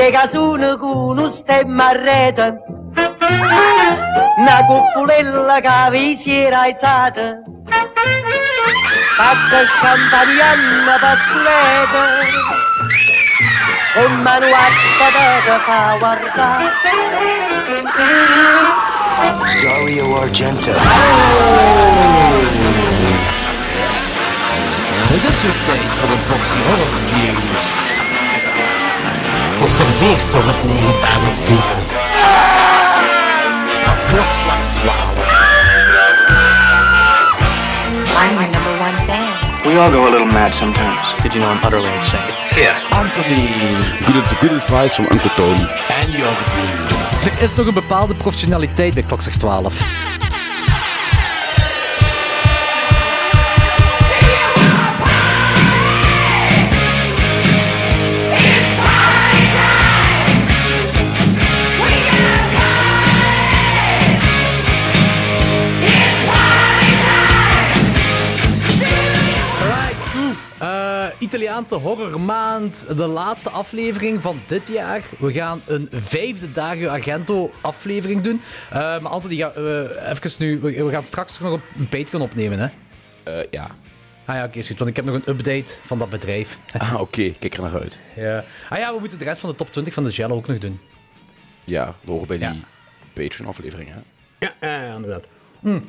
Te casune con un stemma a rete, una cupolella che vi si era alzata, fatta scampanianna pazzolete, con mano a patata fa guardare. Dario Argento. Het is weer tijd voor een proxy horror reviews. Geserveerd door het legendarische duo. Van klokslag 12. I'm your number one fan. We all go a little mad sometimes. Did you know I'm utterly insane? It's here. Anthony Good, good advice from Uncle Tony. en Jordi. Er is nog een bepaalde professionaliteit bij klokslag 12. Italiaanse horrormaand, de laatste aflevering van dit jaar. We gaan een vijfde Dario Argento aflevering doen. Eh, maar Anton, die gaat, eh, even nu, we, we gaan straks nog op een Patreon opnemen, hè? Eh, ja. Ah ja, oké, is goed, want ik heb nog een update van dat bedrijf. Ah, oké. Kijk er naar uit. ja. Ah ja, we moeten de rest van de top 20 van de Jello ook nog doen. Ja, dat horen bij die. Patreon-aflevering, hè. Ja, inderdaad. Hm.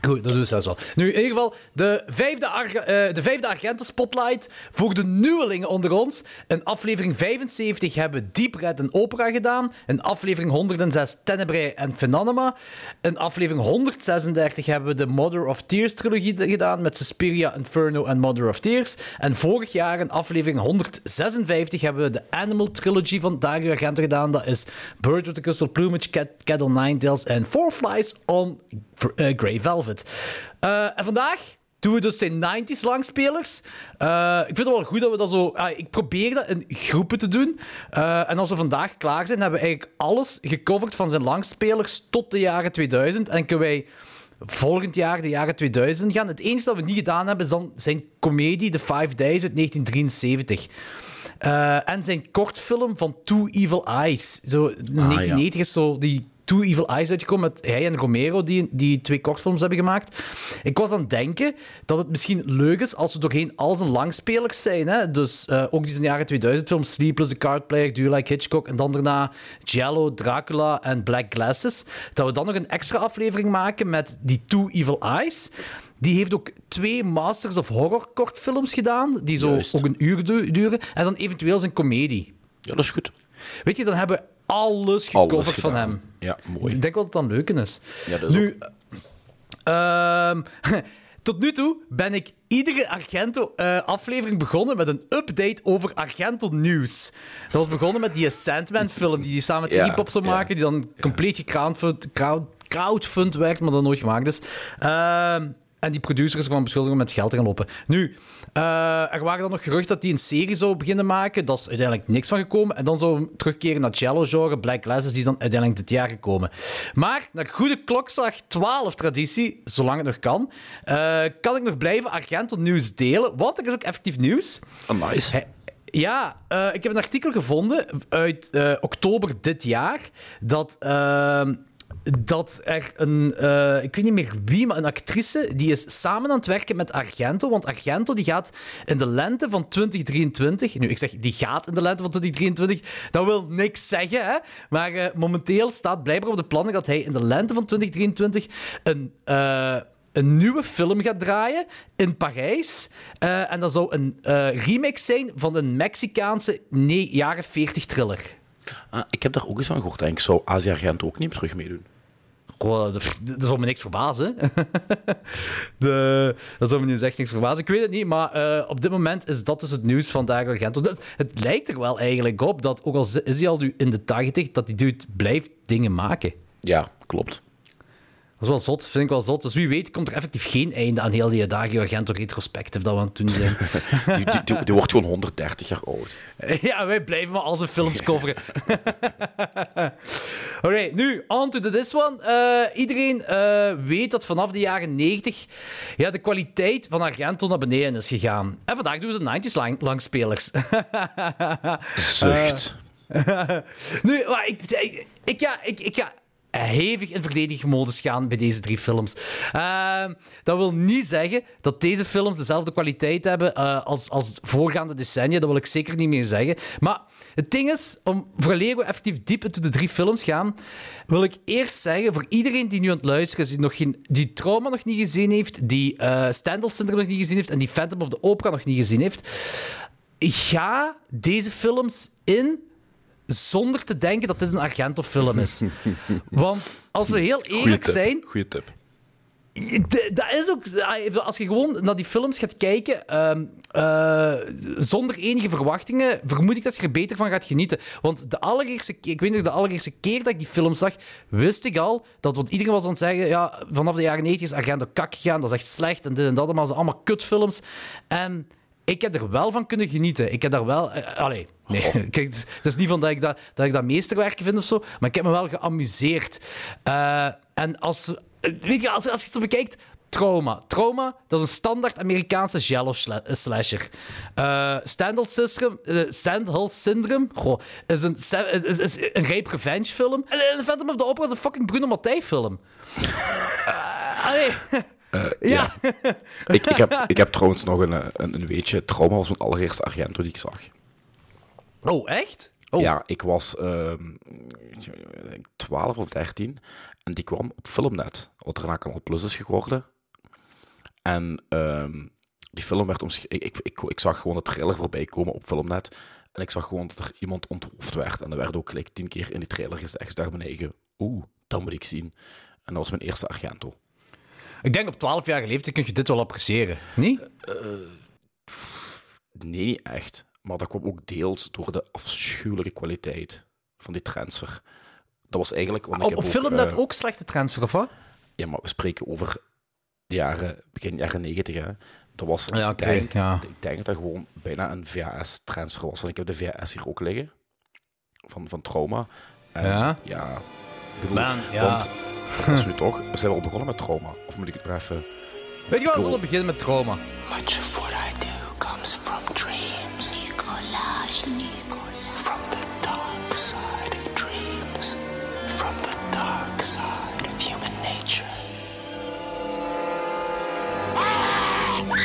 Goed, dat doen we zelfs wel. Nu, in ieder geval, de vijfde, eh, de vijfde Argento Spotlight voor de nieuwelingen onder ons. In aflevering 75 hebben we Deep Red en Opera gedaan. In aflevering 106 Tenebrae en Phenanima. In aflevering 136 hebben we de Mother of Tears trilogie gedaan met Suspiria, Inferno en Mother of Tears. En vorig jaar in aflevering 156 hebben we de Animal Trilogy van Dario Argento gedaan. Dat is Bird with the Crystal Plumage, Cat, Cat on Nine Tails en Four Flies on eh, Grey Velvet. Eh, en vandaag doen we dus zijn 90s langspelers. Eh, ik vind het wel goed dat we dat zo... ah, ik probeer dat in groepen te doen. En als we vandaag klaar zijn, hebben we eigenlijk alles gecoverd van zijn langspelers tot de jaren 2000. En kunnen wij volgend jaar de jaren 2000 gaan. Het enige dat we niet gedaan hebben, is dan zijn comedie The Five Days uit 1973. Eh, en zijn kortfilm van Two Evil Eyes. Zo, in 1990 is zo die Two Evil Eyes uitgekomen met hij en Romero, die, die twee kortfilms hebben gemaakt. Ik was aan het denken dat het misschien leuk is als we doorheen al zijn langspelers zijn. Hè? Dus eh, ook die zijn jaren 2000 films, Sleepless, The Card Player, Do You Like Hitchcock, en dan daarna Jello, Dracula en Black Glasses. Dat we dan nog een extra aflevering maken met die Two Evil Eyes. Die heeft ook twee Masters of Horror kortfilms gedaan, die zo Juist. ook een uur du- duren. En dan eventueel zijn comedie. Ja, dat is goed. Weet je, dan hebben we alles gecoverd Alles van hem. Ja, mooi. Ik denk wel dat dat leuk is. Ja, dat is nu, ehm, tot nu toe ben ik iedere Argento-aflevering begonnen met een update over Argento-nieuws. Dat was begonnen met die Sandman-film die hij samen met Ja, Iggy Pop zou maken, die dan compleet gecrowdfund crowd, crowdfund werd, maar dan nooit gemaakt is. Ehm, en die producer is ervan beschuldigd om met geld te gaan lopen. Nu, eh, er waren dan nog geruchten dat hij een serie zou beginnen maken. Dat is uiteindelijk niks van gekomen. En dan zou hij terugkeren naar Jello-genre, Black Glasses, die is dan uiteindelijk dit jaar gekomen. Maar, naar goede klokslag 12-traditie, zolang het nog kan, eh, kan ik nog blijven Argento-nieuws delen. Want er is ook effectief nieuws. Ah, nice. Ja, eh, ik heb een artikel gevonden uit oktober dit jaar. Dat, ehm, dat er een, eh, ik weet niet meer wie, maar een actrice, die is samen aan het werken met Argento. Want Argento die gaat in de lente van 2023. Nu, ik zeg die gaat in de lente van 2023. Dat wil niks zeggen, hè? Maar eh, momenteel staat blijkbaar op de plannen dat hij in de lente van 2023 een. eh, een nieuwe film gaat draaien in Parijs. En dat zou een eh, remake zijn van een Mexicaanse nee, jaren 40 thriller. Ah, ik heb daar ook eens van gehoord. En ik zou Asia Argento ook niet terug meedoen. Goh, dat, zou me niks verbazen. De, dat zou me nu echt niks verbazen. Ik weet het niet, maar eh, op dit moment is dat dus het nieuws van. Dat, het lijkt er wel eigenlijk op dat, ook al is hij al nu in de 80, dat die dude blijft dingen maken. Ja, klopt. Dat is wel zot, vind ik wel zot. Dus wie weet komt er effectief geen einde aan heel die Dario Argento retrospective dat we aan het doen zijn. Die, die, die, die wordt gewoon 130 jaar oud. Ja, wij blijven maar al zijn films coveren. Oké, nu, on to the this one. Eh, iedereen eh, weet dat vanaf de jaren 90 ja, de kwaliteit van Argento naar beneden is gegaan. En vandaag doen we de 90s lang langspelers. Zucht. nu, maar ik, ik, ik, ga, ik, ik ga hevig in verdedigingsmodus gaan bij deze drie films. Ehm, dat wil niet zeggen dat deze films dezelfde kwaliteit hebben eh, als, als voorgaande decennia. Dat wil ik zeker niet meer zeggen. Maar het ding is, om vooraleer we effectief diep into de drie films gaan, wil ik eerst zeggen, voor iedereen die nu aan het luisteren is, die, nog geen, die Trauma nog niet gezien heeft, die uh, Stendhal Syndrome nog niet gezien heeft en die Phantom of the Opera nog niet gezien heeft, ga deze films in zonder te denken dat dit een Argento-film is. Want als we heel eerlijk zijn... Goeie tip. Dat is ook... Als je gewoon naar die films gaat kijken, ehm, eh, zonder enige verwachtingen, vermoed ik dat je er beter van gaat genieten. Want de allereerste keer, ik weet nog, de allereerste keer dat ik die film zag, wist ik al dat, want iedereen was aan het zeggen, ja, vanaf de jaren 90 is Argento kak gegaan, dat is echt slecht en dit en dat, maar ze allemaal kutfilms. En ik heb er wel van kunnen genieten. Ik heb daar wel... eh, allee, nee. Kijk, het is niet van dat ik dat, dat ik dat meesterwerk vind of zo, maar ik heb me wel geamuseerd. Eh, en als... Weet je, als, als je het zo bekijkt... Trauma. Trauma, dat is een standaard Amerikaanse jello eh, slasher. Eh Stendhal Syndrome, eh, Syndrome goh, is, een, is, een rape revenge film. En eh, Phantom of the Opera is een fucking Bruno Mattei film. Eh, allee. ja. Ik, ik, heb, ik heb trouwens nog een, eh, een, een weetje. Trauma was mijn allereerste Argento die ik zag. Oh, echt? Oh. Ja, ik was ehm 12 of 13 en die kwam op Filmnet, wat daarna Canal Plus is geworden. En ehm, die film werd omschreven. Ik, ik, ik, ik zag gewoon de trailer voorbij komen op Filmnet. En ik zag gewoon dat er iemand onthoofd werd. En er werd ook gelijk tien keer in die trailer gezegd. Dus dacht mijn eigen, oeh, dat moet ik zien. En dat was mijn eerste Argento. Ik denk op 12-jarige leeftijd kun je dit wel appreciëren. Niet? Nee, niet echt. Maar dat kwam ook deels door de afschuwelijke kwaliteit van die transfer. Dat was eigenlijk... Want ik Op, heb op film net eh, ook slechte transfer, of wat? Ja, maar we spreken over de jaren, begin jaren 90. Hè. Dat was, Ja, ik, denk, ja. ik denk dat dat gewoon bijna een VHS-transfer was. Want ik heb de VHS hier ook liggen. Van, van Trauma. En, Ja? Ja. ik bedoel, Man, ja. Want als, nu toch... We zijn wel begonnen met Trauma. Of moet ik het nog even... Weet je wat, we zullen beginnen met trauma. Much of what I do comes from dreams. Nicolas, Nicolas. From the dark side of dreams. From the dark side of human nature.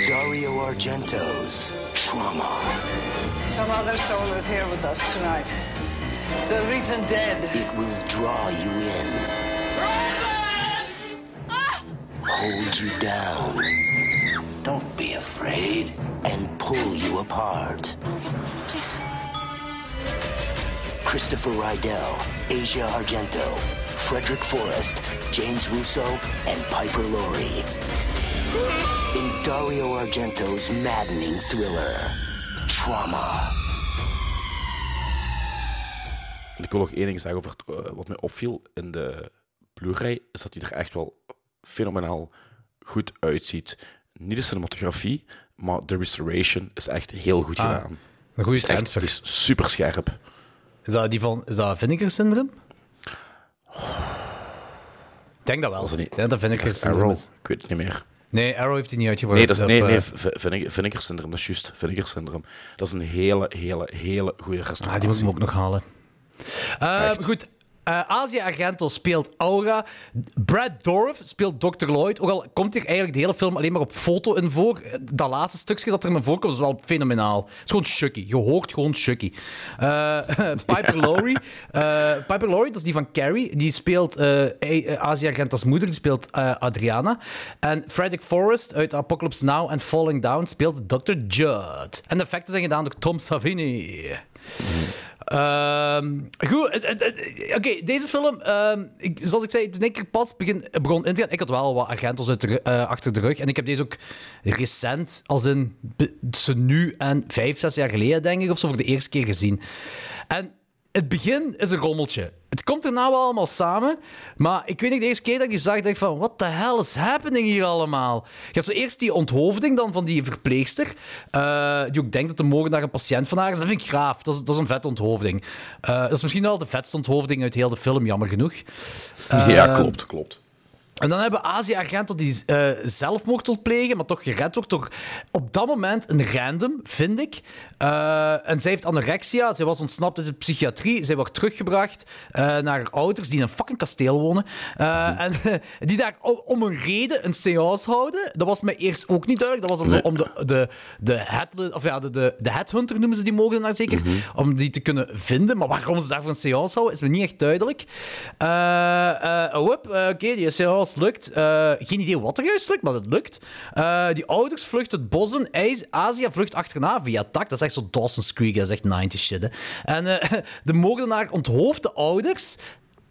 Dario Argento's Trauma. Some other soul is here with us tonight. The reason dead. It will draw you in. Hold you down. Don't be afraid. And pull you apart. Christopher Rydell, Asia Argento, Frederick Forrest, James Russo, and Piper Laurie. In Dario Argento's maddening thriller, Trauma. Ik wil nog één ding zeggen over eh, wat mij opviel in de Blu-ray, is dat hij er echt wel fenomenaal goed uitziet. Niet de cinematografie, maar de restoration is echt heel goed Ah, gedaan. Een goede Het is, echt, transfer. het is super scherp. Is dat die van... Is dat Vinegar Syndrome? Ik denk dat wel. Het niet? Ik denk dat Vinegar Syndrome is. ik weet het niet meer. Nee, Arrow heeft hij niet uitgebracht. Nee, dat is, Op, nee, eh, nee Vinegar, Vinegar Syndrome, dat is juist. Vinegar Syndrome. Dat is een hele, hele, hele goede Ah, restauratie. die moet ik hem ook nog halen. Eh, goed. Eh Asia Argento speelt Aura. Brad Dourif speelt Dr. Lloyd. Ook al komt hier eigenlijk de hele film alleen maar op foto in voor. eh, Dat laatste stukje dat er in voorkomt is wel fenomenaal. Het is gewoon Chucky. Je hoort gewoon Chucky. Eh, Piper Laurie. Piper Laurie, dat is die van Carrie. Die speelt Asia Argento's moeder. Die speelt Adriana. En Frederick Forrest uit Apocalypse Now en Falling Down speelt Dr. Judd. En de effecten zijn gedaan door Tom Savini. Ehm, goed, oké, deze film, ehm, ik, zoals ik zei, toen ik er pas begin, begon in te gaan, ik had wel wat Argentos eh, achter de rug. En ik heb deze ook recent, als in tussen nu en vijf, zes jaar geleden, denk ik, of zo, voor de eerste keer gezien. En het begin is een rommeltje. Het komt er nou wel allemaal samen, maar ik weet niet, de eerste keer dat ik die zag, dacht ik van, what the hell is happening hier allemaal? Je hebt zo eerst die onthoofding dan van die verpleegster, eh, die ook denkt dat de moordenaar een patiënt van haar is. Dat vind ik graaf, dat is, dat is een vette onthoofding. Eh, dat is misschien wel de vetste onthoofding uit heel de film, jammer genoeg. ja, klopt, klopt. En dan hebben Argento die eh, zelfmoord wil plegen, maar toch gered wordt door op dat moment een random, vind ik. Eh, en zij heeft anorexia, zij was ontsnapt uit de psychiatrie, zij wordt teruggebracht eh, naar haar ouders die in een fucking kasteel wonen. En die daar om een reden een seance houden. Dat was mij eerst ook niet duidelijk. Dat was dan zo om de, de, de, head, of ja, de, de, de headhunter noemen ze die moordenaar zeker, om die te kunnen vinden. Maar waarom ze daarvoor een seance houden, is me niet echt duidelijk. Oké, die seance lukt. Eh, geen idee wat er juist lukt, maar het lukt. Eh, die ouders vluchten het bos in. Azië vlucht achterna via tak. Dat is echt zo Dawson's Creek, dat is echt 90 shit. Hè. En eh, de moordenaar onthoofdt de ouders.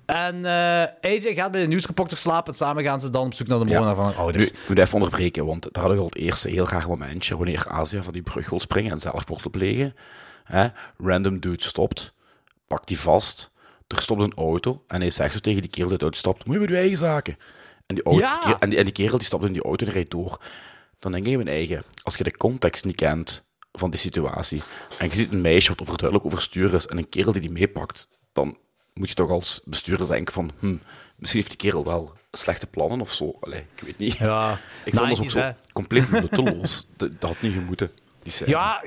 En eh Azië gaat bij de nieuwsreporter slapen. En samen gaan ze dan op zoek naar de moordenaar van haar Nu, ouders. ik moet even onderbreken, want daar had ik al het eerste heel graag momentje wanneer Azië van die brug wil springen en zelfmoord wil plegen. Hè? Random dude stopt, pakt die vast, er stopt een auto en hij zegt zo tegen die kerel die uit stopt, moet je met je eigen zaken. En die, auto, Ja. en, die, en die kerel die stapt in die auto en rijdt door. Dan denk ik in mijn eigen, als je de context niet kent van die situatie en je ziet een meisje wat overduidelijk overstuur is en een kerel die die meepakt, dan moet je toch als bestuurder denken van, hm, misschien heeft die kerel wel slechte plannen of zo. Allee, ik weet niet. Ja, Ik vond dat ook 90s, zo hè. compleet nutteloos. dat, dat had niet gemoeten. Ja,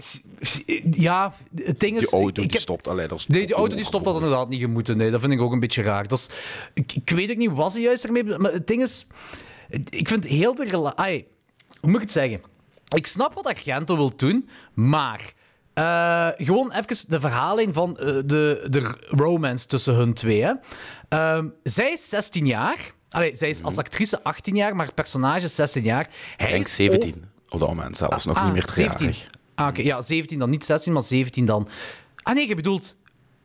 ja, het ding is... die auto die heb- stopt. Allee, dat is Nee, die auto die stopt dat ongelooflijk. inderdaad niet gemoeten. Nee, dat vind ik ook een beetje raar. Dat is, ik, ik weet ook niet wat ze juist ermee... Maar het ding is... Ik vind heel de... Ai, hoe moet ik het zeggen? Ik snap wat Argento wil doen, maar... eh, gewoon even de verhaling van eh, de, de romance tussen hun twee. Hè. Ehm, zij is 16 jaar. Allee, zij is als actrice 18 jaar, maar het personage is 16 jaar. Hij denk is 17 op dat moment zelfs. Nog Ah, niet meer 17. tweejarig. Ah, oké. Ja, 17 dan. Niet 16, maar 17 dan. Ah nee, je bedoelt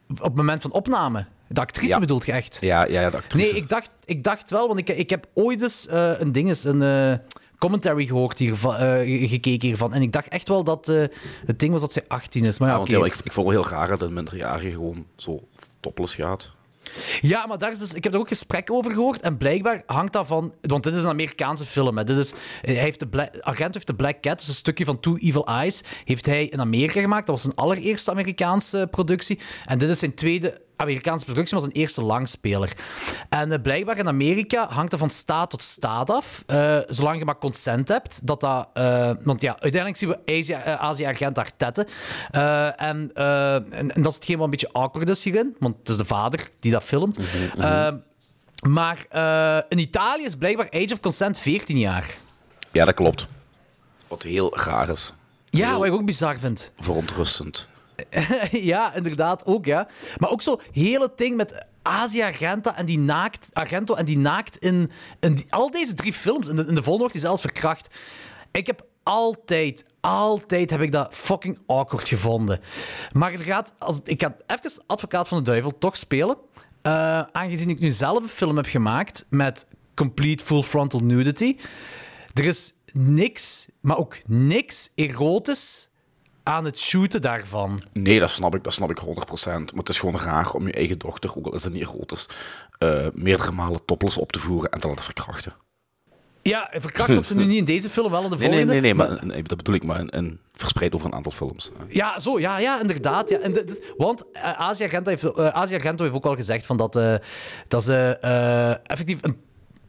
op het moment van opname. De actrice Ja. bedoelt je echt? Ja, ja, ja, de actrice. Nee, ik dacht, ik dacht wel, want ik, ik heb ooit eens eh, een ding een eh, commentary gehoord hiervan, eh, gekeken hiervan. En ik dacht echt wel dat het ding was dat zij 18 is. Maar ja, Ja, want ja, ik, ik vond het heel raar dat een minderjarige gewoon zo topless gaat. Ja, maar is dus, ik heb er ook gesprekken over gehoord. En blijkbaar hangt dat van. Want dit is een Amerikaanse film. Hè. Dit is, hij heeft de Agent heeft de Black Cat, dus een stukje van Two Evil Eyes, heeft hij in Amerika gemaakt. Dat was zijn allereerste Amerikaanse productie. En dit is zijn tweede Amerikaanse productie, maar zijn eerste langspeler. En eh, blijkbaar in Amerika hangt dat van staat tot staat af. eh, zolang je maar consent hebt. Dat dat, eh, want ja, uiteindelijk zien we Azië, eh, Azië en, en, en dat is hetgeen wat een beetje awkward is hierin. Want het is de vader die dat filmt. Eh, maar eh, in Italië is blijkbaar age of consent 14 jaar. Ja, dat klopt. Wat heel raar is. Ja, Heel wat ik ook bizar vind. Verontrustend. ja, inderdaad ook, ja. Maar ook zo heel het ding met Asia Argento en die naakt, Argento en die naakt in, in die- al deze drie films. In de, in de volgende wordt hij zelfs verkracht. Ik heb altijd, altijd heb ik dat fucking awkward gevonden. Maar er gaat, als, ik ga even advocaat van de duivel toch spelen. Eh, aangezien ik nu zelf een film heb gemaakt met complete full frontal nudity. Er is niks, maar ook niks erotisch aan het shooten daarvan. Nee, dat snap ik, dat snap ik 100%. Maar het is gewoon raar om je eigen dochter, ook al is het niet erotisch, eh meerdere malen topless op te voeren en te laten verkrachten. Ja, verkracht wordt ze nu niet in deze film, wel in de Nee, nee, volgende. nee, nee, maar, nee, dat bedoel ik, maar een, een, verspreid over een aantal films. Ja, zo, ja, ja, inderdaad. Ja. En is- want uh, Asia Argento heeft, eh, Asia Argento heeft ook al gezegd van dat, eh, dat ze effectief een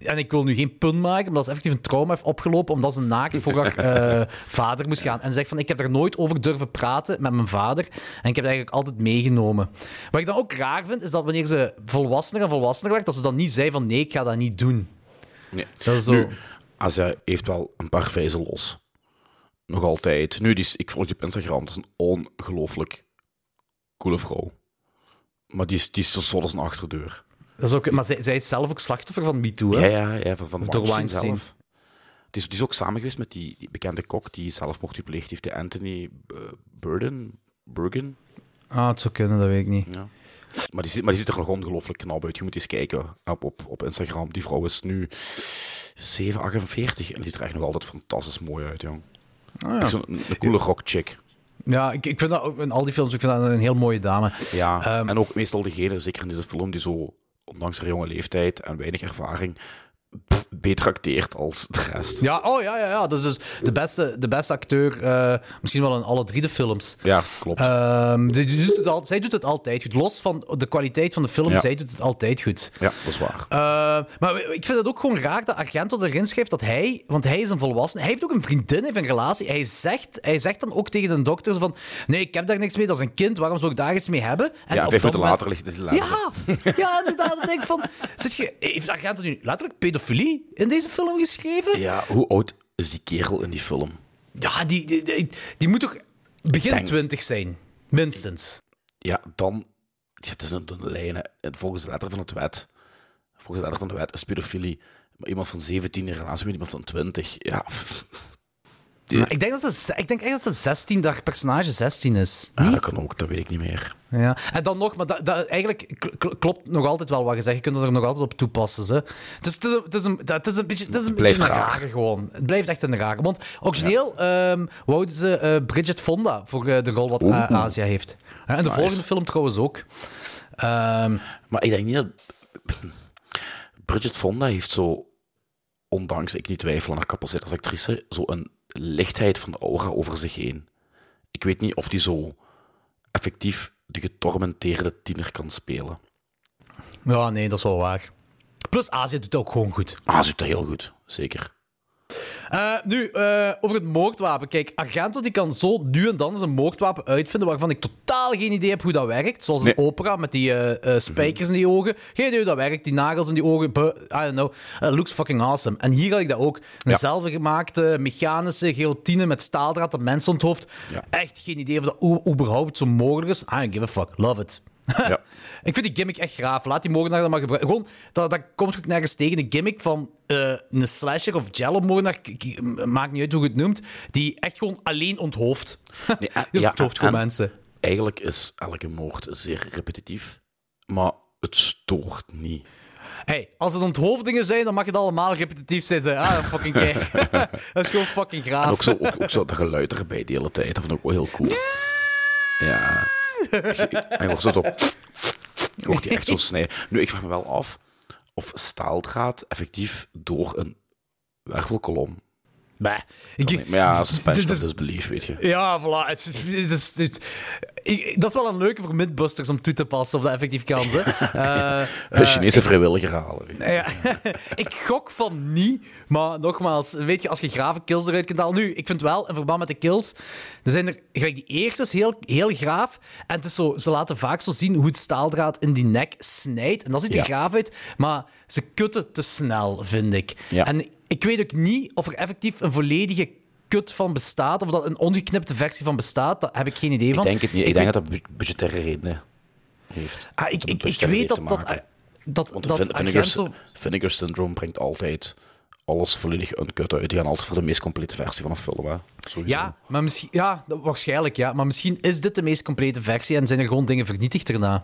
en ik wil nu geen pun maken, maar dat ze effectief een trauma heeft opgelopen omdat ze naakt voor haar eh, vader moest gaan. En ze zegt van, ik heb er nooit over durven praten met mijn vader. En ik heb het eigenlijk altijd meegenomen. Wat ik dan ook raar vind, is dat wanneer ze volwassener en volwassener werd, dat ze dan niet zei van, nee, ik ga dat niet doen. Nee. Dat is zo... Nu, Asia heeft wel een paar vijzen los. Nog altijd. Nu, die is, ik volg die op Instagram. Dat is een ongelooflijk coole vrouw. Maar die is, die is zo zot als een achterdeur. Dat is ook, maar zij, zij is zelf ook slachtoffer van MeToo, Ja, hè? ja, ja, van, van Door Weinstein Weinstein. zelf. Die is, ook samen geweest met die, die bekende kok die zelfmoord gepleegd heeft, die Anthony eh, Burden. Burgen. Ah, het zou kunnen, dat weet ik niet. Ja. Maar die, ziet- maar die ziet er nog ongelooflijk knap uit. Je moet eens kijken op, op, op Instagram. Die vrouw is nu 748 en die ziet er echt nog altijd fantastisch mooi uit, jong. Ah, zo'n- een, een coole rock chick. Ja, ik, ik vind dat ook in al die films ik vind dat een heel mooie dame. Ja, Ehm, en ook meestal degene, zeker in deze film, die zo, ondanks haar jonge leeftijd en weinig ervaring, pff, beter acteert als de rest. Ja, oh ja, ja, ja. Dat is dus de beste, de beste acteur, eh, misschien wel in alle drie de films. Ja, klopt. Ehm, zij, doet het al, zij doet het altijd goed. Los van de kwaliteit van de film, Ja. zij doet het altijd goed. ja, dat is waar. Eh, maar ik vind het ook gewoon raar dat Argento erin schrijft dat hij, want hij is een volwassene, hij heeft ook een vriendin, hij heeft een relatie. Hij zegt, hij zegt dan ook tegen de dokter van: Nee, ik heb daar niks mee, dat is een kind, waarom zou ik daar iets mee hebben? En ja, vijf minuten moment- later ligt het. Ja, ja, inderdaad. Dan denk ik van: zit je, Heeft Argento nu letterlijk pedofilie in deze film geschreven? Ja, hoe oud is die kerel in die film? Ja, die, die, die, die moet toch begin denk- 20 zijn, minstens. Ja, dan... Ja, het is een dunne lijn. Volgens de letter van het wet... Volgens de letter van de wet is pedofilie. Maar iemand van 17 in relatie met iemand van 20... Ja, ik, denk dat ze, ik denk echt dat ze 16, dat personage 16 is. ja, dat kan ook. Dat weet ik niet meer. Ja. En dan nog, maar dat, dat, eigenlijk kl- kl- klopt nog altijd wel wat je zegt. Je kunt het er nog altijd op toepassen. Hè. Dus het is, een- het is, een, het is een beetje, het is een, beetje een rare gewoon. Het blijft echt een rare. Want origineel ehm wouden ze eh, Bridget Fonda voor eh, de rol wat Asia heeft. Ja, en de Nice. volgende film trouwens ook. Ehm, Maar ik denk niet dat... Bridget Fonda heeft zo, ondanks ik niet twijfel aan haar capaciteit als actrice, zo een lichtheid van de aura over zich heen. Ik weet niet of die zo effectief de getormenteerde tiener kan spelen. ja, nee, dat is wel waar. Plus, Azië doet het ook gewoon goed. Ze doet dat heel goed. Zeker. Eh, nu, eh, over het moordwapen. Kijk, Argento die kan zo nu en dan eens een moordwapen uitvinden waarvan ik totaal geen idee heb hoe dat werkt. Zoals een opera met die eh, spijkers in die ogen. Geen idee hoe dat werkt. Die nagels in die ogen. Buh, I don't know. Looks fucking awesome. En hier had ik dat ook. Een Ja. zelfgemaakte mechanische guillotine met staaldraad dat mensen onthoofd. Ja. Echt geen idee of dat überhaupt zo mogelijk is. I don't give a fuck. Love it. Ja. Ik vind die gimmick echt graaf. Laat die moordenaar dat maar gebruiken. Gewoon, dat, dat komt ook nergens tegen. De gimmick van eh, een slasher of jello-moordenaar, maakt niet uit hoe je het noemt, die echt gewoon alleen onthoofd. Nee, en- Die ja, onthoofd gewoon en- mensen. Eigenlijk is elke moord zeer repetitief, maar het stoort niet. Hey, als het onthoofdingen zijn, dan mag het allemaal repetitief zijn. Ah, fucking kijk. dat is gewoon fucking graaf. En ook zo, ook, ook zo dat geluid erbij de hele tijd, dat vond ik ook wel heel cool. Ja. En je hoort zo, zo je hoort die echt zo snijden. Nu, ik vraag me wel af of staaldraad effectief door een wervelkolom... Bah. Ik, Maar ja, suspension of is- disbelief, weet je. Ja, voilà. Het, het is- het ik- dat is wel een leuke voor Mythbusters om toe te passen, of dat effectief kan. Hè. Eh, Een Chinese vrijwilliger halen. Ja, ik gok van niet, maar nogmaals, weet je, als je grave kills eruit kunt halen. Nu, ik vind wel, in verband met de kills, er zijn er, gelijk die eerste is heel, heel graaf. En het is zo, ze laten vaak zo zien hoe het staaldraad in die nek snijdt. En dat ziet er Ja. graaf uit, maar ze kutten te snel, vind ik. Ja. En ik weet ook niet of er effectief een volledige kut van bestaat, of dat een ongeknipte versie van bestaat. Daar heb ik geen idee Ik van. denk het niet. Ik denk dat dat bu- budgettaire redenen heeft. Ah, ik, ik, ik weet dat dat, dat, Want dat. Vinegar Syndrome brengt altijd alles volledig uncut uit. Die gaan altijd voor de meest complete versie van een film. Hè. Sowieso. Ja, maar misschien, ja, dat- waarschijnlijk ja. Maar misschien is dit de meest complete versie en zijn er gewoon dingen vernietigd daarna.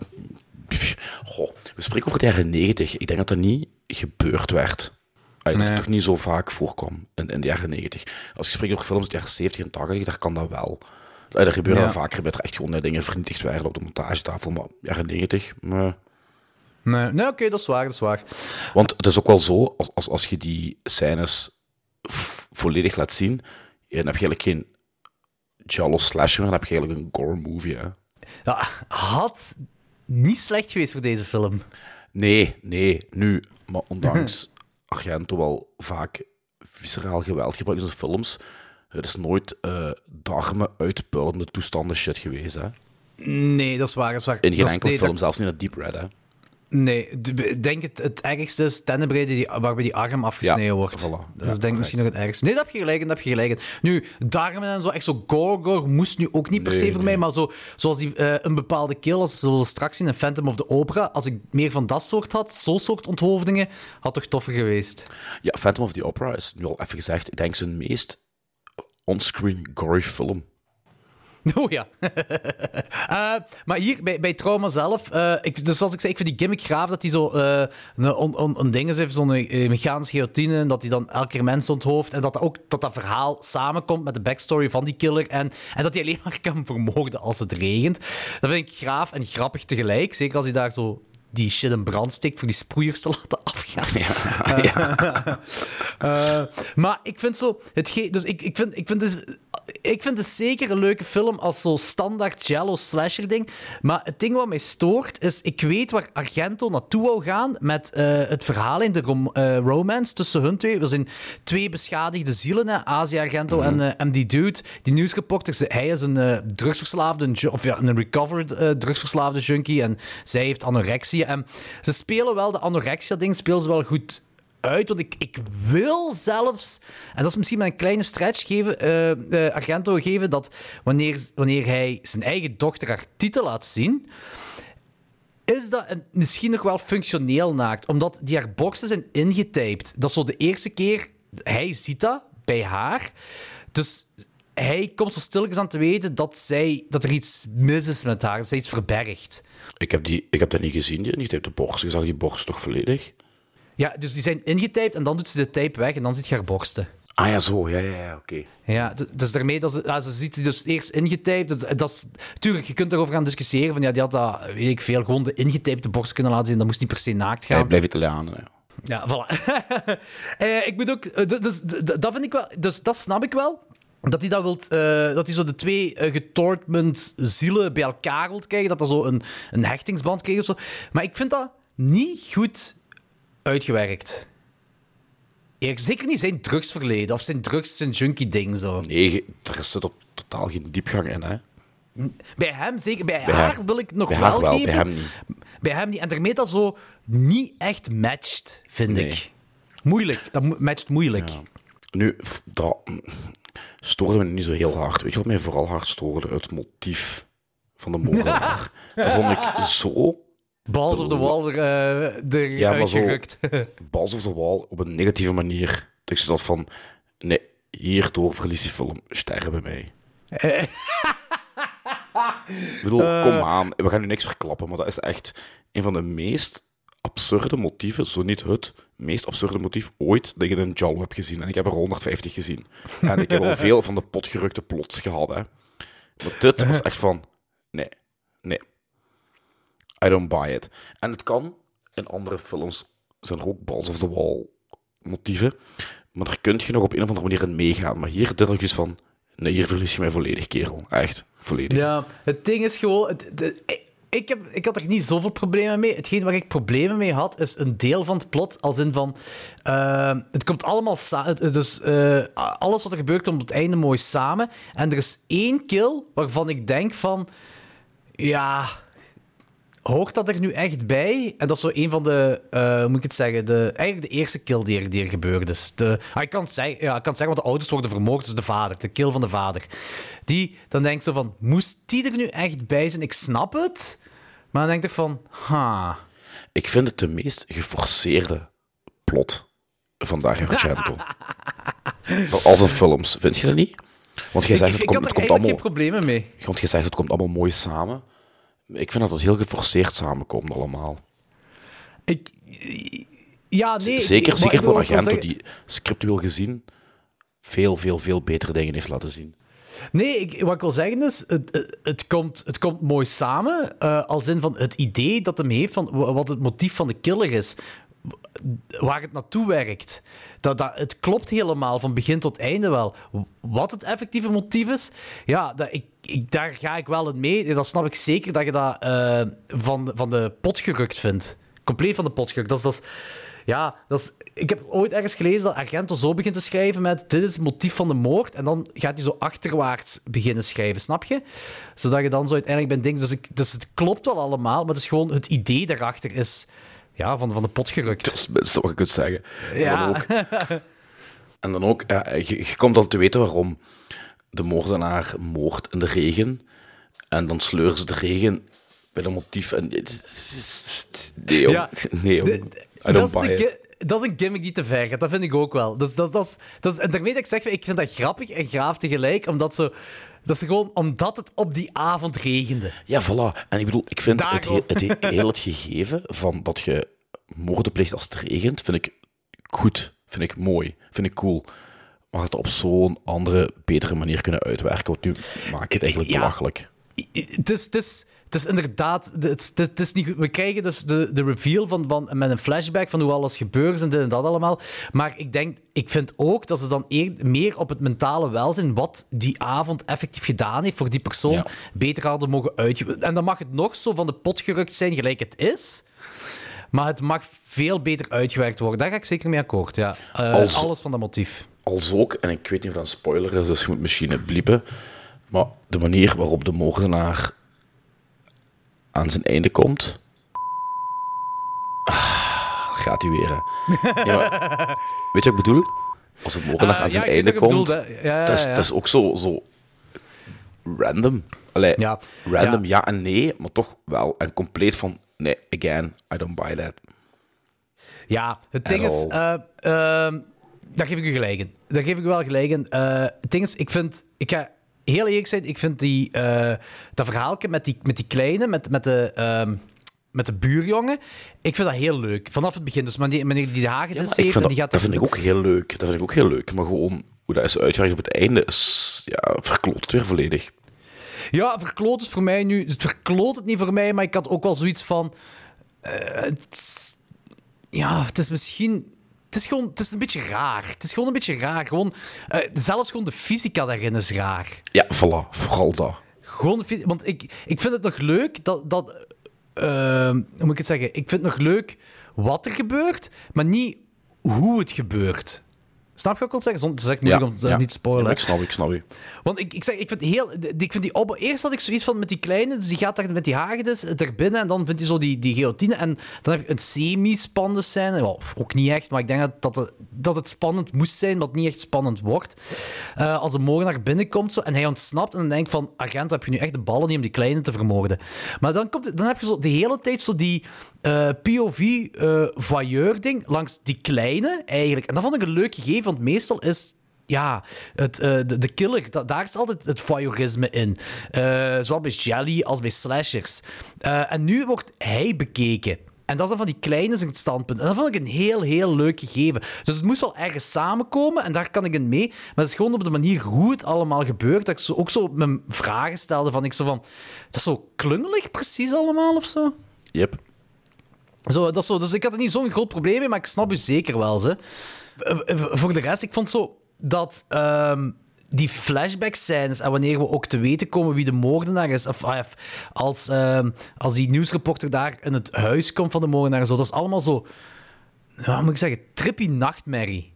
Goh, we spreken over de jaren 90. Ik denk dat dat niet gebeurd werd. Dat Nee. toch niet zo vaak voorkwam in, in de jaren 90. Als je spreekt over films uit de jaren 70 en 80, daar kan dat wel. Ah, Dat gebeurde Ja. vaker dat er echt gewoon eh, dingen vernietigd werden op de montagetafel. Maar jaren 90, meh. Nee, nee oké, dat is waar, dat is waar. Want het is ook wel zo, als, als, als je die scènes volledig laat zien, dan heb je eigenlijk geen Jallo slasher, maar dan heb je eigenlijk een gore movie. Hè. Ja, had niet slecht geweest voor deze film. Nee, nee, nu. Maar ondanks Argento wel vaak visceraal geweld gebruikt in zijn films, het is nooit eh darmen uitpuilende toestanden shit geweest. Hè. Nee, dat is waar, dat is waar. In geen Dat is- enkele film, zelfs niet naar Deep Red. Hè. Nee, denk het, het ergste is Tenebrae die, waarbij die arm afgesneden Ja, wordt. voilà. Dat Ja, is denk correct. misschien nog het ergste. Nee, dat heb je gelijk dat heb je gelijk in. Nu, darmen en zo, echt zo gore, gore, moest nu ook niet per Nee, se voor nee. mij, maar zo, zoals die, eh, een bepaalde kill, als we straks zien in Phantom of the Opera, als ik meer van dat soort had, zo'n soort onthoofdingen, had toch toffer geweest. Ja, Phantom of the Opera is nu al even gezegd, ik denk zijn meest onscreen gory film. Oh ja. Eh, maar hier, bij, Trauma zelf, eh, ik, dus zoals ik zei, ik vind die gimmick graaf dat hij zo eh, een, een ding is, zo'n mechanische guillotine, en dat hij dan elke keer mensen onthoofd, en dat dat ook dat dat verhaal samenkomt met de backstory van die killer, en, en dat hij alleen maar kan vermoorden als het regent. Dat vind ik graaf en grappig tegelijk, zeker als hij daar zo die shit in brand steekt voor die sproeiers te laten afgaan. Ja, ja. Eh, maar ik vind zo... Het ge- dus ik, ik, vind, ik, vind dus, ik vind het zeker een leuke film als zo standaard Jello slasher ding. Maar het ding wat mij stoort is... Ik weet waar Argento naartoe wou gaan met eh, het verhaal in de rom- eh, romance tussen hun twee. Er zijn twee beschadigde zielen, hè, Asia Argento en, eh, en die dude, die nieuwsreporter. Hij is een eh, drugsverslaafde, een of ja, een recovered eh, drugsverslaafde junkie en zij heeft En ze spelen wel de anorexia-ding, spelen ze wel goed uit. Want ik, ik wil zelfs, en dat is misschien maar een kleine stretch, geven, eh, Argento geven dat wanneer, wanneer hij zijn eigen dochter haar titel laat zien, is dat misschien nog wel functioneel naakt. Omdat die haar borsten zijn ingetyped. Dat is zo de eerste keer, hij ziet dat bij haar. Dus hij komt zo stilletjes aan te weten dat, zij, dat er iets mis is met haar, dat zij iets verbergt. Ik, heb die, ik heb dat niet gezien, die, de borst. Ik zag die borst toch volledig? Ja, dus die zijn ingetyped en dan doet ze de type weg en dan ziet je haar borsten. Ah ja, zo. Ja, ja, ja, oké. Ja, dus daarmee dat ze, ja, ze ziet die dus eerst ingetyped. Dat, dat is, tuurlijk, je kunt erover gaan discussiëren. Van, ja, die had dat, weet ik veel, gewoon de ingetypte borst kunnen laten zien. Dat moest niet per se naakt gaan. Hij blijft Italiaan, ja. Ja, voilà. Eh, ik moet ook... eh, Dus, dat vind ik wel... Dus dat snap ik wel. Dat hij dat wilt... eh, dat hij zo de twee eh, getorment zielen bij elkaar wilt krijgen. Dat dat zo een, een hechtingsband krijgt of zo. Maar ik vind dat niet goed uitgewerkt. Eerlijk, zeker niet zijn drugsverleden of zijn drugs, zijn junkie-ding zo. Nee, er zit op totaal geen diepgang in, hè. Bij hem zeker. Bij, Bij haar haar- wil ik nog bij wel haar wel, geven. bij hem niet. Bij hem niet. En daarmee dat zo niet echt matcht, vind Nee. ik. Moeilijk. Dat matcht moeilijk. Nu, dat stoorde me niet zo heel hard. Weet je wat mij vooral hard stoorde? Het motief van de moordenaar. dat vond ik zo Balls of the wall er, eh er Ja, maar zo- uitgerukt. balls of the wall op een negatieve manier. Dat ik had van, nee, hierdoor verliest die film sterren bij mij. ik bedoel, Eh. kom aan, we gaan nu niks verklappen, maar dat is echt een van de meest absurde motieven, zo niet het meest absurde motief ooit dat je een Jaw hebt gezien. En ik heb er 150 gezien. En ik heb al veel van de potgerukte plots gehad, hè. Maar dit was echt van, nee, nee. I don't buy it. En het kan, in andere films zijn er ook balls of the wall motieven, maar daar kun je nog op een of andere manier in meegaan. Maar hier, dit ik dus van, nee, hier verlies je mij volledig, kerel. Echt, volledig. Ja, het ding is gewoon... Het, de- ik- heb, ik had er niet zoveel problemen mee. Hetgeen waar ik problemen mee had, is een deel van het plot. Als in van... eh, het komt allemaal samen. Dus eh, alles wat er gebeurt, komt op het einde mooi samen. En er is één kill waarvan ik denk van... Ja... Hoort dat er nu echt bij? En dat is zo een van de, eh, hoe moet ik het zeggen, de, eigenlijk de eerste kill die er, die er gebeurd is. De, ah, ik, kan het zeggen, ja, ik kan het zeggen, want de ouders worden vermoord, dus de vader, de kill van de vader. Die, dan denk ik zo van, moest die er nu echt bij zijn? Ik snap het, maar dan denk ik van, ha. Ik vind het de meest geforceerde plot van Dario Argento. Als in films, vind je dat niet? Want jij Ik, zegt, ik, het ik komt, het komt allemaal... geen problemen mee. Want je zegt, het komt allemaal mooi samen. Ik vind dat het heel geforceerd samenkomt allemaal. Ik, ja, nee. zeker zeker voor Argento, zeggen- die scriptueel gezien veel, veel, veel betere dingen heeft laten zien. Nee, ik, wat ik wil zeggen is, het, het, komt, het komt mooi samen. eh als in van het idee dat hem heeft van wa- wat het motief van de killer is. Waar het naartoe werkt. Dat, dat, het klopt helemaal van begin tot einde wel. Wat het effectieve motief is, ja, dat, ik, ik, daar ga ik wel in mee. Dat snap ik zeker dat je dat eh, van, van de pot gerukt vindt. Compleet van de pot gerukt. Dat is, dat is, ja, dat is, ik heb ooit ergens gelezen dat Argento zo begint te schrijven met dit is het motief van de moord. En dan gaat hij zo achterwaarts beginnen schrijven, snap je? Zodat je dan zo uiteindelijk bent denken... Dus, ik, dus het klopt wel allemaal, maar het is gewoon het idee daarachter is ja, van, van de pot gerukt. Dat is het minste wat kunt zeggen. En Ja. dan ook, en dan ook ja, je, je komt al te weten waarom de moordenaar moordt in de regen. En dan sleuren ze de regen bij dat motief. En, nee, jong. Ja. Nee. De- dat, is de dat een gimmick die te ver gaat. Dat vind ik ook wel. Dus, dat, dat is, dat is, en daarmee dat ik zeg, ik vind dat grappig en graaf tegelijk, omdat ze, dat ze gewoon, omdat het op die avond regende. Ja, voilà. En ik bedoel, ik vind het, Daarom. he- het he- heel het gegeven van dat je moorden pleegt als het regent, vind ik goed. Vind ik mooi. Vind ik cool. Maar het op zo'n andere, betere manier kunnen uitwerken. Want nu maak je het eigenlijk Ja. belachelijk. het is, het is, het is inderdaad. Het het is niet. We krijgen dus de, de reveal van, van, met een flashback van hoe alles gebeurt en dit en dat allemaal. Maar ik denk, ik vind ook dat ze dan eer, meer op het mentale welzijn, wat die avond effectief gedaan heeft voor die persoon, Ja. beter hadden mogen uitgeven. En dan mag het nog zo van de pot gerukt zijn, gelijk het is. Maar het mag veel beter uitgewerkt worden. Daar ga ik zeker mee akkoord. Ja. Eh, Als- Alles van dat motief. Als ook, en ik weet niet of dat een spoiler is, dus je moet misschien het bliepen, maar de manier waarop de moordenaar aan zijn einde komt... Ah, gaat hij weer, hè. Ja, maar weet je wat ik bedoel? Als het moordenaar Eh, aan zijn einde komt. Ja, dat, is, dat is ook zo, zo random. Allee, Ja. random Ja. en nee, maar toch wel. En compleet van, nee, again, I don't buy that. Ja, het ding is... daar geef ik u gelijk in. Daar geef ik u wel gelijk in. Eh, het ding is, ik vind... Ik ga heel eerlijk zijn, ik vind die, eh, dat verhaaltje met die, met die kleine, met, met, de, ehm, met de buurjongen, ik vind dat heel leuk. Vanaf het begin. Dus wanneer die de hagedis Ja, heeft ik vind en dat, die gaat... dat vind ik ook heel leuk. Dat vind ik ook heel leuk. Maar gewoon hoe dat is uitgewerkt op het einde, is, ja, verkloot het weer volledig. Ja, verkloot is voor mij nu... Het verkloot het niet voor mij, maar ik had ook wel zoiets van... eh, het ja, het is misschien... Het is gewoon... Het is een beetje raar. Het is gewoon een beetje raar. Gewoon... eh, zelfs gewoon de fysica daarin is raar. Ja, voilà, vooral dat. Gewoon... Want ik, ik vind het nog leuk dat... dat eh, hoe moet ik het zeggen? Ik vind het nog leuk wat er gebeurt, maar niet hoe het gebeurt. Snap je wat ik zeggen? Zonder- Het is echt moeilijk om niet te spoilen. Ja, ik snap, ik snap je. Want ik, ik, zeg, ik vind heel... Ik vind die opbouw... Eerst had ik zoiets van met die kleine, dus die gaat daar met die hagedis er binnen en dan vindt hij zo die, die guillotine en dan heb ik een semi-spannende scène. Ook niet echt, maar ik denk dat, dat, het, dat het spannend moest zijn, wat niet echt spannend wordt. Eh, als de moordenaar binnenkomt zo, en hij ontsnapt en dan denk ik van, agent, heb je nu echt de ballen niet om die kleine te vermoorden? Maar dan, komt, dan heb je zo de hele tijd zo die eh, POV-voyeur-ding langs die kleine, eigenlijk. En dat vond ik een leuk gegeven, want meestal is ja, het, eh, de, de killer, da- daar is altijd het voyeurisme in. Eh, zowel bij Jelly als bij slashers. Eh, en nu wordt hij bekeken. En dat is dan van die kleine zijn standpunt. En dat vond ik een heel, heel leuk gegeven. Dus het moest wel ergens samenkomen en daar kan ik in mee. Maar het is gewoon op de manier hoe het allemaal gebeurt. Dat ik zo, ook zo mijn vragen stelde van, ik zo van... Dat is zo klungelig precies allemaal of zo? Yep. Zo, dat zo. Dus ik had er niet zo'n groot probleem mee, maar ik snap u zeker wel. Ze. Eh, eh, Voor de rest, ik vond zo dat ehm, die flashback-scènes en wanneer we ook te weten komen wie de moordenaar is, of, ah, als, ehm, als die nieuwsreporter daar in het huis komt van de moordenaar, zo, dat is allemaal zo, wat moet ik zeggen, trippy nachtmerrie.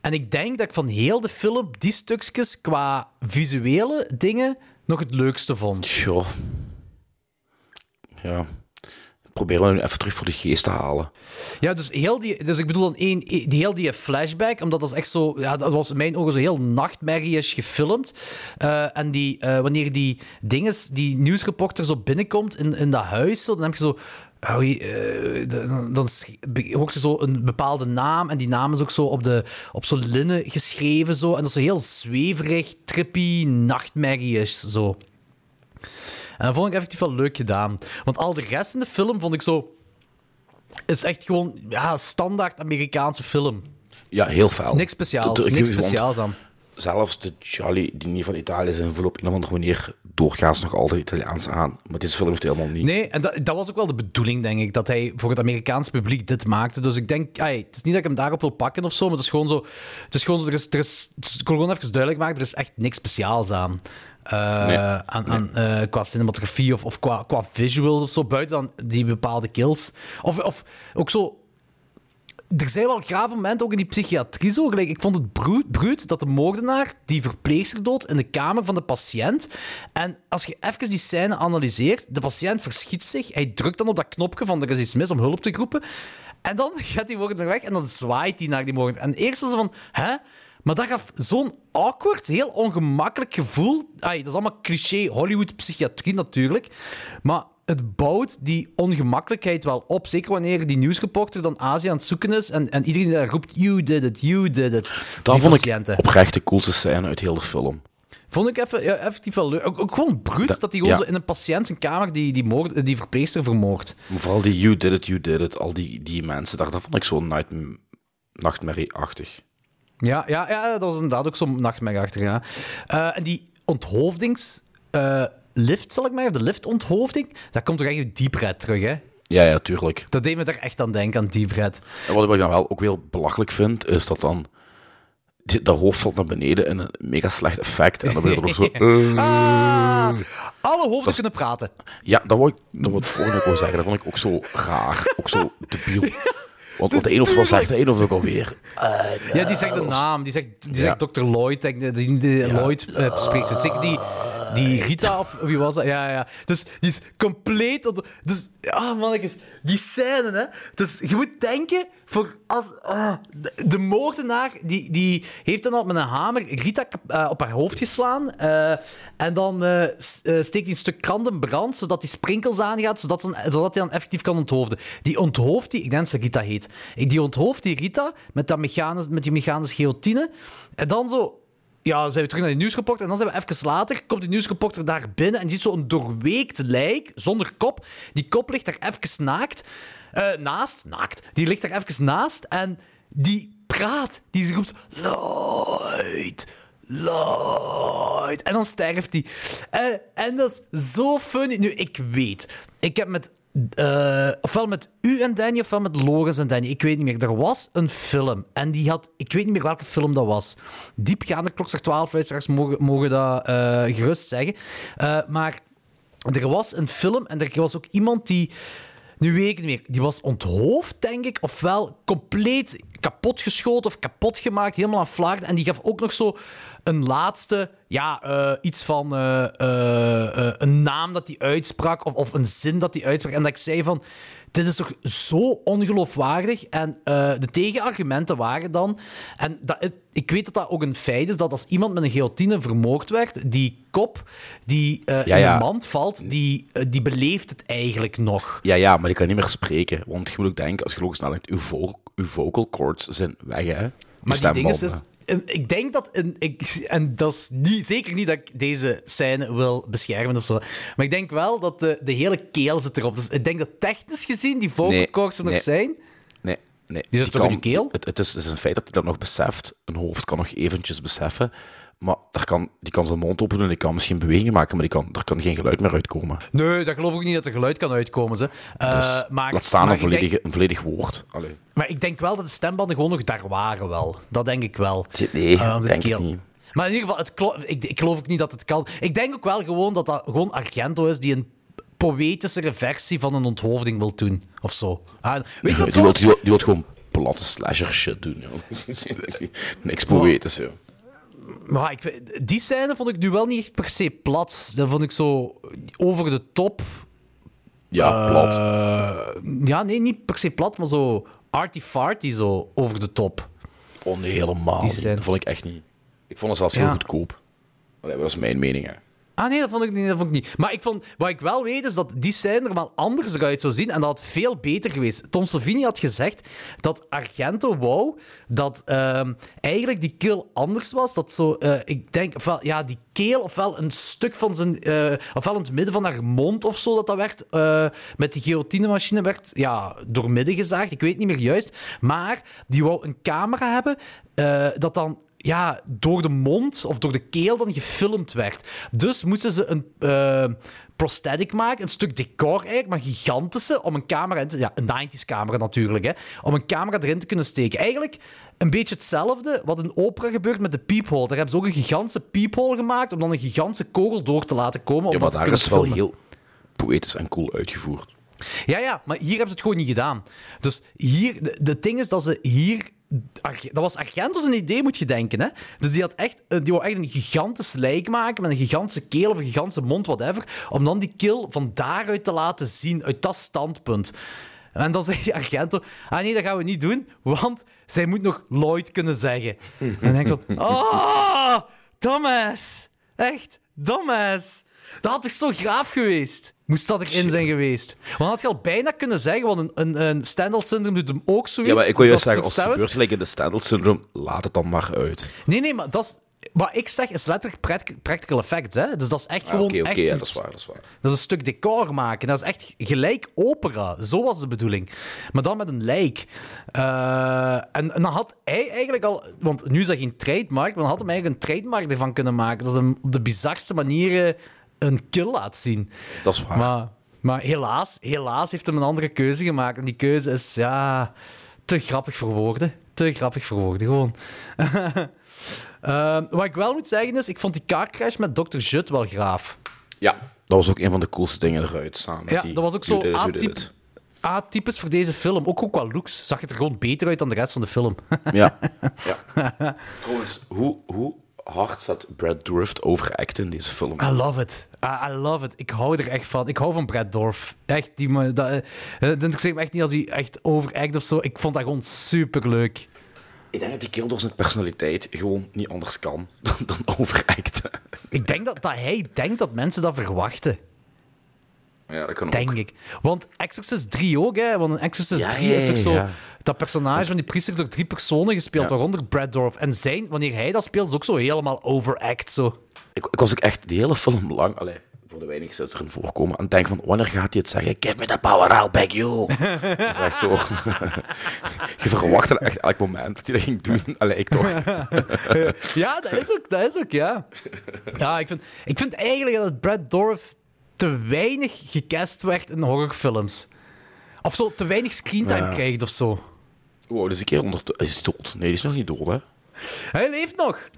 En ik denk dat ik van heel de film die stukjes qua visuele dingen nog het leukste vond. Ja. Ja. Proberen we even terug voor de geest te halen. Ja, dus, heel die, dus ik bedoel dan één, die heel die flashback, omdat dat is echt zo, ja, dat was in mijn ogen zo heel nachtmerrieus gefilmd. Eh, en die, eh, wanneer die dinges, die nieuwsreporter zo binnenkomt in, in dat huis, dan heb je zo. eh, dan hoort je zo een bepaalde naam en die naam is ook zo op, de, op zo'n linnen geschreven. Zo, en dat is zo heel zweverig, trippy, nachtmerrieus. Zo. En dat vond ik effectief wel leuk gedaan. Want al de rest in de film vond ik zo is echt gewoon ja, standaard Amerikaanse film. Ja, heel fel. Niks speciaals, niks speciaals aan. Zelfs de Charlie, die niet van Italië zijn, voelen op een of andere manier doorgaans nog altijd Italiaans aan. Maar deze film heeft helemaal niet. Nee, en dat, dat was ook wel de bedoeling, denk ik, dat hij voor het Amerikaans publiek dit maakte. Dus ik denk, het is niet dat ik hem daarop wil pakken of zo, maar het is gewoon zo. Het is gewoon zo er is, er is, ik wil gewoon even duidelijk maken, er is echt niks speciaals aan. Eh, Nee. aan, aan eh, qua cinematografie of, of qua, qua visuals of zo, buiten dan die bepaalde kills. Of, of ook zo er zijn wel grave momenten, ook in die psychiatrie zo. Gelijk, ik vond het bruut, bruut dat de moordenaar die verpleegster doodt in de kamer van de patiënt. En als je even die scène analyseert, de patiënt verschiet zich. Hij drukt dan op dat knopje van er is iets mis om hulp te roepen. En dan gaat die moordenaar weg en dan zwaait hij naar die moordenaar. En eerst is ze van, hè? Maar dat gaf zo'n awkward, heel ongemakkelijk gevoel. Dat is allemaal cliché Hollywood-psychiatrie natuurlijk. Maar het bouwt die ongemakkelijkheid wel op. Zeker wanneer die nieuwsreporter dan Azië aan het zoeken is en, en iedereen daar roept, you did it, you did it. Dat die vond patiënten. ik oprecht de coolste scène uit heel de film. Vond ik even, ja, effectief wel leuk. Ook, ook gewoon bruut Dat- dat hij gewoon ja. zo in een patiënt zijn kamer die, die, moord, die verpleegster vermoordt. Vooral die you did it, you did it, al die, die mensen, daar, dat vond ik zo night, nachtmerrie-achtig. Ja, ja, ja, dat was inderdaad ook zo'n nachtmerrie achter. Ja. Eh, en die onthoofdings... eh, lift, zal ik maar, de liftonthoofding, dat komt toch echt uit Deep Red terug, hè? Ja, ja, tuurlijk. Dat deed me daar echt aan denken, aan Deep Red. En wat ik dan wel ook heel belachelijk vind, is dat dan dat hoofd valt naar beneden in een mega slecht effect. En dan ben je er nog zo... eh. Ah, alle hoofden kunnen praten. Ja, dat wou ik, dat ik volgende ook wel zeggen. Dat vond ik ook zo raar. Ook zo debiel. Want wat de een of wat zegt de een of ook alweer. Ja, die zegt de naam. Die zegt, die zegt Dr. Lloyd. Die, Lloyd eh, spreekt zo. Zeker die, die Rita, of wie was dat? Ja, ja. Dus die is compleet... Dus, ah, mannetjes. Die scène, hè. Dus je moet denken... Voor als, ah, de, de moordenaar, die, die heeft dan al met een hamer Rita eh, op haar hoofd geslaan. eh, en dan eh, steekt hij een stuk krant in brand, zodat die sprinkels aangaat, zodat, ze, zodat hij dan effectief kan onthoofden. Die onthooft die... Ik denk dat ze Rita heet. Die onthooft die Rita met, dat mechanisch, met die mechanische guillotine. En dan zo... Ja, zijn we terug naar die nieuwsreporter. En dan zijn we even later, komt die nieuwsreporter daar binnen en ziet zo'n doorweekt lijk, zonder kop. Die kop ligt daar even naakt. eh, naast, naakt. Die ligt daar even naast en die praat. Die roept, Lloyd, Lloyd. En dan sterft hij. Eh, en dat is zo funny. Nu, ik weet, ik heb met... eh, ofwel met u en Danny, ofwel met Lorenz en Danny. Ik weet niet meer. Er was een film. En die had... Ik weet niet meer welke film dat was. Diepgaande Klokster 12 luisteraars mogen, mogen dat eh, gerust zeggen. Eh, maar er was een film en er was ook iemand die... Nu weet ik niet meer. Die was onthoofd, denk ik. Ofwel compleet kapotgeschoten of kapot gemaakt. Helemaal aan flaarden. En die gaf ook nog zo een laatste... Ja, eh, iets van... eh, eh, een naam dat hij uitsprak. Of, of een zin dat hij uitsprak. En dat ik zei van... Dit is toch zo ongeloofwaardig? En de tegenargumenten waren dan... En dat, ik weet dat dat ook een feit is, dat als iemand met een guillotine vermoord werd, die kop die Ja, in ja. de mand valt, die, die beleeft het eigenlijk nog. Ja, ja, maar die kan niet meer spreken. Want je moet ook denken, als je logisch nadenkt, uw, vo uw vocal cords zijn weg, hè. Maar die ding is. En ik denk dat, een, ik, en dat is niet, zeker niet dat ik deze scène wil beschermen of zo, maar ik denk wel dat de, de hele keel zit erop. Dus ik denk dat technisch gezien die Nee, cords er nog zijn. Nee, nee. Die zit toch in keel? Het, het, is, het is een feit dat hij dat nog beseft. Een hoofd kan nog eventjes beseffen. Maar daar kan, die kan zijn mond open doen, die kan misschien bewegingen maken, maar die kan, er kan geen geluid meer uitkomen. Nee, dat geloof ik niet dat er geluid kan uitkomen. Ze. Dus maar, laat staan maar een, denk- volledige, een volledig woord. Allee. Maar ik denk wel dat de stembanden gewoon nog daar waren wel. Dat denk ik wel. Nee, Eh, denk de ik niet. Maar in ieder geval, het klo- ik, ik geloof ook niet dat het kan. Ik denk ook wel gewoon dat dat gewoon Argento is die een poëtischere versie van een onthoofding wil doen. Of zo. Ah, weet je wat die, wil, trouwens? die, wil, die wil gewoon platte slasher shit doen. Niks poëtisch, joh. Maar ik, die scène vond ik nu wel niet echt per se plat. Dat vond ik zo over de top. Ja, plat. Eh, ja, nee, niet per se plat, maar zo arty-farty zo over de top. Oh nee, helemaal Die niet. Dat vond ik echt niet. Ik vond het zelfs heel goedkoop. Allee, dat is mijn mening, hè. Ah nee, dat vond ik niet. Dat vond ik niet. Maar ik vond, wat ik wel weet is dat die scène er wel anders eruit zou zien en dat had veel beter geweest. Tom Savini had gezegd dat Argento wou dat ehm, eigenlijk die kill anders was. Dat zo, eh, ik denk, ofwel, ja, die keel ofwel een stuk van zijn, eh, ofwel in het midden van haar mond of zo, dat dat werd, eh, met die guillotinemachine werd, ja, doormidden gezaagd. Ik weet niet meer juist. Maar die wou een camera hebben dat dan ja, door de mond of door de keel dan gefilmd werd. Dus moesten ze een eh, prosthetic maken, een stuk decor eigenlijk, maar gigantische, om een camera in te... Ja, een 90s camera natuurlijk, hè. Om een camera erin te kunnen steken. Eigenlijk een beetje hetzelfde wat in opera gebeurt met de peephole. Daar hebben ze ook een gigantische peephole gemaakt om dan een gigantische kogel door te laten komen. Om Ja, dat maar daar is het wel filmen. heel poëtisch en cool uitgevoerd. Ja, ja, maar hier hebben ze het gewoon niet gedaan. Dus hier, de, de ding is dat ze hier. Dat was Argento's een idee, moet je denken. Hè? Dus die, had echt, eh, die wou echt een gigantisch lijk maken met een gigantische keel of een gigantische mond, whatever. Om dan die keel van daaruit te laten zien, uit dat standpunt. En dan zei Argento: Ah nee, dat gaan we niet doen, want zij moet nog Lloyd kunnen zeggen. en dan denk ik van: Oh! Echt, Thomas! Dat had toch zo graaf geweest? Moest dat erin zijn geweest? Want had je al bijna kunnen zeggen, want een, een, een Stendhal-syndroom doet hem ook zoiets. Ja, maar ik wil juist zeggen, als het gebeurt in de Stendhal-syndroom, laat het dan maar uit. Nee, nee, maar dat is... Wat ik zeg is letterlijk pract- practical effects, hè? Dus dat is echt Ah, gewoon... Oké, oké, ja, dat is waar, dat is waar. Dat is een stuk decor maken. Dat is echt gelijk opera. Zo was de bedoeling. Maar dan met een lijk. Eh, en, en dan had hij eigenlijk al... Want nu is dat geen trademark, maar dan had hij eigenlijk een trademark ervan kunnen maken. Dat hem op de bizarste manieren een kill laat zien. Dat is waar. Maar, maar helaas, helaas heeft hem een andere keuze gemaakt. En die keuze is, ja, te grappig voor woorden. Te grappig voor woorden, gewoon. Ehm, wat ik wel moet zeggen is, ik vond die car crash met Dr. Jut wel graaf. Ja, dat was ook een van de coolste dingen eruit samen. Ja, die dat was ook zo You Did It, You Did atyp- It. atypisch voor deze film. Ook, ook qua looks zag het er gewoon beter uit dan de rest van de film. Ja. ja. Trouwens, hoe, hoe hard staat Brad Dourif overact in deze film? I love it. I, I love it. Ik hou er echt van. Ik hou van Brad Dorf. Echt, die dat, eh, dat interesseert me echt niet als hij echt overact of zo. Ik vond dat gewoon super leuk. Ik denk dat die kerel door zijn personaliteit gewoon niet anders kan dan, dan overacten. Ik denk dat, dat hij denkt dat mensen dat verwachten. Ja, dat kan Denk ook. ik. Want Exorcist 3 ook, hè? Want in Exorcist Ja, 3 ja, is toch zo. ja. Dat personage van die priester door drie personen gespeeld, waaronder Brad Dorf. En zijn, wanneer hij dat speelt, is ook zo helemaal overact. Zo. Ik, ik was ook echt die hele film lang, allee, voor de weinige zes erin voorkomen, aan het denken van wanneer gaat hij het zeggen? Give me the power, I'll beg you. dat is echt zo. Je verwachtte echt elk moment dat hij dat ging doen. Allee, ik toch. Ja, dat is ook, dat is ook, ja. Ja, ik vind, ik vind eigenlijk dat Brad Dorf te weinig gecast werd in horrorfilms. Of zo, te weinig screentime Ja. krijgt of zo. Wow, dus een keer onder... Hij is dood. Nee, die is nog niet dood, hè? Hij leeft nog.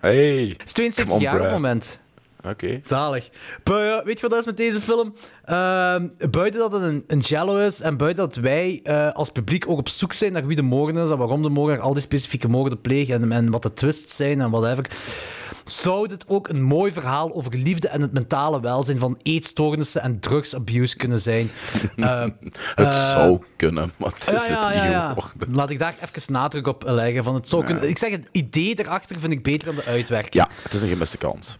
Hey. Het is 72 Come on, jaar op het moment. Oké. Zalig. Maar ja, weet je wat dat is met deze film? Ehm, buiten dat het een, een jello is en buiten dat wij eh, als publiek ook op zoek zijn naar wie de moordenaar is en waarom de moordenaar al die specifieke moorden pleegt en, en wat de twists zijn en whatever, zou dit ook een mooi verhaal over liefde en het mentale welzijn van eetstoornissen en drugsabuse kunnen zijn. Ehm, Het eh, zou kunnen, maar het is ja, het ja, niet. Laat ik daar even nadruk op leggen. Van het zou kunnen... Ik zeg, het idee erachter vind ik beter dan de uitwerking. Ja, het is een gemiste kans.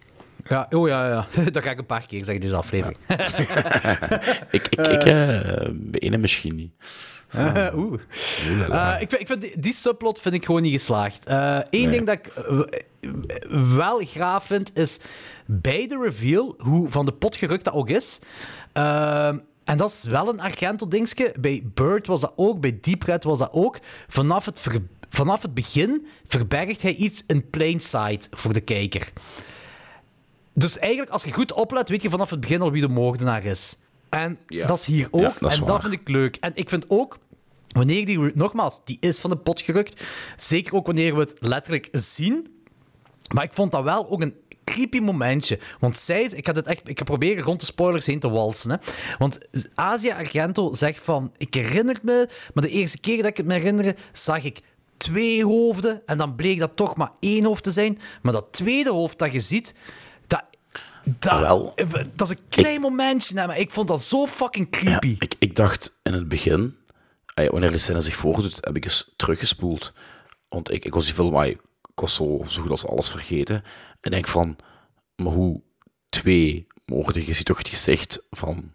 Ja, oh ja, ja. Dat ga ik een paar keer zeggen, deze aflevering. Ik, ik, ik eh, bij ene misschien niet. Oeh. Eh, ik, vind- ik vind die, die subplot vind ik gewoon niet geslaagd. Eén Nee. ding dat ik eh, wel graaf vind, is bij de reveal, hoe van de pot gerukt dat ook is. ehm, en dat is wel een Argento-dingetje. Bij Bird was dat ook, bij Deep Red was dat ook. Vanaf het, ver- vanaf het begin verbergt hij iets in plain sight voor de kijker. Dus eigenlijk, als je goed oplet, weet je vanaf het begin al wie de moordenaar is. En Ja. dat is hier ook. Ja, dat is en waar. dat vind ik leuk. En ik vind ook, wanneer die, nogmaals, die is van de pot gerukt. Zeker ook wanneer we het letterlijk zien. Maar ik vond dat wel ook een creepy momentje. Want zij, ik ga dit echt, ik ga proberen rond de spoilers heen te walsen. Hè. Want Asia Argento zegt van, ik herinner me, maar de eerste keer dat ik het me herinner, zag ik twee hoofden. En dan bleek dat toch maar één hoofd te zijn. Maar dat tweede hoofd dat je ziet, dat, dat, Wel. dat is een klein momentje. maar ik vond dat zo fucking Ja, creepy. ik, ik dacht in het begin, wanneer de scène zich voordoet, heb ik eens teruggespoeld. Want ik, ik was die film, ik was zo, zo goed als alles vergeten. En denk van, maar hoe twee moorden, je ziet toch het gezicht van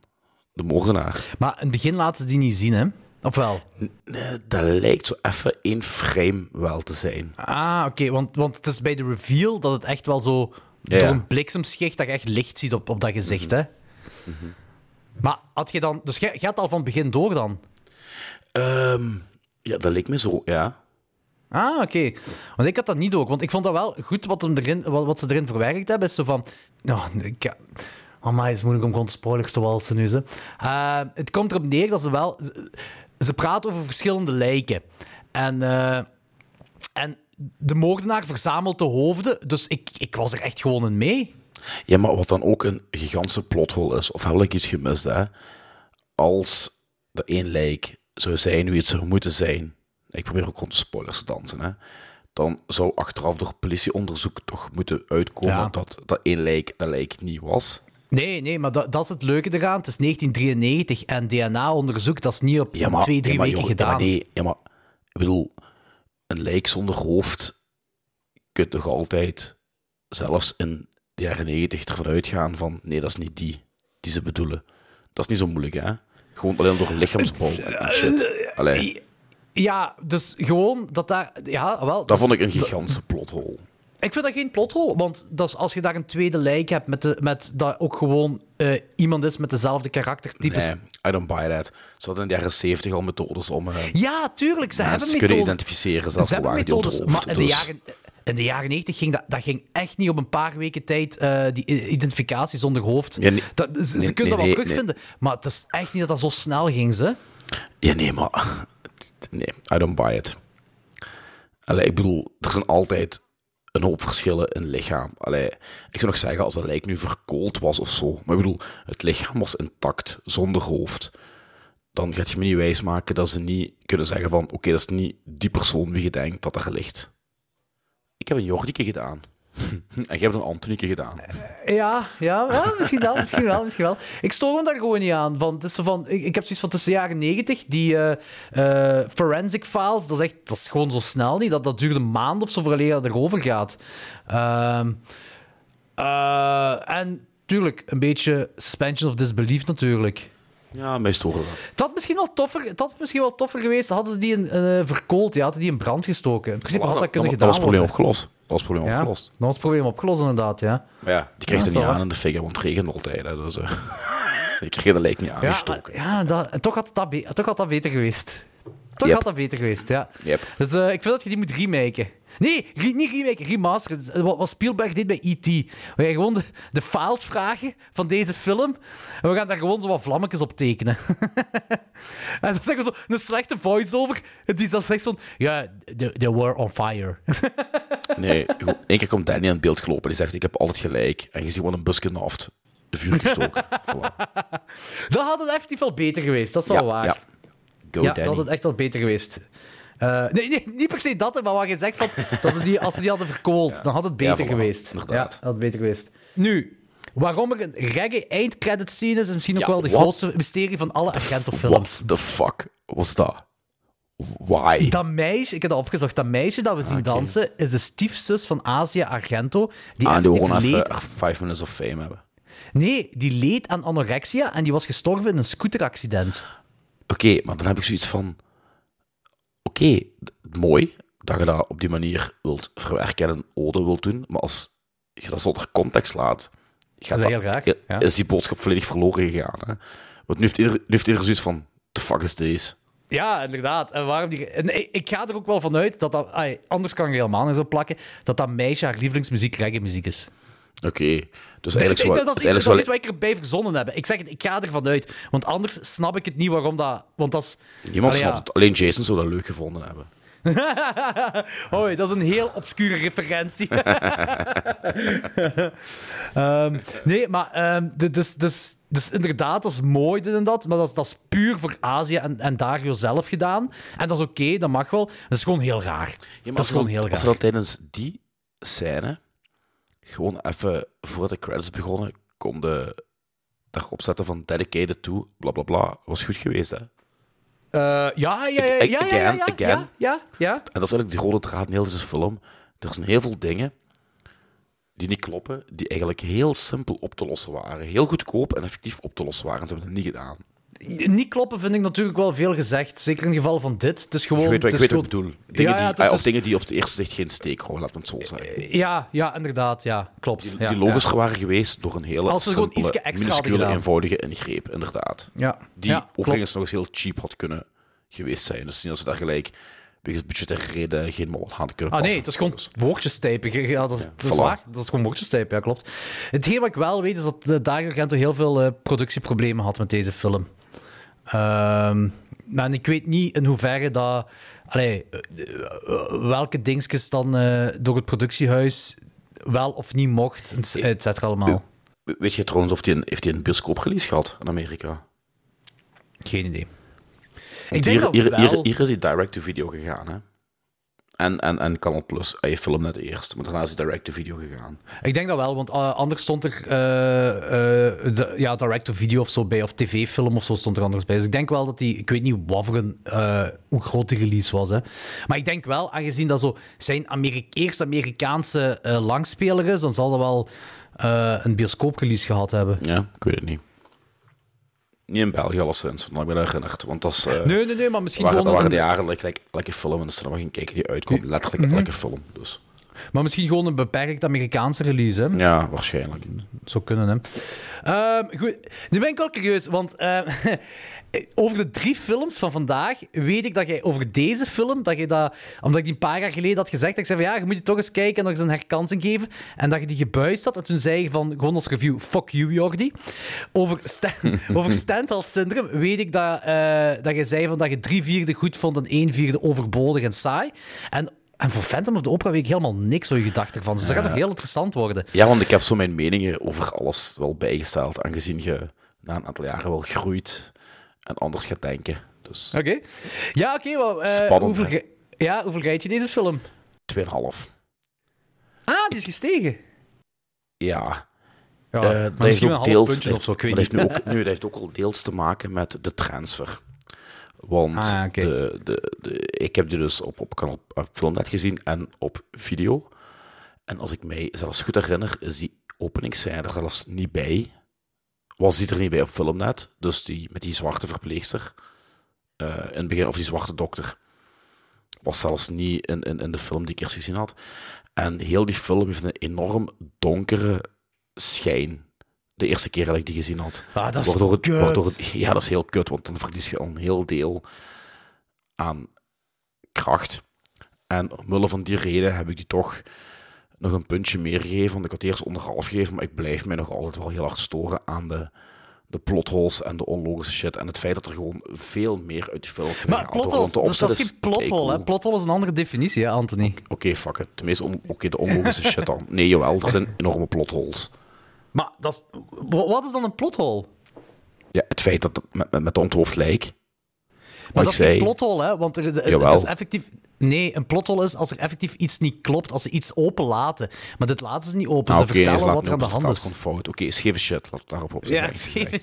de moordenaar. Maar in het begin laten ze die niet zien, hè? Of wel? Nee, dat lijkt zo even één frame wel te zijn. Ah, oké. want, want het is bij de reveal dat het echt wel zo... Ja, door een bliksemschicht dat je echt licht ziet op, op dat gezicht, hè? Maar had je dan... Dus jij had al van het begin door dan? Ehm, ja, dat leek me zo, ja. Ah, oké. Want ik had dat niet ook. Want ik vond dat wel goed wat, hem erin, wat, wat ze erin verwerkt hebben. Is zo van... Nou, ik... Oh, maar het is moeilijk om gewoon spoilers te walsen nu, ze. Eh, het komt erop neer dat ze wel... Ze, ze praten over verschillende lijken. En... eh, en de moordenaar verzamelt de hoofden. Dus ik, ik was er echt gewoon in mee. Ja, maar wat dan ook een gigantische plothol is, of heb ik iets gemist, hè? Als de één lijk zou zijn wie het zou moeten zijn, ik probeer ook rond de spoilers te dansen, hè? Dan zou achteraf door politieonderzoek toch moeten uitkomen Ja. dat dat één lijk dat lijk niet was. Nee, nee, maar dat, dat is het leuke eraan. Het is 1993 en DNA-onderzoek, dat is niet op Ja, maar, twee, drie ja, maar, weken joh, gedaan. Ja, maar nee, ja, maar ik bedoel, een lijk zonder hoofd kun je toch altijd, zelfs in de jaren 90, ervan uitgaan van nee, dat is niet die die ze bedoelen. Dat is niet zo moeilijk, hè? Gewoon alleen door lichaamsbouw en shit. Allee, Ja, dus gewoon dat daar... Ja, wel... dat vond is- ik een gigantische plothol. Ik vind dat geen plothol, want dat is als je daar een tweede lijk hebt met, de, met dat ook gewoon eh, iemand is met dezelfde karaktertypes. Nee, I don't buy that. Ze hadden in de jaren 70 al methodes om eh, Ja, tuurlijk, ze hebben te kunnen identificeren, zelfs Ze hebben die methodes, maar in de Dus- jaren... in de jaren 90 ging dat, dat ging echt niet op een paar weken tijd, eh, die identificatie zonder hoofd. Ja, nee. dat, ze Nee, kunnen dat wel terugvinden, maar het is echt niet dat dat zo snel ging, ze. Ja, nee, maar... Nee, I don't buy it. Allee, ik bedoel, er zijn altijd een hoop verschillen in lichaam. Allee, ik zou nog zeggen, als dat lijk nu verkoold was of zo. Maar ik bedoel, het lichaam was intact, zonder hoofd. Dan gaat je me niet wijsmaken dat ze niet kunnen zeggen van... Oké, dat is niet die persoon wie je denkt dat er ligt. Ik heb een Jordike gedaan. en jij hebt een Antonieke gedaan. Ja, ja, ja, misschien wel, misschien wel, misschien wel. Ik stoor me daar gewoon niet aan. Van, het is zo van, ik, ik heb zoiets van tussen de jaren 90, die eh, eh, forensic files, dat is, echt, dat is gewoon zo snel niet. Dat, dat duurt een maand of zo voordat dat erover gaat. Eh, en tuurlijk, een beetje suspension of disbelief natuurlijk. Ja, mij storen wel. Het had misschien wel toffer, het had misschien wel toffer geweest, hadden ze die eh verkoold, ja, hadden die in brand gestoken. In principe had dat kunnen dat, gedaan was het probleem opgelost. Dat was het probleem Ja, opgelost. dat was het probleem opgelost inderdaad, ja. Maar ja, die kreeg Ja, er niet is aan in de figure, want het regende altijd. Hè, dus, eh die kreeg de lijk niet Ja, aangestoken. maar- ja dat, toch, had dat toch had dat beter geweest. Toch Yep. had dat beter geweest, ja. Yep. Dus eh, ik vind dat je die moet remaken. Nee, re- niet remaken, remasteren. Wat, Spielberg deed bij E.T. We gaan gewoon de, de files vragen van deze film. En we gaan daar gewoon zo wat vlammetjes op tekenen. en dan zeggen we zo een slechte voice-over. Die dan zegt zo... Ja, they, they were on fire. Nee, één keer komt Danny aan het beeld gelopen. Die zegt, ik heb altijd gelijk. En je ziet gewoon een busje naft. De vuur gestoken. Voilà. dat had het effectief wel beter geweest. Dat is wel Ja, waar. ja. Go ja, dat had het echt wel beter geweest. Nee, nee, niet per se dat, maar wat je zegt, van, dat ze die, als ze die hadden verkoold, dan had het beter voilà, geweest. inderdaad. Ja, had het beter geweest. Nu, waarom er een reggae eindcredit scene is, is misschien ook Ja, wel de what? grootste mysterie van alle Argento-films. What the fuck was dat? Why? Dat meisje, ik heb dat opgezocht, dat meisje dat we zien oké. dansen, is de stiefzus van Asia Argento, die ah, die gewoon even leed... er five minutes of fame hebben. Nee, die leed aan anorexia en die was gestorven in een scooteraccident. Oké, maar dan heb ik zoiets van... Oké, mooi dat je dat op die manier wilt verwerken en een ode wilt doen, maar als je dat zonder context laat, gaat Dat raar, ja. is die boodschap volledig verloren gegaan. Hè? Want nu heeft ieder, nu heeft ieder zoiets van, the fuck is deze? Ja, inderdaad. En waarom die... en ik, ik ga er ook wel vanuit dat dat... ai, anders kan je helemaal niet zo plakken. Dat dat meisje haar lievelingsmuziek reggae-muziek is. Oké, dus eigenlijk zo... dat, is, dat is iets wat ik erbij verzonnen heb. Ik zeg het, ik ga ervan uit. Want anders snap ik het niet waarom dat... Want dat is... Niemand snapt ja. het. Alleen Jason zou dat leuk gevonden hebben. Hoi, dat is een heel obscure referentie. Ehm, nee, maar dit is, dus, dus inderdaad, dat is mooi dit en dat. Maar dat is, dat is puur voor Azië en, en Dario zelf gedaan. En dat is oké, dat mag wel. Dat is gewoon heel raar. Ja, dat is gewoon heel dan- Als raar. dan tijdens die scène gewoon even voor de credits begonnen, konden daarop zetten van dedicated to, bla bla bla, was goed geweest, hè? Eh, ja, ja, ja, ja, Ag- ja, ja, again, ja, again. ja, ja, ja. En dat is eigenlijk de rode draad in heel deze film. Er zijn heel veel dingen die niet kloppen, die eigenlijk heel simpel op te lossen waren. Heel goedkoop en effectief op te lossen waren. En ze hebben het niet gedaan. Niet kloppen vind ik natuurlijk wel veel gezegd. Zeker in het geval van dit. Het is gewoon... Je weet wat ik, weet wat ik bedoel. Dingen Ja, ja, die, ah, of is- dingen die op het eerste zicht geen steek houden, laat me het zo zeggen. Ja, ja, inderdaad. Ja, klopt. Die, ja, die logischer waren geweest door een hele Als simpele, extra minuscule, eenvoudige ingreep, inderdaad. Ja, Die klopt. overigens nog eens heel cheap had kunnen geweest zijn. Dus niet als ze daar gelijk wegens budgettaire reden geen mol hadden kunnen Ah nee, het is gewoon Dus- woordjes typen. Ja, dat, is- dat is voilà. waar. Dat is gewoon woordjes typen, ja, klopt. Hetgeen wat ik wel weet, is dat uh, Dario Argento heel veel eh, productieproblemen had met deze film. Ehm, maar ik weet niet in hoeverre dat... Allee, eh, welke dingetjes dan door het productiehuis wel of niet mocht, et- et cetera allemaal. We- Weet je trouwens of die een, heeft hij een bioscooprelease gehad in Amerika? Geen idee. Ik denk hier, dat hier, wel. hier, hier is hij direct-to-video gegaan, hè? En, en, en Canal Plus, hij film net eerst, maar daarna is hij direct-to-video gegaan. Ik denk dat wel, want uh, anders stond er uh, uh, de, ja, direct-to-video of zo bij, of tv-film of zo stond er anders bij. Dus ik denk wel dat die, ik weet niet wat voor een, uh, hoe groot die release was. Hè. Maar ik denk wel, aangezien dat zo zijn Ameri eerste Amerikaanse langspeler is, dan zal dat wel een bioscoop-release gehad hebben. Ja, ik weet het niet. Niet in België alleszins, want ik ben herinnerd. Want dat is, uh, nee, nee, nee, maar misschien waren, gewoon... waren de jaren dat ik like, elke film in de cinema ging kijken die uitkwam. Letterlijk Mhm. elke film, dus... Maar misschien gewoon een beperkt Amerikaanse release, hè? Ja, waarschijnlijk. Zou kunnen, hè. Ehm, goed, nu ben ik wel curieus, want eh, over de drie films van vandaag weet ik dat jij over deze film, dat je dat, omdat ik die een paar jaar geleden had gezegd, dat ik zei van ja, je moet je toch eens kijken en nog eens een herkansing geven. En dat je die gebuist had. En toen zei je van, gewoon als review, fuck you, Jordi. Over, Sta over Stendhal Syndrome weet ik dat, eh, dat je zei van dat je drie vierde goed vond en één vierde overbodig en saai. En en voor Phantom of the Opera weet ik helemaal niks wat je gedacht ervan. Dus dat gaat nog heel interessant worden. Ja, want ik heb zo mijn meningen over alles wel bijgesteld, aangezien je na een aantal jaren wel groeit en anders gaat denken. Dus Oké. Ja, oké. wel, eh, Spannend, hoeveel, ja, hoeveel rijdt je deze film? 2,5. Ah, die is gestegen. Ja. Ja, Eh, maar dat heeft ook deels, zo, heeft- niet. dat heeft nu ook, nu, dat heeft ook al deels te maken met de transfer. Want Ah, oké. de, de, de, ik heb die dus op, op, kanaal, op Filmnet gezien en op video. En als ik mij zelfs goed herinner, is die openingsscène er zelfs niet bij. Was die er niet bij op Filmnet. Dus die, met die zwarte verpleegster eh, in het begin, of die zwarte dokter, was zelfs niet in, in, in de film die ik eerst gezien had. En heel die film heeft een enorm donkere schijn. De eerste keer dat ik die gezien had. Ah, dat is waardoor het, kut. waardoor het, ja, dat is heel kut, want dan verlies je al een heel deel aan kracht. En omwille van die reden heb ik die toch nog een puntje meer gegeven. Want ik had eerst onder half gegeven, maar ik blijf mij nog altijd wel heel hard storen aan de, de plotholes en de onlogische shit. En het feit dat er gewoon veel meer uit die film Maar plotholes, dus dat is geen plothole, hè? Plothole is een andere definitie, hè, Anthony? Oké, fuck it. Tenminste, oké, de onlogische shit dan. Nee, jawel, er zijn enorme plotholes. Maar dat is, wa- wat is dan een plothole? Ja, het feit dat het met, met, met de onthoofd lijk. Maar dat is geen zei, plothole, hè? Want er, er- het is effectief... Nee, een plothole is als er effectief iets niet klopt, als ze iets open laten. Maar dit laten ze niet open. Ah, ze vertellen wat er aan de hand is. fout. Oké, scheve shit, laat het daarop op Ja, zijn.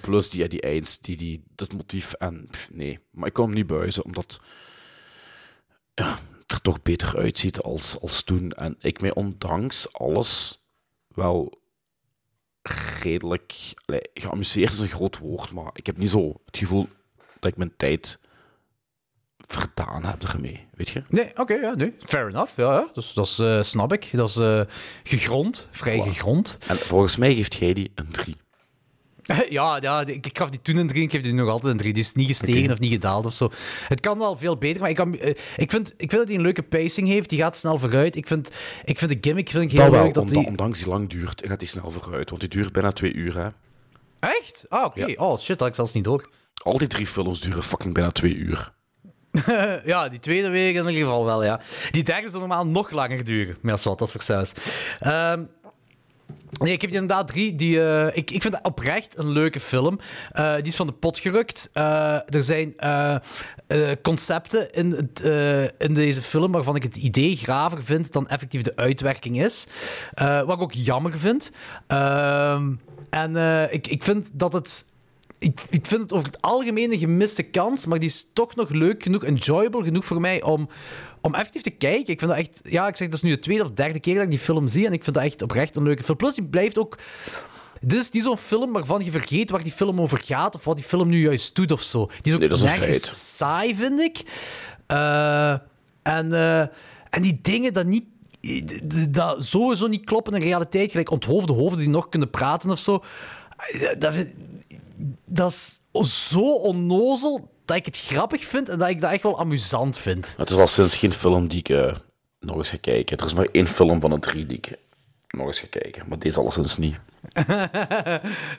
Plus die, die einds, die, die, dat motief en... pff, nee, maar ik kon hem niet buizen, omdat ja, het er toch beter uitziet als, als toen. En ik mij ondanks alles wel redelijk... allee, geamuseerd is een groot woord, maar ik heb niet zo het gevoel dat ik mijn tijd verdaan heb ermee, weet je? Nee, oké, ja, nee. Fair enough, ja. ja. Dus, dat is, eh, snap ik. Dat is eh, gegrond, vrij gegrond. En volgens mij geeft jij die een 3. Ja, ja ik, gaf die toen een 3, ik geef die nog altijd een 3. Die is niet gestegen of niet gedaald of zo. Het kan wel veel beter, maar ik, kan, eh, ik, vind, ik vind dat hij een leuke pacing heeft. Die gaat snel vooruit. Ik vind, ik vind de gimmick vind ik heel Dat wel, leuk. Dat die... ondanks die lang duurt, gaat die snel vooruit. Want die duurt bijna twee uur, hè. Echt? Ah, oké. Oh, shit, dat had ik zelfs niet door. Al die drie films duren fucking bijna twee uur. Ja, die tweede week in ieder geval wel, ja. Die derde zal normaal nog langer duren. Wat, dat is voor saus. Ehm, Nee, ik heb inderdaad drie. Die, eh, ik, ik vind dat oprecht een leuke film. Eh, die is van de pot gerukt. Eh, er zijn concepten in, het, in deze film waarvan ik het idee graver vind dan effectief de uitwerking is. Wat ik ook jammer vind. Ehm, en ik, ik vind dat het ik, ik vind het over het algemeen een gemiste kans, maar die is toch nog leuk genoeg, enjoyable genoeg voor mij om, om effectief te kijken. Ik vind dat echt, ja, ik zeg, dat is nu de tweede of derde keer dat ik die film zie en ik vind dat echt oprecht een leuke film. Plus, die blijft ook. Dit is niet zo'n film waarvan je vergeet waar die film over gaat of wat die film nu juist doet of zo. Die is ook Nee, dat is nergens saai, vind ik. Eh, en, eh, en die dingen dat niet dat sowieso niet kloppen in de realiteit, gelijk onthoofde hoofden die nog kunnen praten of zo. Dat, dat is zo onnozel dat ik het grappig vind en dat ik dat echt wel amusant vind. Het is al sinds geen film die ik eh, nog eens ga kijken. Er is maar één film van de drie die ik nog eens ga kijken. Maar deze alleszins niet.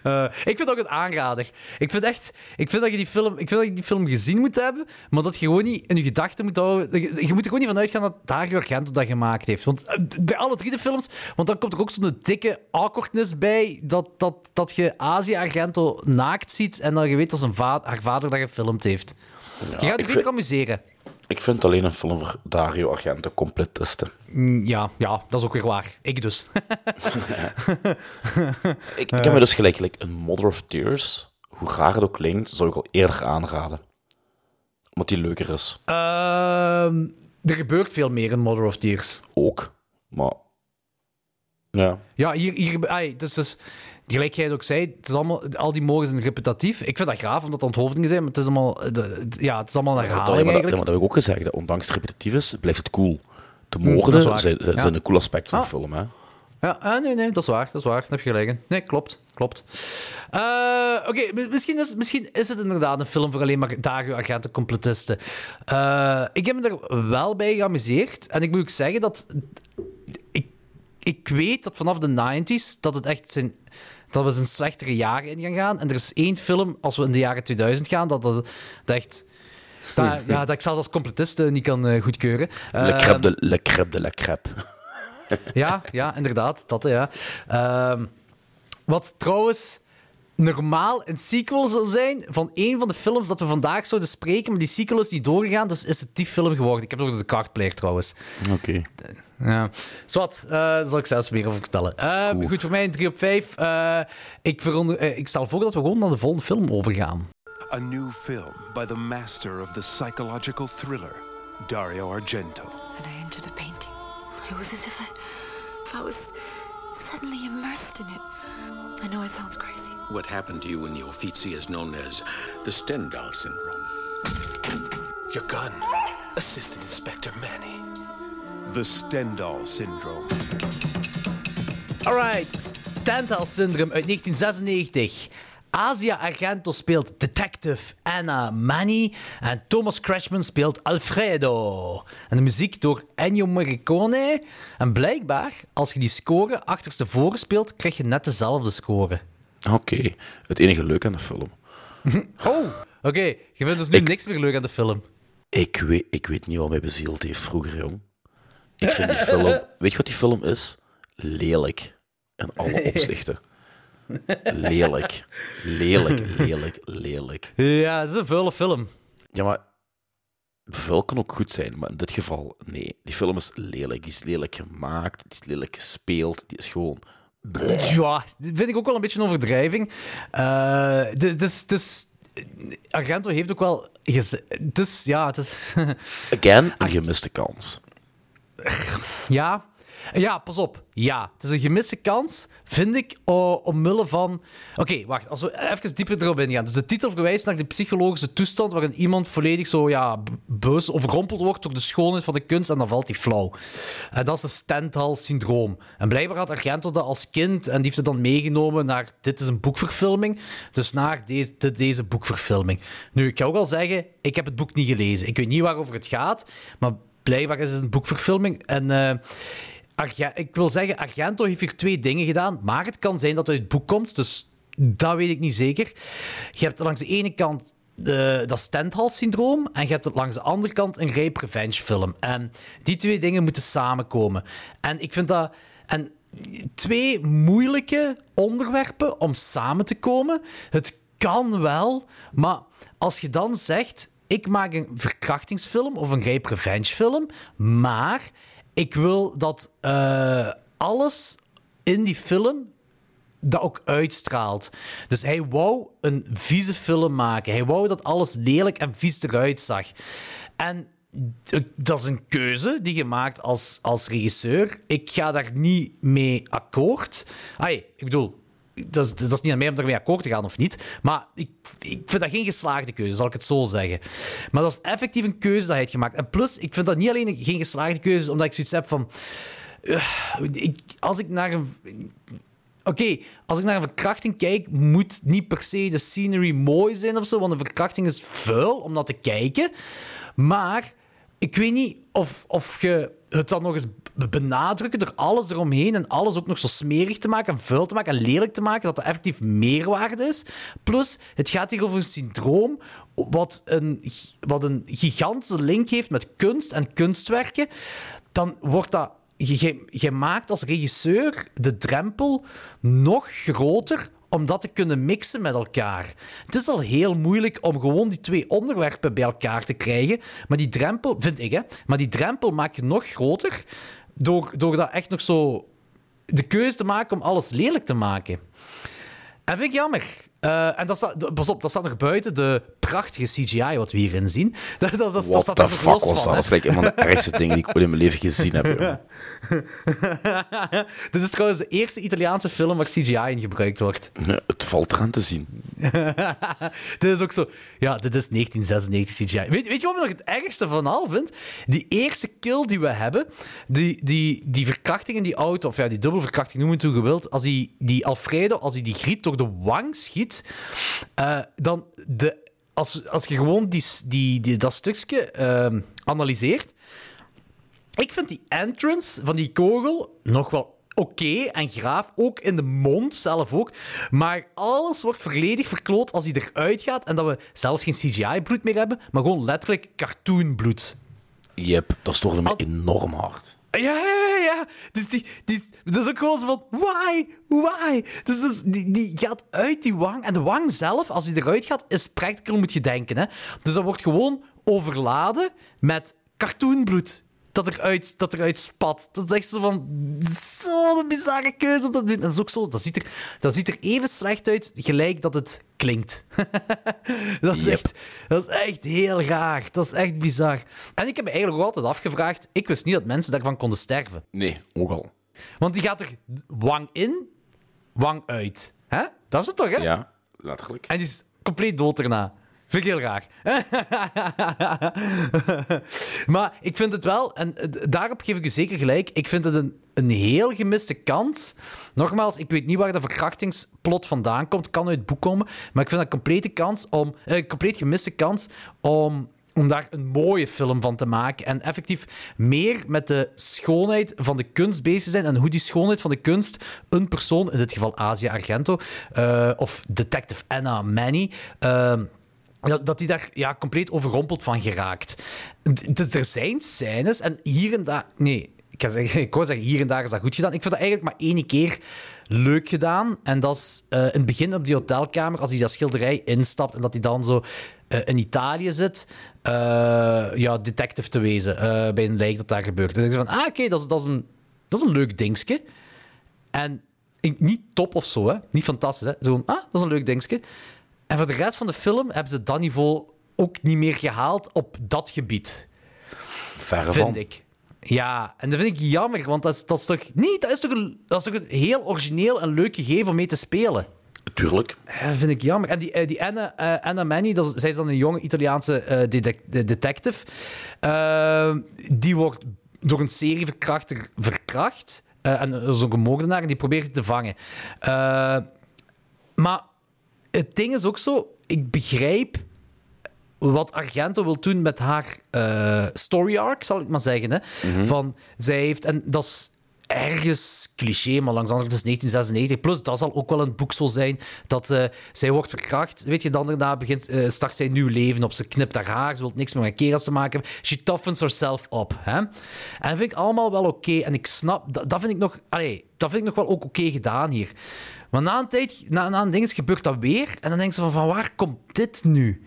Eh, ik vind ook het aanrader. Ik vind echt, ik vind dat je die film, ik vind dat je die film gezien moet hebben, maar dat je gewoon niet in je gedachten moet houden. Je, je moet er gewoon niet van uitgaan dat Dario Argento dat gemaakt heeft. Want eh, bij alle drie de films, want dan komt er ook zo'n dikke awkwardness bij dat, dat, dat je Azië Argento naakt ziet en dan je weet dat zijn va haar vader dat gefilmd heeft. je gaat je beter vind- amuseren. Ik vind alleen een film voor Dario Argento completisten. Mm, Ja, ja, dat is ook weer waar. Ik dus. Ik, ik heb me dus gelijk, gelijk een Mother of Tears, hoe graag het ook klinkt, zou ik al eerder aanraden. Omdat die leuker is. Ehm, er gebeurt veel meer in Mother of Tears. Ook. Maar... Ja. Ja, hier, hier ai, dus, dus, gelijk jij het ook zei, het is allemaal, al die mogen zijn repetitief. Ik vind dat graaf, omdat het onthoofdingen zijn, maar het is allemaal, de- ja, het is allemaal een Ja, maar herhaling dat, ja, maar dat heb ik ook gezegd. hè. Ondanks het repetitief is, blijft het cool. De dat moorden waar. zijn, zijn, Ja. zijn een cool aspect van Ah. de film, hè. Ja, ah, nee, nee, dat is waar. Dat is waar. Daar heb je gelijk. Nee, klopt. Klopt. Eh, Oké, mi- misschien, is, misschien is het inderdaad een film voor alleen maar Dario Argento completisten. Eh, ik heb me er wel bij geamuseerd. En ik moet ook zeggen dat... Ik, ik weet dat vanaf de 90s dat het echt zijn... Dat we zijn slechtere jaren in gaan gaan. En er is één film, als we in de jaren 2000 gaan, dat, dat, dat echt... Dat, ja, dat ik zelfs als completist niet kan eh, goedkeuren. Le crêpe de le crêpe de la crêpe. ja, ja, inderdaad. Dat, ja. Ehm, wat trouwens normaal een sequel zou zijn van een van de films dat we vandaag zouden spreken, maar die sequel is niet doorgegaan, dus is het die film geworden. Ik heb het over de cardplayer trouwens. Oké. Ja. Zwat, eh, daar zal ik zelfs meer over vertellen. Ehm, Goed. goed, voor mij een 3 op 5. Eh, ik, veronder, ik stel voor dat we gewoon naar de volgende film overgaan. A new film by the master of the psychological thriller, Dario Argento. And I entered the painting. It was as if I, if I was suddenly immersed in it. I know it sounds crazy. What happened to you in the Uffizi is known as the Stendhal syndrome. Your gun, Assistant Inspector Manny. The Stendhal Syndrome. Alright, Stendhal Syndrome uit 1996. Asia Argento speelt detective Anna Manny en Thomas Kretschmann speelt Alfredo. En de muziek door Ennio Morricone. En blijkbaar, als je die score achterstevoren speelt, krijg je net dezelfde score. Oké. Het enige leuk aan de film. Oh, oké. Je vindt dus nu Ik- niks meer leuk aan de film. Ik weet, ik weet niet wat mij bezield heeft vroeger, jong. Ik vind die film... Weet je wat die film is? Lelijk. In alle opzichten. Lelijk. Lelijk, lelijk, lelijk. Ja, het is een vuile film. Ja, maar... Vuil kan ook goed zijn, maar in dit geval, nee. Die film is lelijk. Die is lelijk gemaakt, die is lelijk gespeeld, die is gewoon... Ja, dat vind ik ook wel een beetje een overdrijving. Eh, dus, dus, Argento heeft ook wel... Het is, ja, het is... Again, een gemiste kans. Ja. Ja, pas op. Ja, het is een gemiste kans, vind ik, o- omwille van... Oké, wacht. Als we even dieper erop ingaan. Dus de titel verwijst naar de psychologische toestand waarin iemand volledig zo, ja, b- boos overrompeld wordt door de schoonheid van de kunst en dan valt hij flauw. En dat is de Stendhal-syndroom. En blijkbaar had Argento dat als kind en die heeft het dan meegenomen naar... Dit is een boekverfilming, dus naar deze, de- deze boekverfilming. Nu, ik ga ook al zeggen, ik heb het boek niet gelezen. Ik weet niet waarover het gaat, maar blijkbaar is het een boekverfilming. En... eh, Arge- ik wil zeggen, Argento heeft hier twee dingen gedaan, maar het kan zijn dat het uit het boek komt, dus dat weet ik niet zeker. Je hebt langs de ene kant de, dat Stendhal-syndroom en je hebt langs de andere kant een rape revenge film. En die twee dingen moeten samenkomen. En ik vind dat... En twee moeilijke onderwerpen om samen te komen. Het kan wel, maar als je dan zegt... Ik maak een verkrachtingsfilm of een rape revenge film, maar ik wil dat eh, alles in die film dat ook uitstraalt. Dus hij wou een vieze film maken. Hij wou dat alles lelijk en vies eruit zag. En d- dat is een keuze die je maakt als, als regisseur. Ik ga daar niet mee akkoord. Ai, ik bedoel, dat is, dat is niet aan mij om daarmee akkoord te gaan of niet. Maar ik, ik vind dat geen geslaagde keuze, zal ik het zo zeggen. Maar dat is effectief een keuze dat hij heeft gemaakt. En plus, ik vind dat niet alleen geen geslaagde keuze, omdat ik zoiets heb van... eh, ik, als ik naar een Oké, als ik naar een verkrachting kijk, moet niet per se de scenery mooi zijn of zo, want een verkrachting is vuil om dat te kijken. Maar ik weet niet of, of je het dan nog eens benadrukken door alles eromheen en alles ook nog zo smerig te maken en vuil te maken en lelijk te maken, dat er effectief meerwaarde is. Plus, het gaat hier over een syndroom wat een, wat een gigantische link heeft met kunst en kunstwerken. Dan wordt dat je, je- je maakt als regisseur de drempel nog groter om dat te kunnen mixen met elkaar. Het is al heel moeilijk om gewoon die twee onderwerpen bij elkaar te krijgen. Maar die drempel, vind ik, hè, maar die drempel maak je nog groter door, dat echt nog zo de keuze te maken om alles lelijk te maken. En vind ik jammer. Eh, en dat staat, pas op, dat staat nog buiten de prachtige CGI wat we hierin zien. Dat, dat, dat, dat What fuck los was van, dat? hè. Dat is like een van de ergste dingen die ik ooit in mijn leven gezien heb. Dit is trouwens de eerste Italiaanse film waar CGI in gebruikt wordt. Het valt eraan te zien. dit is ook zo... Ja, dit is 1996 CGI. Weet, weet je wat ik nog het ergste van al vind? Die eerste kill die we hebben, die, die, die verkrachting in die auto, of ja, die dubbelverkrachting, noem het hoe je wilt, als die, die Alfredo, als hij die griet door de wang schiet, eh, dan de... Als, als je gewoon die, die, die, dat stukje ehm, analyseert, ik vind die entrance van die kogel nog wel oké en graaf. Ook in de mond zelf ook. Maar alles wordt volledig verkloot als hij eruit gaat. En dat we zelfs geen CGI-bloed meer hebben, maar gewoon letterlijk cartoonbloed. Yep, dat stoorde me enorm hard. Ja, ja, ja. Dus die, die, dat is ook gewoon zo van, why, why? Dus, dus die, die gaat uit die wang. En de wang zelf, als die eruit gaat, is practical, moet je denken. Hè? Dus dat wordt gewoon overladen met cartoonbloed. Dat eruit, dat eruit spat. Dat is echt zo van... Zo'n bizarre keuze om dat te doen. En dat is ook zo... Dat ziet er, dat ziet er even slecht uit, gelijk dat het klinkt. dat, is Yep. echt, dat is echt heel raar. Dat is echt bizar. En ik heb me eigenlijk ook altijd afgevraagd... Ik wist niet dat mensen daarvan konden sterven. Nee, ook al. Want die gaat er wang in, wang uit. Hè? Dat is het toch, hè? Ja, letterlijk. En die is compleet dood daarna. Vind ik heel raar. maar ik vind het wel, en eh, daarop geef ik u zeker gelijk, ik vind het een, een heel gemiste kans. Nogmaals, ik weet niet waar de verkrachtingsplot vandaan komt. kan uit het boek komen. Maar ik vind dat een complete kans om... eh, Een compleet gemiste kans om om daar een mooie film van te maken. En effectief meer met de schoonheid van de kunst bezig zijn. En hoe die schoonheid van de kunst een persoon, in dit geval Asia Argento, eh, of Detective Anna Manny. Dat, dat die daar ja, compleet overrompeld van geraakt. Dus er zijn scènes, en hier en daar... Nee, ik, kan zeggen, ik wou zeggen, hier en daar is dat goed gedaan. Ik vind dat eigenlijk maar één keer leuk gedaan. En dat is eh, in het begin op die hotelkamer, als hij dat schilderij instapt en dat hij dan zo eh, in Italië zit, eh, ja, detective te wezen bij een lijk dat daar gebeurt. En dan denk van, ah, oké, dat, is, dat, is een, dat is een leuk dingetje. En niet top of zo, hè. Niet fantastisch, hè. Zo ah, dat is een leuk dingetje. En voor de rest van de film hebben ze dat niveau ook niet meer gehaald op dat gebied. Verre Vind van. ik. Ja, en dat vind ik jammer, want dat is, dat is toch... Nee, dat is toch, een, dat is toch een heel origineel en leuk gegeven om mee te spelen. Tuurlijk. Dat vind ik jammer. En die, eh, die Anna, eh, Anna Manny, dat is, zij is dan een jonge Italiaanse eh, detec- de- detective. Eh, die wordt door een serie verkrachter verkracht. Eh, en is ook een moordenaar en die probeert het te vangen. Eh, maar het ding is ook zo, ik begrijp wat Argento wil doen met haar eh, story arc, zal ik maar zeggen. Hè? Van, zij heeft, en dat is ergens cliché, maar langs de andere kant is 1996. Plus, dat zal ook wel een boek zo zijn, dat eh, zij wordt verkracht. Weet je, dan daarna begint, eh, start zij een nieuw leven op. Ze knipt haar haar, ze wil niks meer met kerels te maken hebben. She toughens herself up. Hè? En dat vind ik allemaal wel oké. En ik snap, dat, dat vind ik nog, allee, dat vind ik nog wel ook oké gedaan hier. Maar na een tijd, na, na een ding gebeurt dat weer. En dan denk ze van, van waar komt dit nu?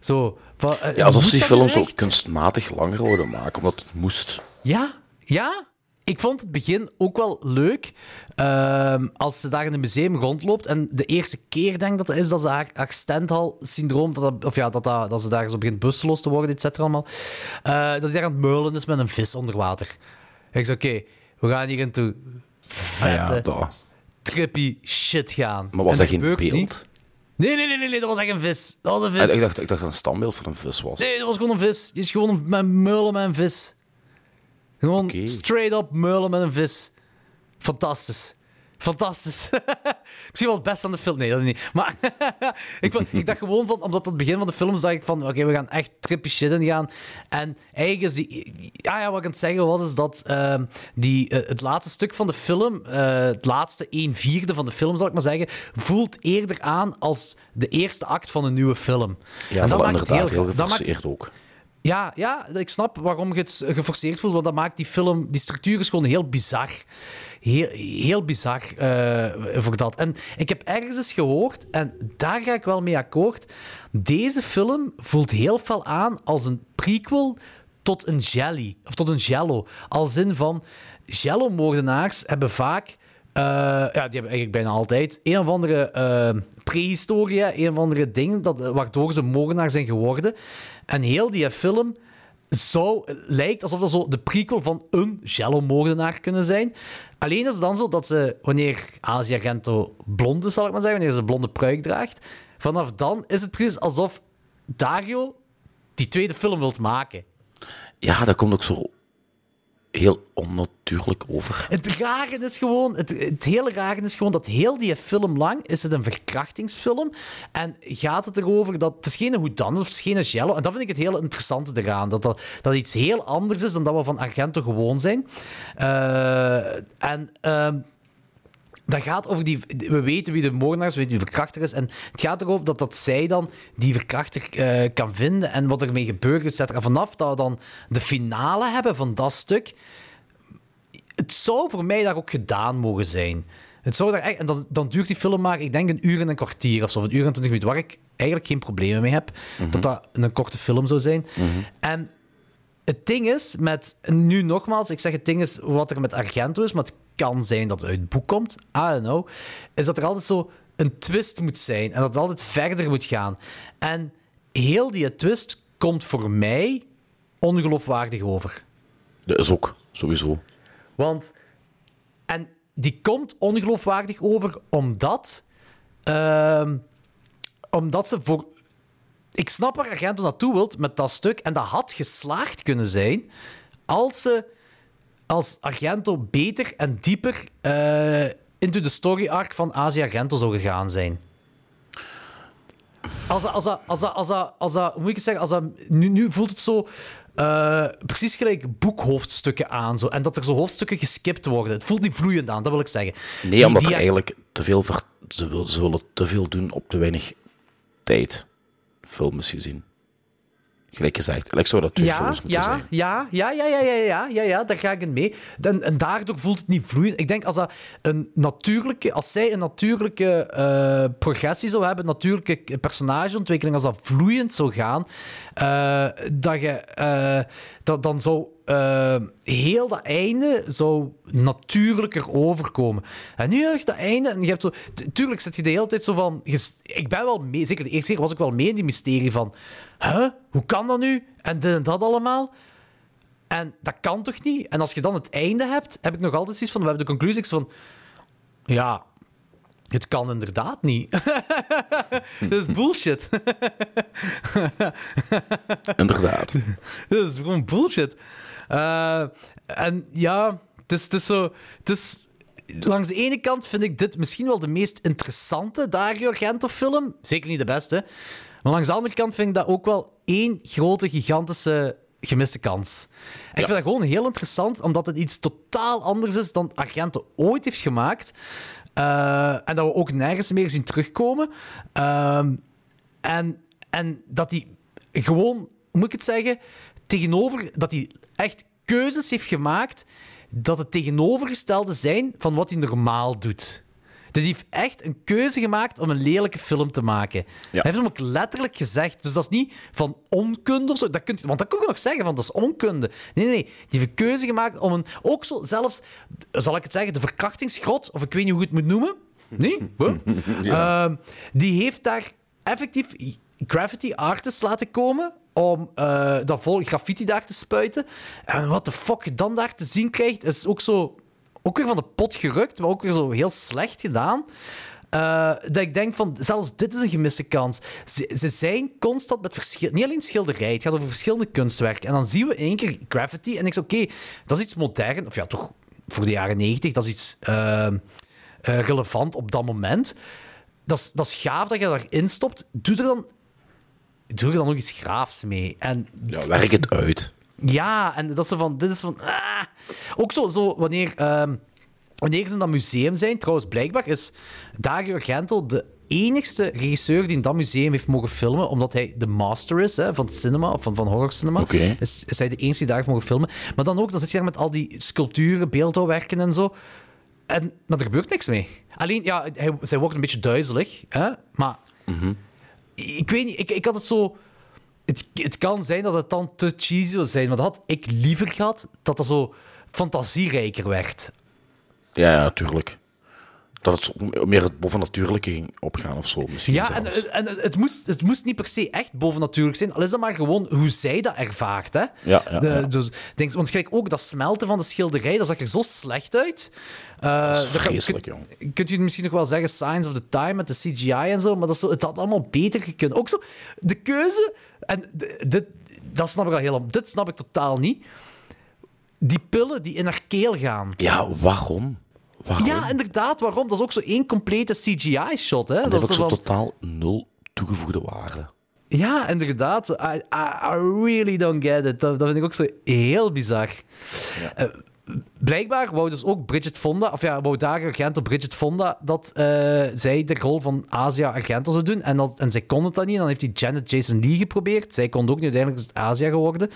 Zo, van, eh, Ja, alsof ze die dat nu film zo echt? kunstmatig langer wilden maken, omdat het moest. Ja, ja. Ik vond het begin ook wel leuk. Ehm, als ze daar in het museum rondloopt. En de eerste keer, denk ik dat het is, dat ze haar, haar Stendhal-syndroom... Dat, dat- of ja, dat, dat, dat ze daar zo begint busseloos te worden, et cetera, allemaal. Eh, dat hij daar aan het meulen is met een vis onder water. Ik zei, oké, we gaan hier into vette, Ja, dat. trippy shit gaan. Maar was En dat geen beeld? niet. Nee, nee, nee, nee, dat was echt een vis. Dat was een Ik, vis. ik dacht, ik dacht dat het een standbeeld van een vis was. Nee, dat was gewoon een vis. Die is gewoon met meulen met een vis. Gewoon straight up meulen met een vis. Fantastisch. Fantastisch. Misschien wel het beste aan de film. Nee, dat niet. Maar ik, vond- ik dacht gewoon van, omdat het begin van de film zag ik van, oké, we gaan echt trippy shit in gaan. En eigenlijk is die... Ja, ja, wat ik aan het zeggen was, is dat ehm, die, eh, het laatste stuk van de film, eh, het laatste 1 vierde van de film, zal ik maar zeggen, voelt eerder aan als de eerste act van een nieuwe film. Ja, En dat maakt het inderdaad heel dat maakt- ook. Ja, ja, ik snap waarom je het geforceerd voelt, want dat maakt die film, die structuur is gewoon heel bizar. Heel, heel bizar eh, voor dat. En ik heb ergens eens gehoord, en daar ga ik wel mee akkoord, deze film voelt heel veel aan als een prequel tot een jelly, of tot een jello. Als in van, jello-moordenaars hebben vaak Eh, ja, die hebben eigenlijk bijna altijd. Een of andere eh prehistoria, een of andere ding dat, waardoor ze moordenaar zijn geworden. En heel die film zou, lijkt alsof dat zo de prequel van een Jello-moordenaar kunnen zijn. Alleen is het dan zo dat ze, wanneer Asia Argento blond is, zal ik maar zeggen, wanneer ze een blonde pruik draagt, vanaf dan is het precies alsof Dario die tweede film wilt maken. Ja, dat komt ook zo heel onnatuurlijk over. Het rare is gewoon, het, het hele rare is gewoon dat heel die film lang is het een verkrachtingsfilm. En gaat het erover dat het is geen hoe dan of het geen jello. En dat vind ik het heel interessante eraan. Dat, dat dat iets heel anders is dan dat we van Argento gewoon zijn. Eh, en ehm, dat gaat over die... We weten wie de moordenaar is, we weten wie de verkrachter is. En het gaat erover dat, dat zij dan die verkrachter eh, kan vinden en wat ermee gebeurt, et cetera. Vanaf dat we dan de finale hebben van dat stuk... Het zou voor mij daar ook gedaan mogen zijn. Het zou daar echt, en dan, dan duurt die film maar, ik denk, een uur en een kwartier of zo. of Een uur en twintig minuten, waar ik eigenlijk geen problemen mee heb. Dat dat een korte film zou zijn. En het ding is, met, nu nogmaals, ik zeg het ding is wat er met Argento is, maar het kan zijn dat het uit het boek komt, I don't know, is dat er altijd zo een twist moet zijn en dat het altijd verder moet gaan. En heel die twist komt voor mij ongeloofwaardig over. Dat is ook, sowieso. Want, en die komt ongeloofwaardig over omdat, ehm, omdat ze voor. Ik snap waar Argento naartoe wilt met dat stuk, en dat had geslaagd kunnen zijn als ze als Argento beter en dieper eh, into de story arc van Asia Argento zou gegaan zijn. Als dat, als dat, als dat, als dat, als dat, hoe moet ik het zeggen? Als dat, nu, nu voelt het zo eh, precies gelijk boekhoofdstukken aan. Zo, en dat er zo hoofdstukken geskipt worden. Het voelt niet vloeiend aan, dat wil ik zeggen. Nee, Die- omdat die- er eigenlijk te veel... Ver... Ze, wil, ze willen te veel doen op te weinig tijd. Film is gezien gelijk gezegd. ik zou dat twee ja, ja. Ja, ja, ja, ja, ja, ja, ja, ja, daar ga ik in mee. En, en daardoor voelt het niet vloeiend. Ik denk als, dat een natuurlijke, als zij een natuurlijke uh, progressie zou hebben, een natuurlijke personageontwikkeling, als dat vloeiend zou gaan, uh, dat je, uh, dat, dan zou eh, heel dat einde zou natuurlijker overkomen. En nu heb je dat einde en je hebt zo... tu- Tuurlijk zit je de hele tijd zo van... je ik ben wel mee, zeker de eerste keer was ik wel mee in die mysterie van... Huh? Hoe kan dat nu? En dit en dat allemaal? En dat kan toch niet? En als je dan het einde hebt, heb ik nog altijd zoiets van... We hebben de conclusies van... Ja, het kan inderdaad niet. dat is bullshit. Inderdaad. Dat is gewoon bullshit. Eh, en ja, het is, het is zo... Het is, langs de ene kant vind ik dit misschien wel de meest interessante Dario Argento-film. Zeker niet de beste. Maar langs de andere kant vind ik dat ook wel één grote, gigantische gemiste kans. En ik vind dat gewoon heel interessant, omdat het iets totaal anders is dan Argento ooit heeft gemaakt. Eh, en dat we ook nergens meer zien terugkomen. Ehm, en, en dat hij gewoon, hoe moet ik het zeggen, tegenover dat hij echt keuzes heeft gemaakt dat het tegenovergestelde zijn van wat hij normaal doet. Dat hij heeft echt een keuze gemaakt om een lelijke film te maken. Hij heeft hem ook letterlijk gezegd. Dus dat is niet van onkunde of zo. Dat kunt, want dat kun je nog zeggen, van dat is onkunde. Nee, nee, nee. Die heeft een keuze gemaakt om een... Ook zo, zelfs, zal ik het zeggen, de verkrachtingsgrot, of ik weet niet hoe je het moet noemen. Nee? Huh? Ehm, die heeft daar effectief graffiti artists laten komen om eh, dat vol graffiti daar te spuiten. En wat de fuck je dan daar te zien krijgt, is ook zo... Ook weer van de pot gerukt, maar ook weer zo heel slecht gedaan. Eh, dat ik denk van, zelfs dit is een gemiste kans. Ze, ze zijn constant met verschillende... Niet alleen schilderij, het gaat over verschillende kunstwerken. En dan zien we één keer graffiti en ik zeg, oké, dat is iets modern. Of ja, toch voor de jaren negentig, dat is iets eh, eh, relevant op dat moment. Dat is, dat is gaaf dat je daarin stopt. Doe er dan, doe er dan nog iets graafs mee. En Ja, werk het uit. ja, en dat is zo van, dit is van, ah. Ook zo, zo wanneer, ehm, wanneer ze in dat museum zijn, trouwens, blijkbaar is Dario Argento de enigste regisseur die in dat museum heeft mogen filmen, omdat hij de master is hè, van het cinema, of van, van horror cinema. Oké. Is, is hij de enige die daar heeft mogen filmen. Maar dan ook, dan zit je daar met al die sculpturen, beeldhouwwerken en zo. En, maar er gebeurt niks mee. Alleen, ja, hij, zij wordt een beetje duizelig, hè, maar ik weet niet, ik, ik had het zo... Het, het kan zijn dat het dan te cheesy zou zijn, maar dat had ik liever gehad dat dat zo fantasierijker werd. Ja, ja, tuurlijk. Dat het meer het bovennatuurlijke ging opgaan of zo. Misschien Ja, en, zelfs. en het, moest, het moest niet per se echt bovennatuurlijk zijn. Al is dat maar gewoon hoe zij dat ervaart. Hè? Ja, ja, De- ja. Dus, denk, want gelijk ook dat smelten van de schilderij, dat zag er zo slecht uit. Eh, Dat is vreselijk, kun- jong. Kunt u misschien nog wel zeggen Signs of the Time met de CGI en zo, maar dat zo, het had allemaal beter gekund. Ook zo, de keuze, en dit, dat snap ik al helemaal, dit snap ik totaal niet. Die pillen die in haar keel gaan. Ja, waarom? Waarom? Ja, inderdaad, waarom? Dat is ook zo één complete CGI-shot. Hè? dat Dat is ook zo van- totaal nul toegevoegde waarde. Ja, inderdaad. I, really don't get it. Dat, dat vind ik ook zo heel bizar. Eh, blijkbaar wou dus ook Bridget Fonda, of ja, wou Dario Argento Bridget Fonda, dat eh, zij de rol van Asia Argento zou doen. En, dat, en zij kon het dan niet. En dan heeft hij Janet Jason Lee geprobeerd. Zij kon het ook niet. Uiteindelijk is het Asia geworden.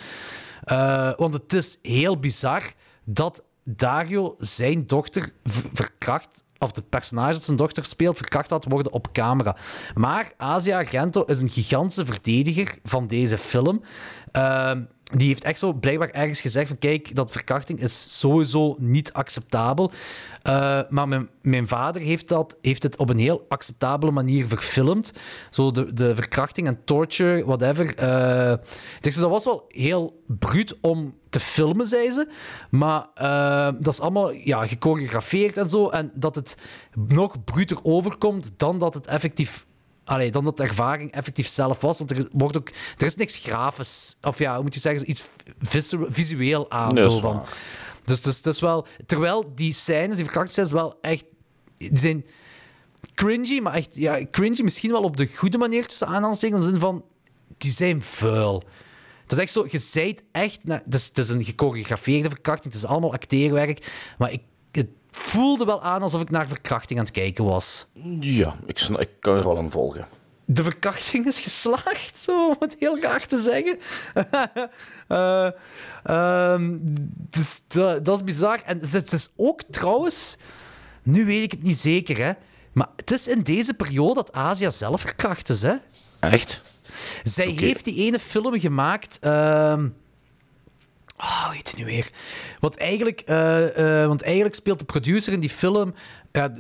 Eh, want het is heel bizar dat Dario zijn dochter verkracht, of de personage dat zijn dochter speelt, verkracht had worden op camera. Maar Asia Argento is een gigantische verdediger van deze film. Ehm, die heeft echt zo blijkbaar ergens gezegd van kijk, dat verkrachting is sowieso niet acceptabel. Eh, maar mijn, mijn vader heeft, dat, heeft het op een heel acceptabele manier verfilmd. Zo de, de verkrachting en torture, whatever. Ik zeg, dat was wel heel bruut om te filmen, zei ze. Maar eh, dat is allemaal ja, gechoreografeerd en zo. En dat het nog bruter overkomt dan dat het effectief Allee, dan dat de ervaring effectief zelf was. Want er, wordt ook, er is niks grafisch. Of ja, hoe moet je zeggen? Iets visu- visueel aan. Nee, zo van. Dus, dus het is wel... Terwijl die scènes, die verkrachtingsscènes, wel echt... Die zijn cringy, maar echt... Ja, cringy misschien wel op de goede manier tussen aanhalingstekens. In de zin van... Die zijn vuil. Het is echt zo... Je zijt echt... het, is, het is een gechoreografeerde verkrachting. Het is allemaal acteerwerk. Maar ik, het voelde wel aan alsof ik naar verkrachting aan het kijken was. Ja, ik, ik kan er wel aan volgen. De verkrachting is geslaagd, zo, om het heel graag te zeggen. Eh, ehm, dus dat, dat is bizar. En het is ook trouwens, nu weet ik het niet zeker, hè, maar het is in deze periode dat Azië zelf verkracht is. Hè? Echt? Zij heeft die ene film gemaakt. ehm Oh, hoe heet het nu weer? Want eigenlijk, eh, eh, want eigenlijk speelt de producer in die film...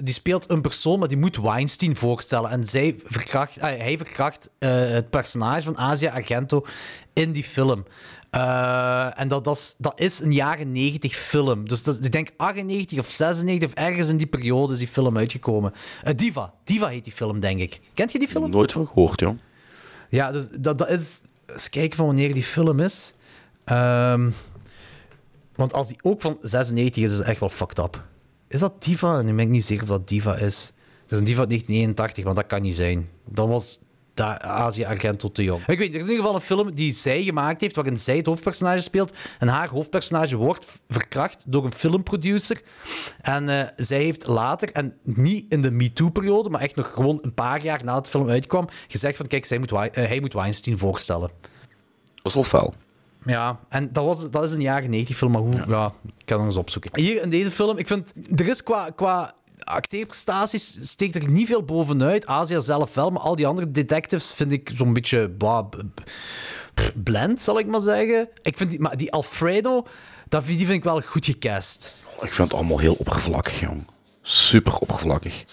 die speelt een persoon, maar die moet Weinstein voorstellen. En zij verkracht, ah, hij verkracht eh, het personage van Asia Argento in die film. En dat, dat, is, dat is een jaren 90 film. Dus dat, ik denk 98 of 96 of ergens in die periode is die film uitgekomen. Diva. Diva heet die film, denk ik. Kent je die film? Nooit van gehoord, joh. Ja, dus dat, dat is... Eens kijken van wanneer die film is. Ehm, want als die ook van 96 is, is het echt wel fucked up. Is dat Diva? Nu ben ik niet zeker of dat Diva is. Het is een Diva uit 1981, maar dat kan niet zijn. Dat was Azië Argento te jong. Ik weet, er is in ieder geval een film die zij gemaakt heeft, waarin zij het hoofdpersonage speelt. En haar hoofdpersonage wordt verkracht door een filmproducer. En eh, zij heeft later, en niet in de MeToo-periode, maar echt nog gewoon een paar jaar nadat de film uitkwam, gezegd van, kijk, zij moet, eh, hij moet Weinstein voorstellen. Dat wel fel. Ja, en dat, was, dat is een jaren 90 film, maar hoe... Ja. ik kan nog eens opzoeken. Hier in deze film, ik vind... Er is qua, qua acteerprestaties steekt er niet veel bovenuit. Asia zelf wel, maar al die andere detectives vind ik zo'n beetje... bah, blend, zal ik maar zeggen. Ik vind die, maar die Alfredo, dat, die vind ik wel goed gecast. Ik vind het allemaal heel oppervlakkig, jong. Super oppervlakkig.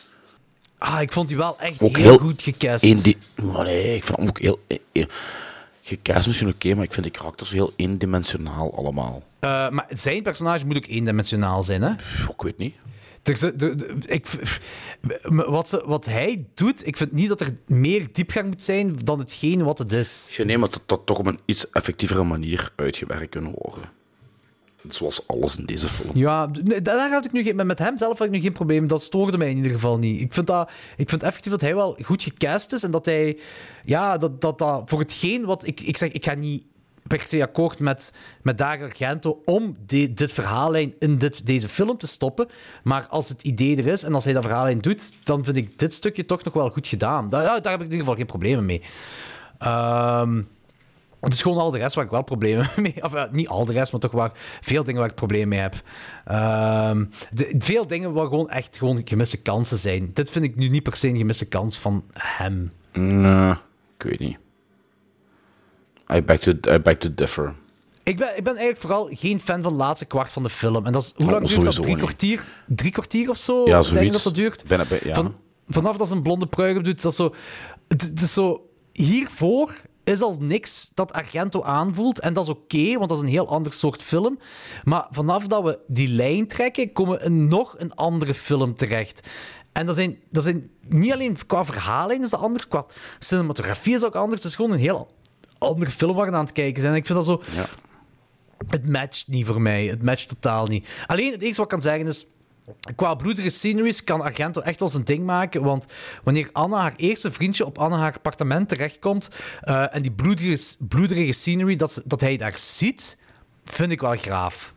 Ah, ik vond die wel echt Ook heel, heel goed gecast. Eendi- maar nee, ik vind hem ook heel... eh, Gecast misschien oké, maar ik vind die karakters heel eendimensionaal allemaal. Eh, maar zijn personage moet ook eendimensionaal zijn, hè? Pff, Ik weet niet. Zit- de- de- ik, wat, ze, wat hij doet, ik vind niet dat er meer diepgang moet zijn dan hetgeen wat het is. Ja, nee, maar dat dat toch op een iets effectievere manier uitgewerkt kunnen worden. Zoals alles in deze film. Ja, daar had ik nu geen, met- hem zelf had ik nu geen probleem. Dat stoorde mij in ieder geval niet. Ik vind, dat, ik vind effectief dat hij wel goed gecast is en dat hij, ja, dat dat, dat voor hetgeen wat ik, ik zeg, ik ga niet per se akkoord met, met Dario Argento om dit verhaallijn in dit, deze film te stoppen. Maar als het idee er is en als hij dat verhaallijn doet, dan vind ik dit stukje toch nog wel goed gedaan. Daar, daar heb ik in ieder geval geen problemen mee. Ehm, het is gewoon al de rest waar ik wel problemen mee Of ja, niet al de rest, maar toch waar veel dingen waar ik problemen mee heb. Ehm, de- veel dingen waar gewoon echt gewoon gemiste kansen zijn. Dit vind ik nu niet per se een gemiste kans van hem. Nee, ik weet niet. I beg to, I beg to differ. Ik ben, ik ben eigenlijk vooral geen fan van de laatste kwart van de film. En dat is, hoe Oh, lang duurt dat? Drie kwartier, drie kwartier of zo? Ja, denk zoiets. dat dat duurt. Ja. Van, vanaf dat ze een blonde pruik op doet, dat zo... Het, het is zo... Hiervoor is al niks dat Argento aanvoelt. En dat is oké, want dat is een heel ander soort film. Maar vanaf dat we die lijn trekken, komen we in nog een andere film terecht. En dat zijn, dat zijn niet alleen qua verhaallijn is dat anders, qua cinematografie is ook anders. Het is gewoon een heel andere film waar we aan het kijken zijn. En ik vind dat zo... Ja. Het matcht niet voor mij. Het matcht totaal niet. Alleen het enige wat ik kan zeggen is. Qua bloedige sceneries kan Argento echt wel zijn ding maken. Want wanneer Anna, haar eerste vriendje, op Anna haar appartement terechtkomt. eh, en die bloedige, bloederige scenery, dat, dat hij daar ziet, vind ik wel graaf.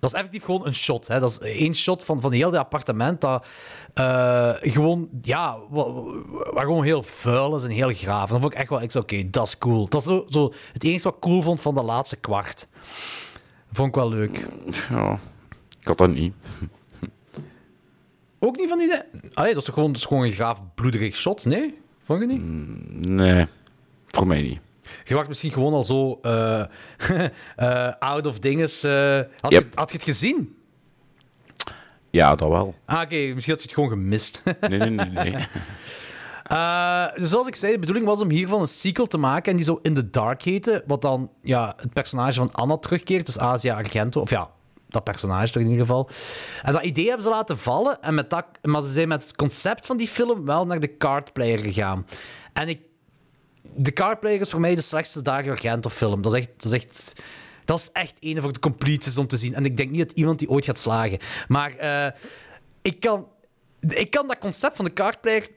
Dat is effectief gewoon een shot. Hè. Dat is één shot van, van heel dat appartement. Dat eh, gewoon, ja, wa- wa- waar gewoon heel vuil is en heel graaf. Dan vond ik echt wel, ik zei, oké, dat is cool. Dat is zo, zo het enige wat ik cool vond van de laatste kwart. Vond ik wel leuk. Ja, ik had dat niet. Ook niet van die... Allee, dat is toch gewoon, dat is gewoon een graaf bloederig shot? Nee? Vond je niet? Nee, voor mij niet. Je wacht misschien gewoon al zo eh, eh, out of dinges. eh, had, Yep. je, had je het gezien? Ja, dat wel. Ah, oké. misschien had je het gewoon gemist. Nee, nee, nee. nee. Dus zoals ik zei, de bedoeling was om hiervan een sequel te maken en die zo In the Dark heette, wat dan ja, het personage van Anna terugkeert, dus Asia Argento, of ja, dat personage toch in ieder geval. En dat idee hebben ze laten vallen, en met dat, maar ze zijn met het concept van die film wel naar de cardplayer gegaan. En ik, de cardplayer is voor mij de slechtste Dario Argento film. Dat is echt... Dat is echt dat is echt een voor de completes om te zien. En ik denk niet dat iemand die ooit gaat slagen. Maar eh, ik, kan, ik kan dat concept van de cardplayer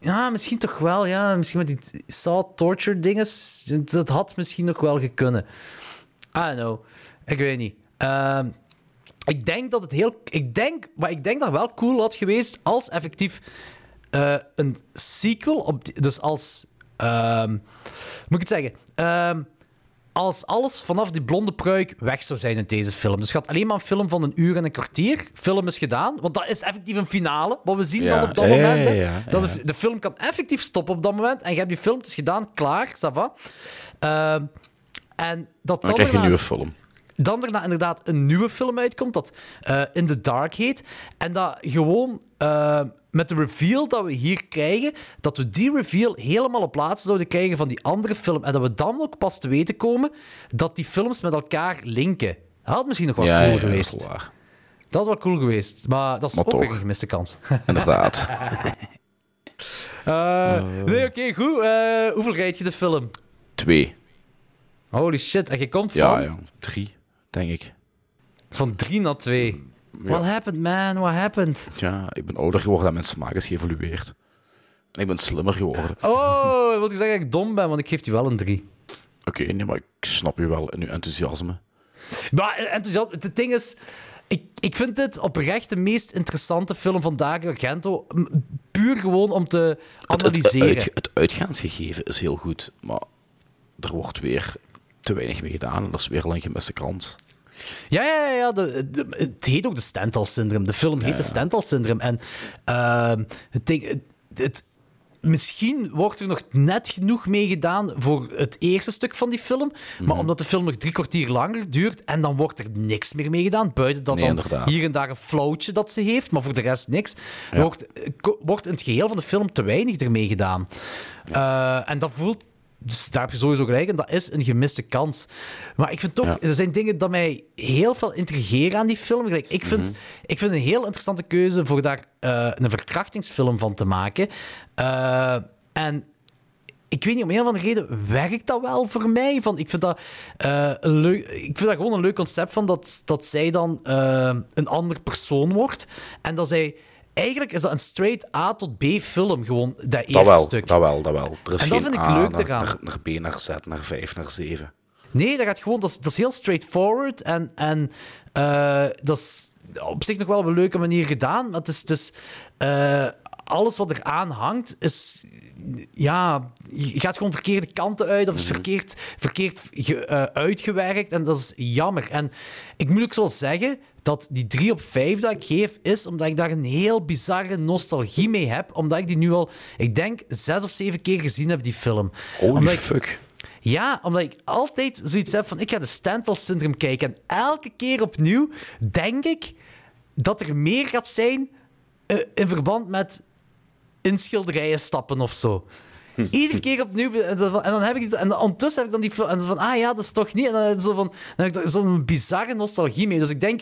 ja, misschien toch wel. Ja. Misschien met die Saw Torture dinges. Dat had misschien nog wel gekunnen. I don't know. Ik weet niet. Ehm, ik denk dat het heel... Ik denk, maar ik denk dat wel cool had geweest als effectief eh, een sequel op... die- dus als... ehm, moet ik het zeggen? Ehm, als alles vanaf die blonde pruik weg zou zijn in deze film. Dus het gaat alleen maar een film van een uur en een kwartier. Film is gedaan, want dat is effectief een finale. Wat we zien Ja, dan op dat ja, moment. ja, Dat is- de film kan effectief stoppen op dat moment. En je hebt die film, is gedaan, klaar, ça va. En dat Dan dan, krijg je een nieuwe film. Dan daarna inderdaad een nieuwe film uitkomt dat eh, In the Dark heet. En dat gewoon eh, met de reveal dat we hier krijgen, dat we die reveal helemaal op plaats zouden krijgen van die andere film. En dat we dan ook pas te weten komen dat die films met elkaar linken. Dat had misschien nog wel Ja, cool ja, geweest. dat is waar. Dat is wel cool geweest. Maar dat is Maar ook toch. een gemiste kans. Inderdaad. Eh, nee, oké, goed. Hoeveel rijd je de film? Twee. Holy shit. En je komt van, ja. Drie, denk ik. van drie naar twee. What happened, man? What happened? Ja, ik ben ouder geworden en mijn smaak is geëvolueerd. En ik ben slimmer geworden. Oh, wil je zeggen dat ik dom ben? Want ik geef die wel een 3. Oké, nee, maar ik snap je wel in uw enthousiasme. Maar enthousiast, het ding is... Ik, ik vind dit oprecht de meest interessante film van Dario Argento. Puur gewoon om te Het, het, analyseren. uit- het uitgaansgegeven is heel goed, maar er wordt weer te weinig mee gedaan en dat is weer al een gemiste kans. Ja, ja, ja. ja, de, de- het heet ook de Stendhal-syndroom. De film heet de Stendhal-syndroom. En ehm, het. Het, het- Misschien wordt er nog net genoeg mee gedaan voor het eerste stuk van die film. Maar Mhm. omdat de film nog drie kwartier langer duurt en dan wordt er niks meer mee gedaan. Buiten dat Nee, dan hier en daar een flauwtje dat ze heeft, maar voor de rest niks. Wordt, ko- wordt in het geheel van de film te weinig ermee gedaan. Eh, en dat voelt. Dus daar heb je sowieso gelijk in. Dat is een gemiste kans. Maar ik vind toch, Ja. er zijn dingen dat mij heel veel intrigeren aan die film. Ik, vind, Mhm. ik vind een heel interessante keuze voor daar eh, een verkrachtingsfilm van te maken. Eh, en ik weet niet, om een of andere reden werkt dat wel voor mij. Van, ik, vind dat, eh, leuk, ik vind dat gewoon een leuk concept van dat, dat zij dan een ander persoon wordt. En dat zij... Eigenlijk is dat een straight A tot B film, gewoon dat eerste Dat wel, stuk. dat wel, dat wel. Er is En dat vind ik leuk naar, eraan. naar, naar B, naar Z, naar 5, naar 7. Nee, dat gaat gewoon... Dat is, dat is heel straightforward en, en eh, dat is op zich nog wel op een leuke manier gedaan. Maar het is... Het is eh, alles wat er aan hangt is... Ja, je gaat gewoon verkeerde kanten uit of is verkeerd, verkeerd ge- eh, uitgewerkt. En dat is jammer. En ik moet ook zo zeggen dat die 3 op 5 dat ik geef, is omdat ik daar een heel bizarre nostalgie mee heb. Omdat ik die nu al, ik denk, zes of zeven keer gezien heb, die film. Holy Omdat ik- fuck. Ja, omdat ik altijd zoiets heb van... Ik ga de Stendhal-syndroom kijken. En elke keer opnieuw denk ik dat er meer gaat zijn eh, in verband met schilderijen stappen of zo. Iedere keer opnieuw. En dan, heb ik en ondertussen heb ik dan die. En zo van, ah ja, dat is toch niet. En dan, zo van, dan heb ik zo'n bizarre nostalgie mee. Dus ik denk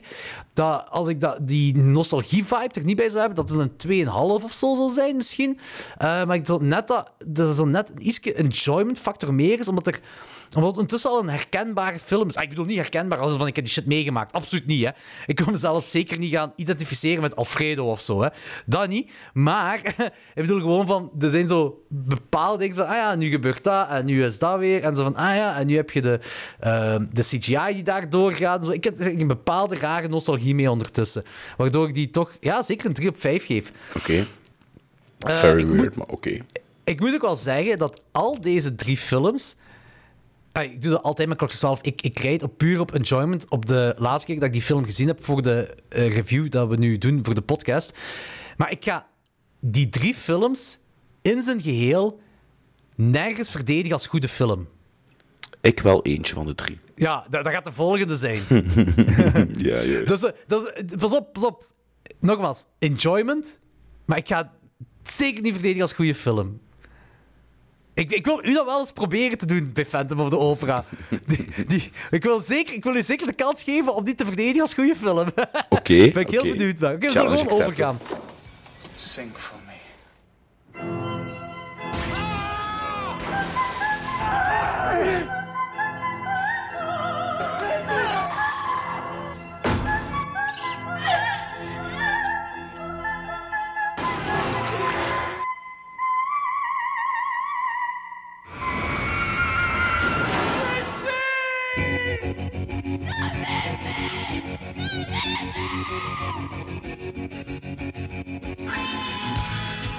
dat als ik dat, die nostalgie-vibe er niet bij zou hebben, dat het een 2,5 of zo zou zijn misschien. Eh, maar ik zou net dat, dat er net een ietsje enjoyment factor meer is, omdat er omdat het ondertussen al een herkenbare film is. Ah, ik bedoel niet herkenbaar als van ik heb die shit meegemaakt. Absoluut niet, hè. Ik wil mezelf zeker niet gaan identificeren met Alfredo of zo, hè. Dat niet. Maar, ik bedoel gewoon van... Er zijn zo bepaalde dingen van... Ah ja, nu gebeurt dat en nu is dat weer. En zo van... Ah ja, en nu heb je de, ehm, de CGI die daar doorgaat. Zo, ik heb een bepaalde rare nostalgie mee ondertussen. Waardoor ik die toch... Ja, zeker een 3 op 5 geef. Oké. Eh, Very moet- weird, maar oké. Ik moet ook wel zeggen dat al deze drie films. Ik doe dat altijd met klokjes 12. Ik, ik rijd op puur op enjoyment. Op de laatste keer dat ik die film gezien heb voor de eh, review dat we nu doen voor de podcast. Maar ik ga die drie films in zijn geheel nergens verdedigen als goede film. Ik wel eentje van de drie. Ja, dat, dat gaat de volgende zijn. ja, juist. Dus, dus, pas op, pas op. Nogmaals, enjoyment. Maar ik ga het zeker niet verdedigen als goede film. Ik, ik wil u dat wel eens proberen te doen bij Phantom of the Opera. Die, die, ik, wil zeker, ik wil u zeker de kans geven om die te verdedigen als goede film. Oké. ben ik heel benieuwd naar. Oké, we zullen gewoon overgaan. Sing for me.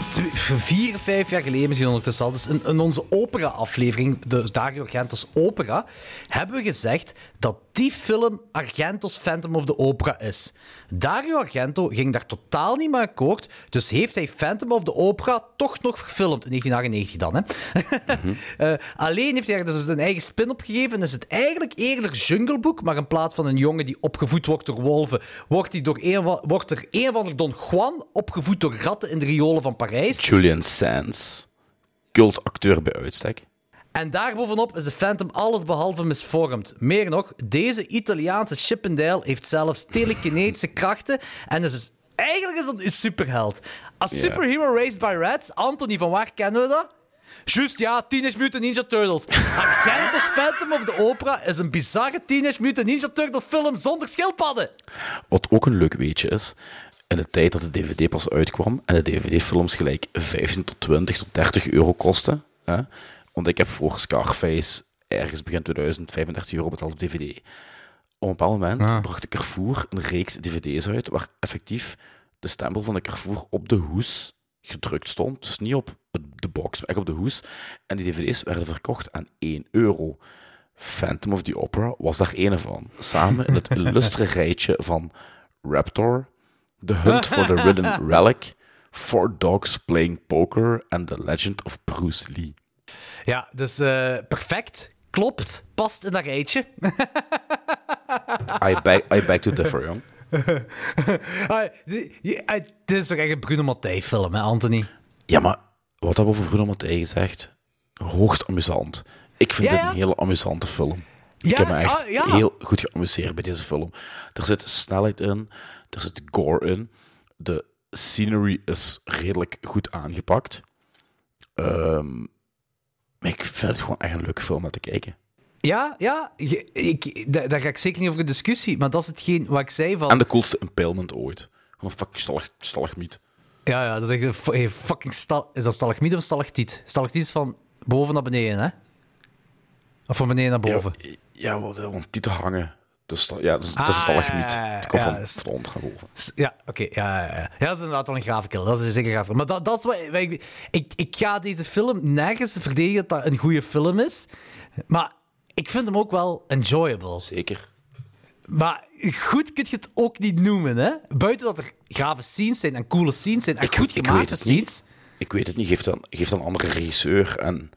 Twee- Vier, vijf jaar geleden misschien ondertussen al. Dus in, onze opera-aflevering, de Dario Argentos Opera, hebben we gezegd dat die film Argentos Phantom of the Opera is. Dario Argento ging daar totaal niet mee akkoord, dus heeft hij Phantom of the Opera toch nog gefilmd, in 1998 dan. Hè? Eh, alleen heeft hij er dus een eigen spin op gegeven en is het eigenlijk eerder Jungle Book, maar in plaats van een jongen die opgevoed wordt door wolven, wordt, hij door een, wordt er een of ander Don Juan opgevoed door ratten in de riolen van Parijs. Julian Sands. Cultacteur bij uitstek. En daarbovenop is de Phantom allesbehalve misvormd. Meer nog, deze Italiaanse Chippendale heeft zelfs telekinetische krachten en is dus, eigenlijk is dat een superheld. A Ja. superhero raised by rats, Anthony, van waar kennen we dat? Juist, ja, Teenage Mutant Ninja Turtles. Argentos Phantom of the Opera is een bizarre Teenage Mutant Ninja Turtle film zonder schildpadden. Wat ook een leuk weetje is, in de tijd dat de DVD pas uitkwam en de DVD-films gelijk 15 tot 20 tot 30 euro kosten, hè, want ik heb voor Scarface ergens begin 2000 35 euro betaald op DVD. Op een bepaald moment Ah. bracht de Carrefour een reeks DVD's uit waar effectief de stempel van de Carrefour op de hoes gedrukt stond. Dus niet op de box, maar echt op de hoes. En die DVD's werden verkocht aan 1 euro. Phantom of the Opera was daar een van. Samen in het illustre rijtje van Raptor, The Hunt for the Ridden Relic, Four Dogs Playing Poker en The Legend of Bruce Lee. Ja, dus eh, perfect. Klopt. Past in dat rijtje. I beg, I beg to differ, jong. Dit is toch echt een Bruno Mattei film, hè, Anthony? Ja, maar wat hebben we over Bruno Mattei gezegd? Hoogst amusant. Ik vind Ja, dit een hele amusante film. Ik heb me echt ah, heel goed geamuseerd bij deze film. Er zit snelheid in, er zit gore in, de scenery is redelijk goed aangepakt. Ehm, maar ik vind het gewoon echt een leuke film om te kijken. Ja, ja. Ik, daar, ga ik zeker niet over in discussie. Maar dat is hetgeen wat ik zei van... En de coolste impalement ooit. Gewoon een fucking stalagmiet. Ja, ja, dat is echt hey, fucking stal... Is dat stalagmiet of stalactiet? Stalactiet is van boven naar beneden, hè? Of van beneden naar boven? Ja, ja die te hangen. Dus ja, dat is, dat is een Ah, ja, ja, Het komt ja, van is- boven. S- Ja, oké. ja, ja, ja. ja, dat is inderdaad wel een grafikel. Dat is zeker grafikel. Maar dat, dat is wat, wat ik, ik... Ik ga deze film nergens verdedigen dat dat een goede film is. Maar ik vind hem ook wel enjoyable. Zeker. Maar goed kun je het ook niet noemen, hè? Buiten dat er grave scenes zijn en coole scenes zijn en goed ik gemaakte weet het niet. scenes. Ik weet het niet. Geef dan, geef dan een andere regisseur en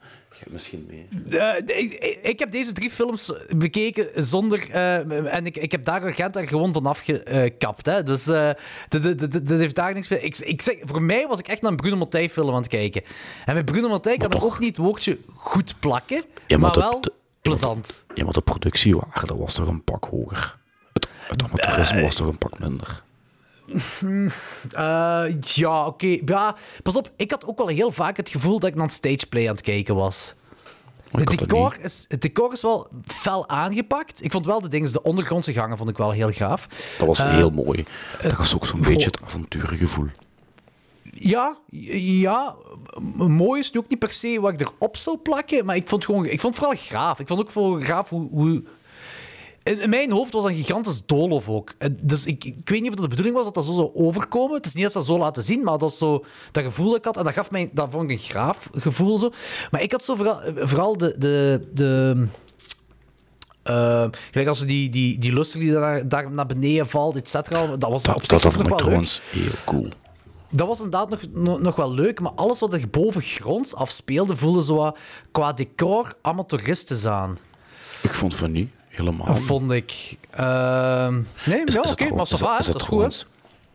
misschien mee. Eh, ik, ik- heb deze drie films bekeken zonder. eh, en ik, ik heb daar Gent er gewoon van afgekapt. Hè. Dus eh, dat- heeft daar niks mee. Ik, ik zeg, voor mij was ik echt naar een Bruno Mattei film aan het kijken. En met Bruno Mattei kan ik ook niet het woordje goed plakken, Ja, maar wel de- plezant. Ja, maar de productiewaarde was toch een pak hoger. Het, het amateurisme was toch een pak minder. Eh, ja, oké. Ja, pas op, ik had ook wel heel vaak het gevoel dat ik naar een stageplay aan het kijken was. Het decor, is, het decor is wel fel aangepakt. Ik vond wel de dingen, de ondergrondse gangen vond ik wel heel gaaf. Dat was Eh, heel mooi. Dat was ook zo'n beetje het avonturengevoel. Ja, ja, mooi is het ook niet per se wat ik erop zou plakken, maar ik vond, gewoon, ik vond het vooral graaf. Ik vond ook vooral graaf hoe... hoe... In, mijn hoofd was dat een gigantisch doolhof ook. En Dus ik, ik weet niet of het de bedoeling was dat dat zo zou overkomen. Het is niet dat ze dat zo laten zien, maar dat is zo dat gevoel dat ik had. En dat gaf mij, dat vond ik een graaf gevoel zo. Maar ik had zo vooral, vooral de... de, de eh, gelijk als we die, die, die luster die daar, daar naar beneden valt, et cetera. Dat was op Dat, dat, vond ik wel leuk. trouwens heel cool. Dat was inderdaad nog, nog, nog wel leuk, maar alles wat er boven gronds afspeelde, voelde zo qua decor amateuristisch aan. Ik vond van niet, helemaal vond ik. Ehm, nee, Is- ja, oké, maar gewoon- va, is dat is is het goed.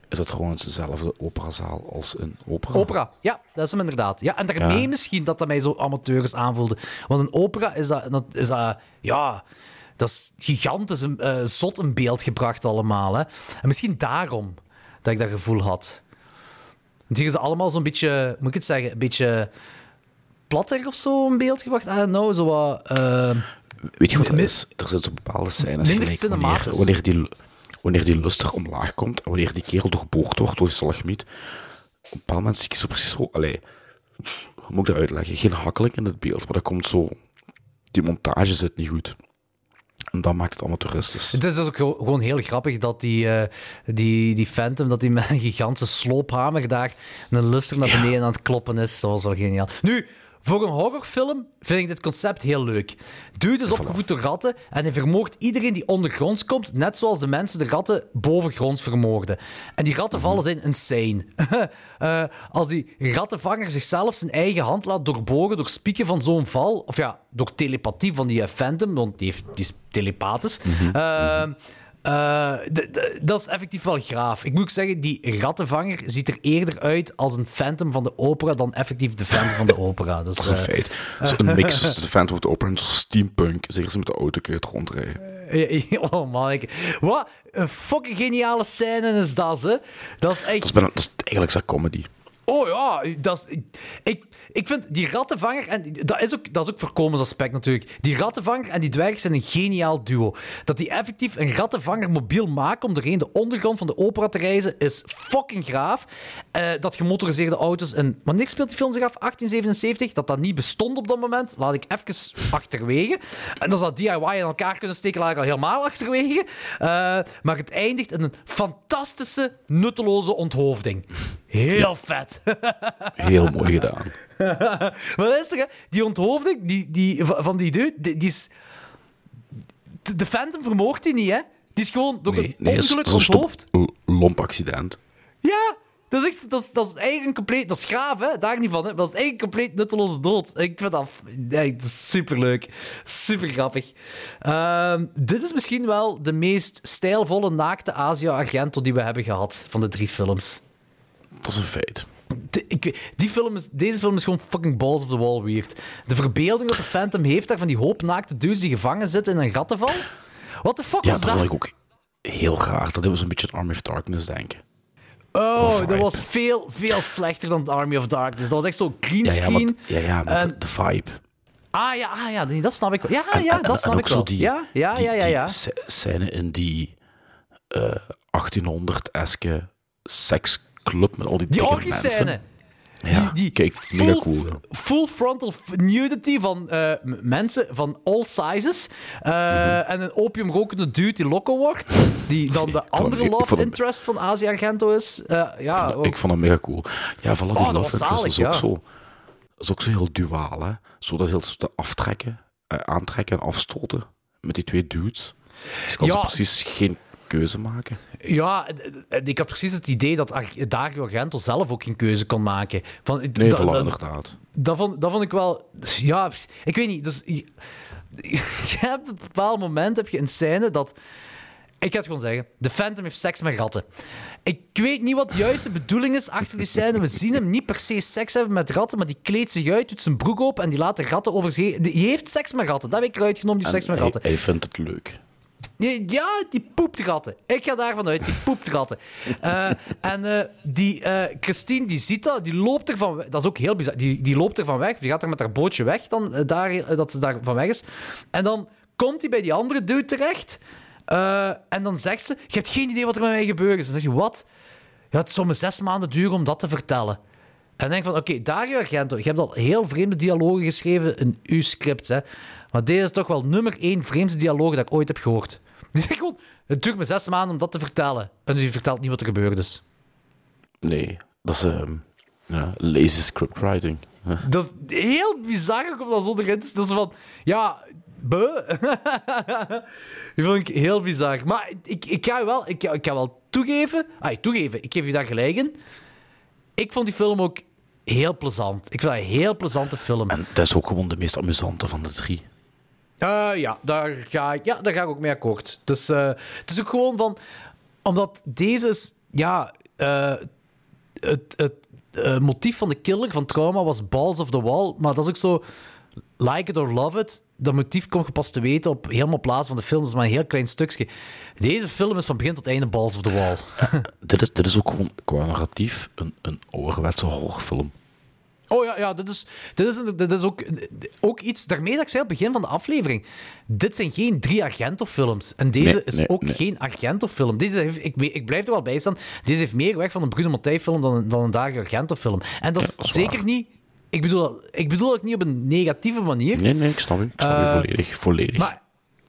Is dat trouwens dezelfde operazaal als een opera? Opera, ja, dat is hem inderdaad. Ja, en daarmee Ja. misschien dat dat mij zo amateurisch aanvoelde. Want een opera is dat, dat, is dat ja, dat is gigantisch, een, eh, zot in beeld gebracht allemaal. Hè. En misschien daarom dat ik dat gevoel had. Want hier is allemaal zo'n beetje, moet ik het zeggen, een beetje platter of zo in beeld gebracht. I don't know, zo wat... eh, Weet je wat dat is? Er zo bepaalde scènes gelijk wanneer, wanneer, die, wanneer die luster omlaag komt en wanneer die kerel doorboord wordt door die stalagmiet. Op een bepaald moment zie ik zo precies zo... Allee, hoe moet ik dat uitleggen? Geen hakkeling in het beeld, maar dat komt zo... Die montage zit niet goed. En dat maakt het amateuristisch. Het is dus ook ge- gewoon heel grappig dat die, eh, die, die Phantom dat die met een gigantische sloophamer daar een luster naar beneden aan het kloppen is. Dat was wel geniaal. Nu, voor een horrorfilm vind ik dit concept heel leuk. Dude is opgevoed door ratten en hij vermoordt iedereen die ondergronds komt, net zoals de mensen de ratten bovengronds vermoorden. En die rattenvallen zijn insane. Eh, als die rattenvanger zichzelf zijn eigen hand laat doorboren door spieken van zo'n val, of ja, door telepathie van die eh, Phantom, want die, heeft, die is telepathisch. Eh, eh, d- d- dat is effectief wel graaf. Ik moet ook zeggen, die rattenvanger ziet er eerder uit als een Phantom van de opera dan effectief de Phantom van de opera. Dus, Dat is een eh, feit. Zo'n mix tussen de Phantom of the Opera en steampunk. Zeker ze met de auto kun je het rondrijden. Oh man, wat een fucking geniale scène is dat, hè? Dat is echt... Dat is, bijna, dat is eigenlijk zijn comedy. Oh ja, dat ik, ik vind die rattenvanger, en dat is ook, dat is ook voorkomensaspect natuurlijk. Die rattenvanger en die dwerg zijn een geniaal duo. Dat die effectief een rattenvanger mobiel maken om doorheen de ondergrond van de opera te reizen, is fucking graaf. Eh, dat gemotoriseerde auto's, en wanneer speelt die film zich af? 1877? Dat dat niet bestond op dat moment, laat ik even achterwege. En dat ze dat DIY in elkaar kunnen steken, laat ik al helemaal achterwege. Eh, maar het eindigt in een fantastische, nutteloze onthoofding. Heel vet. Heel mooi gedaan. dat is toch, hè? Die onthoofding die, die, van die dude, die, die is... De- Phantom vermoordt die niet, hè? Die is gewoon door een Nee, ongeluk stop- onthoofd. lomp accident. Ja, dat is, echt, dat, is, dat is eigenlijk een compleet... Dat is gaaf, hè? Daar niet van, hè? Dat is eigenlijk een compleet nutteloze dood. Ik vind dat... Nee, dat is superleuk. Super grappig. Ehm, dit is misschien wel de meest stijlvolle naakte Asia-Argento die we hebben gehad van de drie films. Dat is een feit. De- ik, die film is, deze film is gewoon fucking balls of the wall weird. De verbeelding dat de Phantom heeft daar van die hoop naakte dudes die gevangen zitten in een rattenval. What the fuck Ja, was dat dat? vond ik ook heel raar. Dat was een beetje het Army of Darkness denken. Oh, dat was veel, veel slechter dan Army of Darkness. Dat was echt zo green Ja, ja, screen. maar, ja, ja, maar En- de, de vibe. Ah ja, ah, ja, nee, dat snap ik wel. Ja, En- ja, en- dat en snap ook ik zo wel. die, ja, ja, die, ja, ja, ja. sc- scène in die eh 1800-eske seksclub met al die Die dikke orgie-scène. mensen. Ja, die kijk, mega full, cool. ja. full frontal nudity van eh, mensen van all sizes. Eh, Mhm. En een opiumrokende dude die loco wordt. Die dan de andere ik love hem- interest van Asia Argento is. Eh, ja, Ik vond- ik vond hem mega cool. Ja, van Oh, die dat love interest is ook zo... Is ook zo heel duaal, hè. Zo dat heel te aftrekken, aantrekken en afstoten met die twee dudes. Dus ik kan Ja. precies geen keuze maken. Ja, ik had precies het idee dat Ar- Dario Argento zelf ook geen keuze kon maken. Van, Nee, dat- inderdaad. Dat vond, dat vond ik wel... Ja, ik weet niet. Dus, je, je hebt op een bepaald moment heb je een scène dat... Ik ga het gewoon zeggen. De Phantom heeft seks met ratten. Ik weet niet wat de juiste bedoeling is achter die scène. We zien hem niet per se seks hebben met ratten, maar die kleedt zich uit, doet zijn broek open en die laat de ratten over zich heen. Die heeft seks met ratten. Dat heb ik eruit genomen, die En seks met hij, ratten. hij vindt het leuk. Ja, die poept ratten. Ik ga daarvan uit, die poept ratten. Eh, en eh, die eh, Christine, die ziet dat, die loopt er van weg. Dat is ook heel bizar. Die, die loopt er van weg, die gaat er met haar bootje weg, dan, daar, dat ze daar van weg is. En dan komt hij bij die andere dude terecht. en dan zegt ze, je hebt geen idee wat er met mij gebeurd is. Dan zeg je, wat? Ja, het zou me zes maanden duren om dat te vertellen. En dan denk van, oké, Dario Argento, je hebt al heel vreemde dialogen geschreven in uw script, hè. Maar deze is toch wel nummer één vreemdste dialoog dat ik ooit heb gehoord. Die zegt gewoon, het duurt me zes maanden om dat te vertellen. En dus je vertelt niet wat er gebeurd is. Nee, dat is ehm, ja, lazy scriptwriting. Dat is heel bizar om dat zo erin te Dat is van, ja, buh. Die vond ik heel bizar. Maar ik, ik ga wel, ik, ik ga wel toegeven, ah, toegeven, ik geef je daar gelijk in. Ik vond die film ook heel plezant. Ik vind dat een heel plezante film. En dat is ook gewoon de meest amusante van de drie. Eh, ja, daar ga ik, ja, daar ga ik ook mee akkoord. Dus, eh, het is ook gewoon van... Omdat deze is... Ja, eh, het, het motief van de killer, van trauma, was Balls of the Wall. Maar dat is ook zo... Like it or love it. Dat motief komt je pas te weten op helemaal plaats van de film. Dat is maar een heel klein stukje. Deze film is van begin tot einde Balls of the Wall. Dit is, dit is ook gewoon qua narratief een, een ouderwetse horrorfilm. Oh ja, ja dit, is, dit, is, dit is ook, ook iets... Daarmee dat ik zei op het begin van de aflevering. Dit zijn geen drie Argento-films. En deze Nee, is nee, ook nee. geen Argento-film. Deze heeft, ik, ik blijf er wel bij staan. Deze heeft meer weg van een Bruno Mattei-film dan, een- dan een Dario Argento-film. En dat is, dat is zeker waar. niet... Ik bedoel, ik bedoel het niet op een negatieve manier. Nee, nee, ik snap u. Ik snap u Eh, volledig. volledig. Maar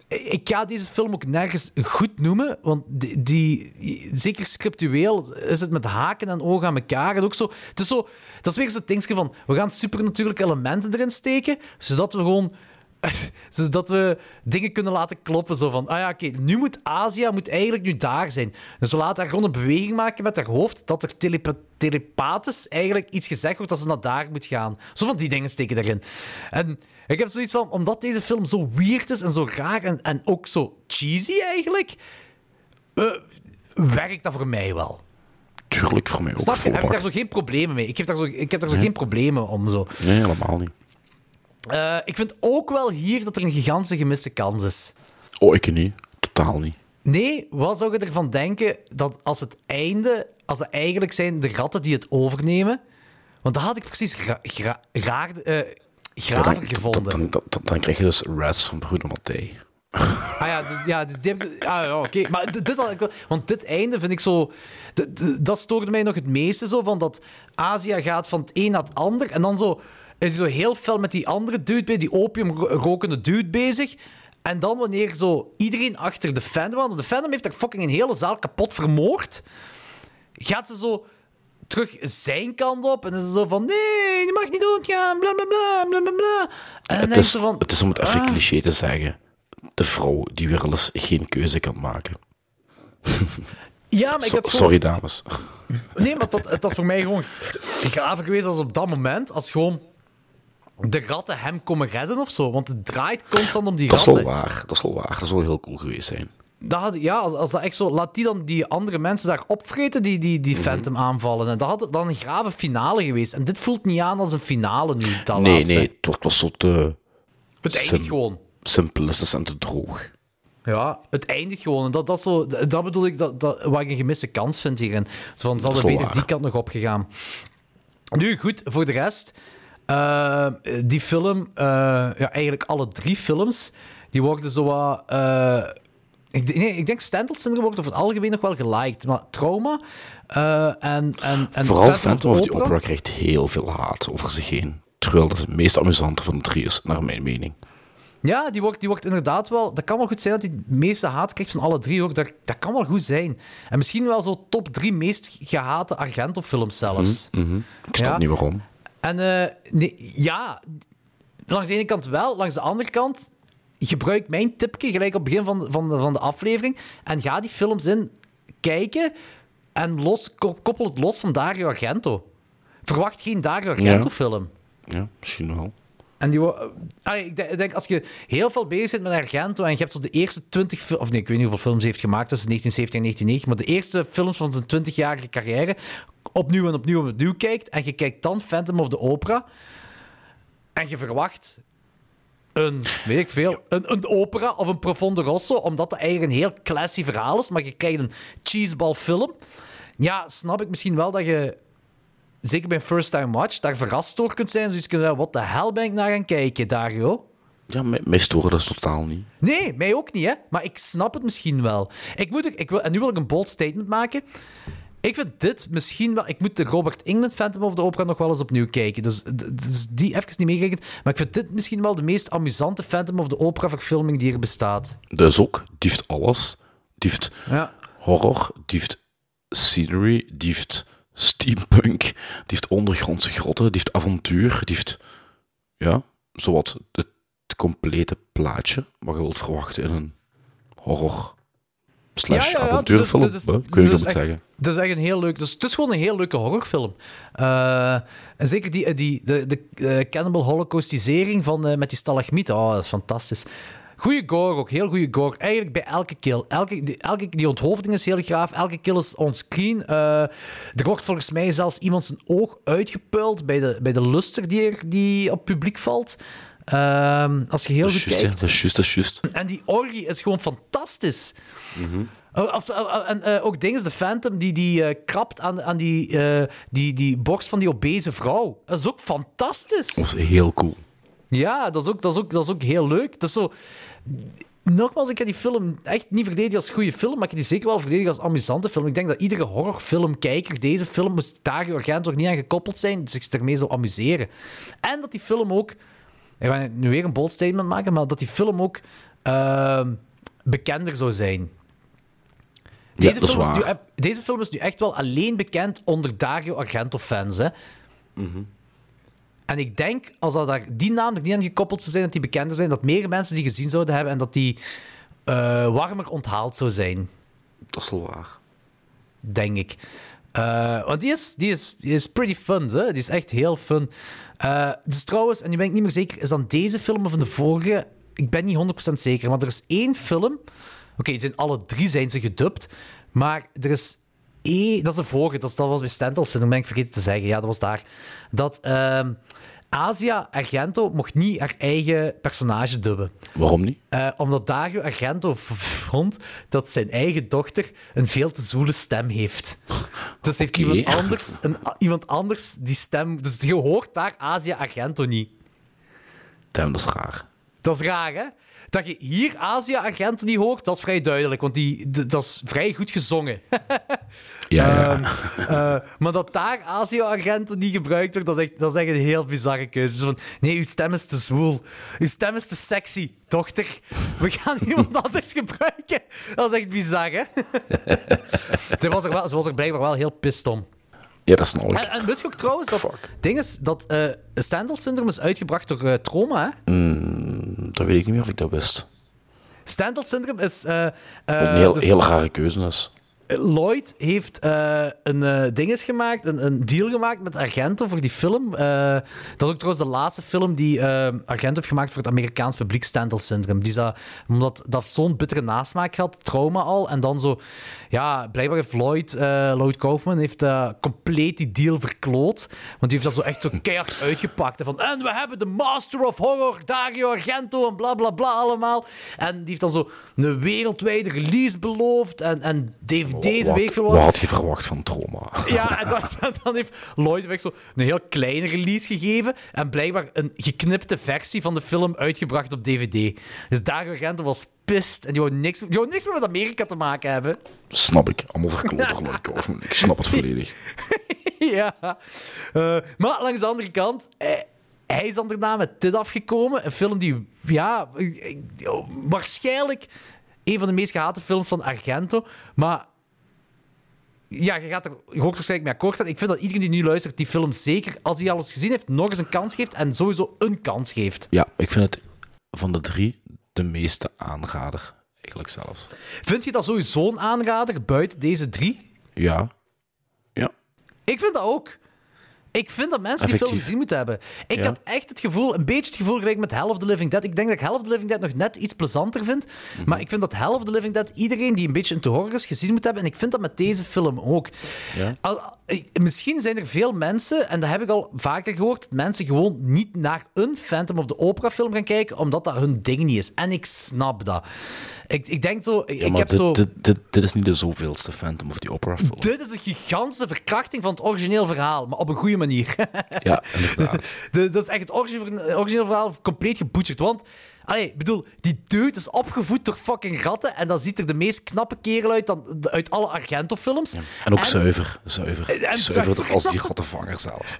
ik ga deze film ook nergens goed noemen, want die, die- zeker scriptueel is het met haken en ogen aan elkaar. En ook zo, het is zo, dat is weer zo'n dingetje van, we gaan supernatuurlijke elementen erin steken, zodat we gewoon... Zodat we dingen kunnen laten kloppen. Zo van, ah ja, oké, nu moet Azië moet eigenlijk nu daar zijn. Dus we laten haar gewoon een beweging maken met haar hoofd, dat er telepa telepathisch eigenlijk iets gezegd wordt dat ze naar daar moet gaan. Zo van die dingen steken erin. En ik heb zoiets van, omdat deze film zo weird is en zo raar en, en ook zo cheesy eigenlijk, eh, werkt dat voor mij wel. Tuurlijk, voor mij ook. Snap je? Heb ik daar zo geen problemen mee? Ik heb daar zo, ik heb daar zo Nee. geen problemen om zo. Nee, helemaal niet. Eh, ik vind ook wel hier dat er een gigantische gemiste kans is. Oh, ik niet. Totaal niet. Nee, wat zou je ervan denken dat als het einde, als het eigenlijk zijn de ratten die het overnemen, want dat had ik precies raar, graver dan, gevonden. Dan, dan, dan, dan krijg je dus Rats van Bruno Mattei. Ah ja, dus, ja, dus die. Ah ja, oké. Maar dit, dit had ik wel... Want dit einde vind ik zo... Dat stoorde mij nog het meeste zo, van dat Azië gaat van het een naar het ander en dan zo... Is hij zo heel fel met die andere dude, bij die opiumrokende dude bezig. En dan wanneer zo iedereen achter de Phantom... Want de Phantom heeft daar fucking een hele zaal kapot vermoord. Gaat ze zo terug zijn kant op en is ze zo van... Nee, je mag niet doodgaan, bla bla bla, bla bla bla. En dan Het is, ze van... het is om het even ah. cliché te zeggen. De vrouw die weer eens geen keuze kan maken. Ja, maar ik had gewoon... sorry, dames. Nee, maar dat, dat voor mij gewoon graver geweest als op dat moment, als gewoon de ratten hem komen redden of zo. Want het draait constant om die Dat is wel ratten. waar. Dat is wel waar. Dat wel heel cool geweest zijn. Dat had, ja, als, als dat echt zo... Laat die dan die andere mensen daar opvreten die die, die Phantom aanvallen. En dat had dan een grave finale geweest. En dit voelt niet aan als een finale nu, dat nee, laatste. nee. Het was- het was zo te Het sim- eindigt gewoon. simplistisch en te droog. Ja, het eindigt gewoon. En dat, dat, zo, dat bedoel ik, dat, dat, wat ik een gemiste kans vind hierin. Zo van, ze is hadden wel beter waar. die kant nog opgegaan. Nu, goed, voor de rest. eh, die film, eh, ja, eigenlijk alle drie films, die worden zo wat... eh, ik, nee, ik denk Stendhal Syndrome wordt over het algemeen nog wel geliked. Maar Trauma eh, en, en, en Vooral Phantom of the Opera- Opera krijgt heel veel haat over zich heen. Terwijl dat het meest amusante van de drie is, naar mijn mening. Ja, die wordt, die wordt inderdaad wel... Dat kan wel goed zijn dat hij het meeste haat krijgt van alle drie. Hoor. Dat, dat kan wel goed zijn. En misschien wel zo top drie meest gehate Argento-films zelfs. Mhm. Ik snap Ja. niet waarom. En eh, nee, ja, langs de ene kant wel. Langs de andere kant... gebruik mijn tipje gelijk op het begin van, van, de, van de aflevering en ga die films in kijken en los, ko- koppel het los van Dario Argento. Verwacht geen Dario Argento-film. Ja, misschien wel. En die, Allee, denk, ik denk, als je heel veel bezig bent met Argento en je hebt zo de eerste 20 films, of nee, ik weet niet hoeveel films hij heeft gemaakt tussen 1970 en 1990, maar de eerste films van zijn 20-jarige carrière opnieuw en opnieuw en opnieuw kijkt en je kijkt dan Phantom of the Opera en je verwacht een, weet ik veel, een, een opera of een Profondo Rosso, omdat dat eigenlijk een heel classy verhaal is, maar je krijgt een cheeseball film. Ja, snap ik misschien wel dat je zeker bij een first time watch, daar verrast door kunt zijn. Dus je kunt wat de hel ben ik naar gaan kijken, Dario? Ja, mij, mij storen dat totaal niet. Nee, mij ook niet, hè. Maar ik snap het misschien wel. Ik moet, ook- ik wil, en nu wil ik een bold statement maken. Ik vind dit misschien wel... Ik moet de Robert England Phantom of the Opera nog wel eens opnieuw kijken. Dus, dus die even niet meegerekend. Maar ik vind dit misschien wel de meest amusante Phantom of the Opera verfilming die er bestaat. Dat is ook, die heeft alles. Die heeft Ja. horror, die heeft scenery, die heeft steampunk, die heeft ondergrondse grotten, die heeft avontuur, die heeft, ja, zowat het complete plaatje wat je wilt verwachten in een horror slash avontuurfilm. dus- dus- dus- kun je dus dat echt- zeggen. Dat is echt een heel leuk... Dus het is gewoon een heel leuke horrorfilm. Eh, en zeker die, die, de, de eh, cannibal holocaustisering van, eh, met die stalagmieten. Oh, dat is fantastisch. Goeie gore ook, heel goede gore. Eigenlijk bij elke kill. Elke, die, elke, die onthoofding is heel graaf. Elke kill is onscreen. Eh er wordt volgens mij zelfs iemand zijn oog uitgepuild bij de, bij de luster die, er, die op publiek valt. Ehm, als je heel goed kijkt. dat is juist, dat is juist. En die orgie is gewoon fantastisch. Oh, en eh, ook dingen, de Phantom die, die eh, krabt aan, aan die, eh, die, die borst van die obese vrouw. Dat is ook fantastisch. Dat is heel cool. Ja, dat is ook, dat is ook, dat is ook heel leuk. Dat is zo... Nogmaals, ik heb die film echt niet verdedigen als goede film, maar ik heb die zeker wel verdedigen als amusante film. Ik denk dat iedere horrorfilmkijker deze film moest Dario Argento er niet aan gekoppeld zijn, zich ermee zou amuseren. En dat die film ook... Ik ga nu weer een bold statement maken, maar dat die film ook ehm, bekender zou zijn. Ja, Deze, dat film is nu, deze film is nu echt wel alleen bekend onder Dario Argento-fans. hè. Mhm. En ik denk, als dat daar die naam er niet aan gekoppeld zou zijn, dat die bekender zijn, dat meer mensen die gezien zouden hebben en dat die eh, warmer onthaald zou zijn, Dat is wel waar. denk ik. Eh, want die is, die, is, die is pretty fun, hè? die is echt heel fun. Eh, dus trouwens, en nu ben ik niet meer zeker, is dan deze film of de vorige? Ik ben niet 100% zeker, maar er is één film. Oké, zijn alle drie zijn ze gedubt, maar er is één, dat is de vorige, dat, is- dat was bij Stentelsen, dat ben ik vergeten te zeggen. Ja, dat was daar. Dat ehm, Asia Argento mocht niet haar eigen personage dubben. Waarom niet? Eh, omdat Dario Argento vond dat zijn eigen dochter een veel te zoele stem heeft. Dus heeft iemand, anders, een, iemand anders die stem... Dus je hoort daar Asia Argento niet. Damn, dat is raar. Dat is raar, hè? Dat je hier Asia Argento niet hoort, dat is vrij duidelijk. Want die, dat is vrij goed gezongen. Ja, ja. Ehm, eh, maar dat daar Asia Argento niet gebruikt wordt, dat is echt, dat is echt een heel bizarre keuze. Dus van, nee, uw stem is te zwoel. Uw stem is te sexy, dochter. We gaan iemand anders gebruiken. Dat is echt bizar, hè? ze, was er wel, ze was er blijkbaar wel heel pist om. Ja, dat snap ik. En, en wist je ook trouwens dat, ding is, dat eh Stendhal-syndroom is uitgebracht door eh, Troma, hè? Mm, dat weet ik niet meer of ik dat wist. Stendhal-syndroom is... eh, een heel, dus- heel rare keuze is. Lloyd heeft eh, een dinges gemaakt, een, een deal gemaakt met Argento voor die film. Eh, dat is ook trouwens de laatste film die Argento heeft gemaakt voor het Amerikaans publiek, Stendhal Syndrome. Die dat, omdat dat zo'n bittere nasmaak had, trauma al. En dan zo, ja, blijkbaar heeft Lloyd, Lloyd Kaufman, heeft compleet die deal verkloot. Want die heeft dat zo echt zo keihard uitgepakt. En van, en we hebben de Master of Horror, Dario Argento en bla bla bla allemaal. En die heeft dan zo een wereldwijde release beloofd. En, en DVD's, wat, weet ik veel wat had je verwacht van Trauma? Ja, en dan, heeft Lloyd weg zo een heel kleine release gegeven. En blijkbaar een geknipte versie van de film uitgebracht op DVD. Dus Dario Argento was pist. En die wou niks, die wou niks meer met Amerika te maken hebben. Snap ik. Allemaal verkloot Lloyd. Ik snap het volledig. ja. Eh, maar langs de andere kant, eh, hij is dan daarna met dit afgekomen. Een film die, ja, eh, waarschijnlijk een van de meest gehate films van Argento. Maar ja, je gaat er je hoort waarschijnlijk mee akkoord gaan. Ik vind dat iedereen die nu luistert, die film zeker, als hij alles gezien heeft, nog eens een kans geeft. En sowieso een kans geeft. Ja, ik vind het van de drie de meeste aanrader, eigenlijk zelfs. Vind je dat sowieso een aanrader buiten deze drie? Ja. Ja. Ik vind dat ook. Ik vind dat mensen die film gezien moeten hebben. Ik Ja. had echt het gevoel, een beetje het gevoel gelijk met Hell of the Living Dead. Ik denk dat ik Hell of the Living Dead nog net iets plezanter vind. Mhm. Maar ik vind dat Hell of the Living Dead iedereen die een beetje into horror is gezien moet hebben. En ik vind dat met deze film ook. Ja. Al- misschien zijn er veel mensen, en dat heb ik al vaker gehoord, mensen gewoon niet naar een Phantom of the Opera film gaan kijken, omdat dat hun ding niet is. En ik snap dat. Ik, ik denk zo... Ja, ik maar heb dit, zo... dit, dit, dit is niet de zoveelste Phantom of the Opera film. Dit is een gigantische verkrachting van het origineel verhaal, maar op een goede manier. Ja, inderdaad. De- dat is echt het origine- origineel verhaal compleet gebutcherd. Want, allee, ik bedoel, die dude is opgevoed door fucking ratten en dan ziet er de meest knappe kerel uit dan, uit alle Argento-films. En ook zuiver. Zuiver. en Zuiverder zuiver. als die rattenvanger zelf.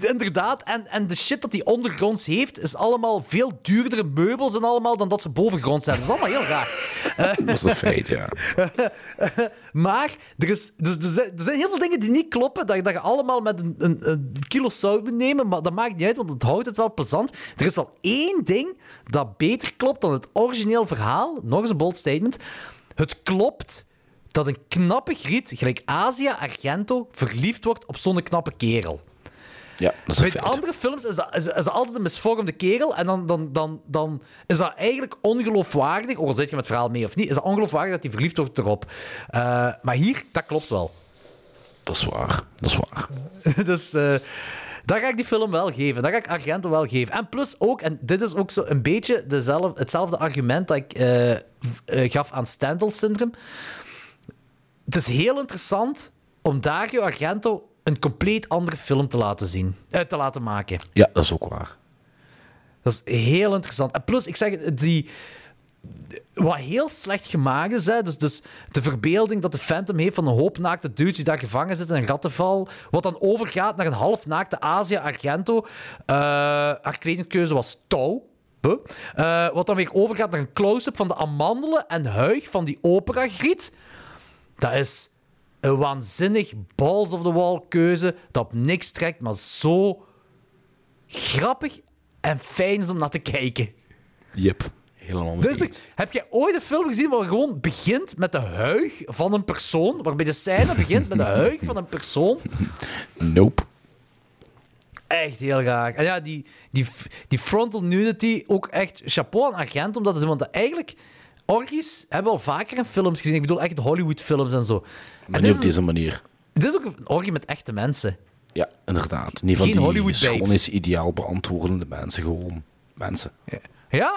Inderdaad, en, en de shit dat hij ondergronds heeft, is allemaal veel duurdere meubels en allemaal dan dat ze bovengronds hebben. Dat is allemaal heel raar. Dat is een feit, ja. Maar er, is, dus er, zijn, er zijn heel veel dingen die niet kloppen, dat, je- dat je allemaal met een, een, een kilo zout moet nemen, maar dat maakt niet uit, want het houdt het wel plezant. Er is wel één ding dat beter klopt dan het origineel verhaal. Nog eens een bold statement. Het klopt dat een knappe griet, gelijk Asia Argento, verliefd wordt op zo'n knappe kerel. Ja, dat is Bij feit. andere films is dat, is, is dat altijd een misvormde kerel. En dan, dan, dan, dan is dat eigenlijk ongeloofwaardig. Ook al zit je met het verhaal mee of niet, is dat ongeloofwaardig dat hij verliefd wordt erop. Eh, maar hier, dat klopt wel. Dat is waar. Dat is waar. dus eh dat ga ik die film wel geven. Dat ga ik Argento wel geven. En plus ook, en dit is ook zo een beetje dezelfde, hetzelfde argument dat ik eh, eh, gaf aan Stendhal-syndroom. Het is heel interessant om Dario Argento een compleet andere film te laten zien. eh, te laten maken. Ja, dat is ook waar. Dat is heel interessant. En plus, ik zeg het, die... Wat heel slecht gemaakt is, hè, dus, dus de verbeelding dat de Phantom heeft van een hoop naakte dudes die daar gevangen zitten in een rattenval, wat dan overgaat naar een halfnaakte Asia Argento. Eh, haar kledingkeuze was touw. Eh, wat dan weer overgaat naar een close-up van de amandelen en huig van die operagriet. Dat is een waanzinnig balls of the wall keuze dat op niks trekt, maar zo grappig en fijn is om naar te kijken. Yep. Helemaal Dus ik- heb jij ooit een film gezien waar gewoon begint met de huig van een persoon? Waarbij de scène begint met de huig van een persoon? Nope. Echt heel raar. En ja, die, die, die frontal nudity, ook echt chapeau aan Agent, omdat het, want eigenlijk, orgies hebben we al vaker in films gezien. Ik bedoel echt Hollywood-films en zo. Maar En niet op is een- deze manier. Dit is ook een orgie met echte mensen. Ja, inderdaad. Niet van Geen die Hollywood babes. schoonheidsideaal beantwoordende mensen. Gewoon mensen. Ja,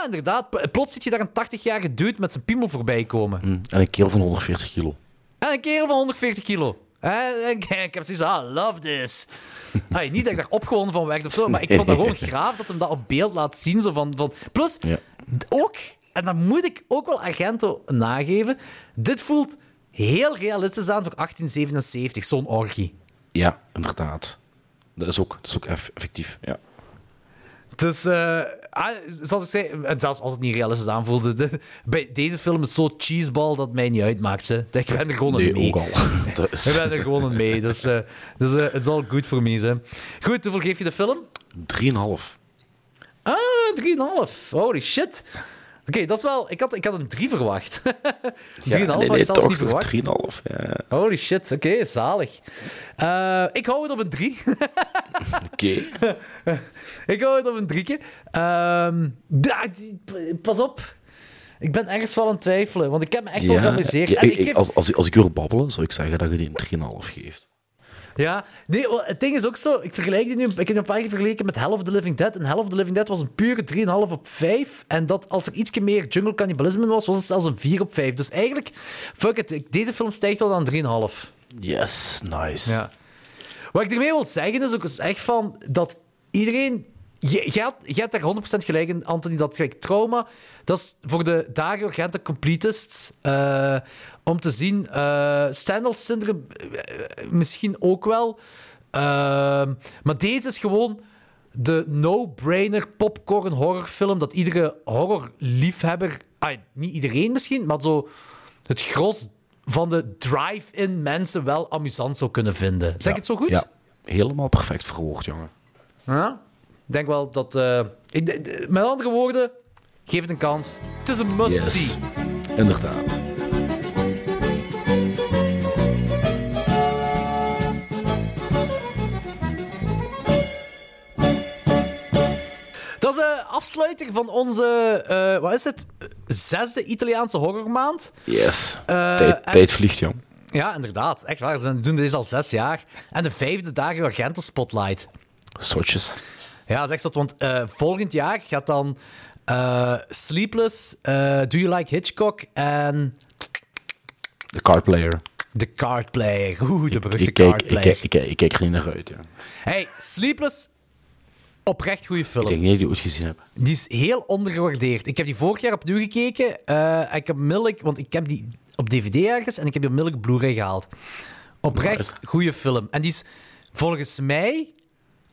inderdaad. P- Plots ziet je daar een 80-jarige dude met zijn piemel voorbij komen. Hm. En een keel van 140 kilo. En een kerel van 140 kilo. Eh, ik, ik heb zoiets ah, love this. Ay, niet dat ik daar opgewonden van werd of zo, maar ik vond het gewoon graaf dat hem dat op beeld laat zien. Zo van, van... Plus, Ja. ook, en dat moet ik ook wel Argento nageven, dit voelt heel realistisch aan voor 1877, zo'n orgie. Ja, inderdaad. Dat is ook, dat is ook eff- effectief. Ja. Dus, eh, ah, zoals ik zei, en zelfs als het niet realistisch aanvoelde, de- bij deze film is zo cheeseball dat het mij niet uitmaakt. Hè. Ik ben er gewoon een Nee, mee. ook al. Is Ik ben er gewoon een mee. Dus, eh dus eh, it's all good for me. Hè. Goed, hoeveel geef je de film? 3,5. Ah, 3,5. Holy shit. Oké, dat is wel... Ik had, ik had een 3 verwacht. 3,5 Ja, nee, ik nee, zelfs toch, niet verwacht. 3,5. Ja. Holy shit, oké, zalig. Eh, ik hou het op een 3. Oké. ik hou het op een 3. pas op. Ik ben ergens wel aan het twijfelen, want ik heb me echt wel geamuseerd. ja, ik- als, als ik wil babbelen, zou ik zeggen dat je die een 3,5 geeft. Ja, nee, het ding is ook zo. Ik vergelijk die nu. Ik heb die een paar keer vergeleken met Hell of the Living Dead. En Hell of the Living Dead was een pure 3,5 op 5. En dat als er iets meer jungle cannibalisme was, was het zelfs een 4 op 5. Dus eigenlijk, fuck it. Deze film stijgt wel aan 3,5. Yes, nice. Ja. Wat ik ermee wil zeggen is ook is echt van dat iedereen. Je, had, je hebt daar 100% gelijk in, Anthony, dat gelijk trauma. Dat is voor de Dario Argento completists eh, om te zien. eh Stendhal Syndrome eh, misschien ook wel. Maar deze is gewoon de no-brainer popcorn horrorfilm dat iedere horrorliefhebber, ah, niet iedereen misschien, maar zo het gros van de drive-in mensen wel amusant zou kunnen vinden. Zeg ik het zo goed? Ja, helemaal perfect verwoord, jongen. Ja. Ik denk wel dat... eh, ik, met andere woorden, Geef het een kans. Het is een must-see. Yes. Inderdaad. Dat is de afsluiter van onze, eh, wat is het, zesde Italiaanse horrormaand. Yes. Eh, tijd, en- tijd vliegt, jong. Ja, inderdaad. Echt waar. Ze doen dit al zes jaar. En de vijfde dagen Argento Spotlight. Zotjes. Ja, dat echt zot, want eh, volgend jaar gaat dan eh, Sleepless, eh, Do You Like Hitchcock en De card player. The Card Player. Oeh, de beruchte Ik Card ik, Player. ik, kijk, ik kijk er niet naar uit. Ja. Hey, Sleepless, oprecht goede film. Ik denk niet dat ik die ooit gezien heb. Die is heel ondergewaardeerd. Ik heb die vorig jaar opnieuw gekeken. en ik heb onmiddellijk, want ik heb die op DVD ergens en ik heb die onmiddellijk Blu-ray gehaald. Oprecht goede film. En die is volgens mij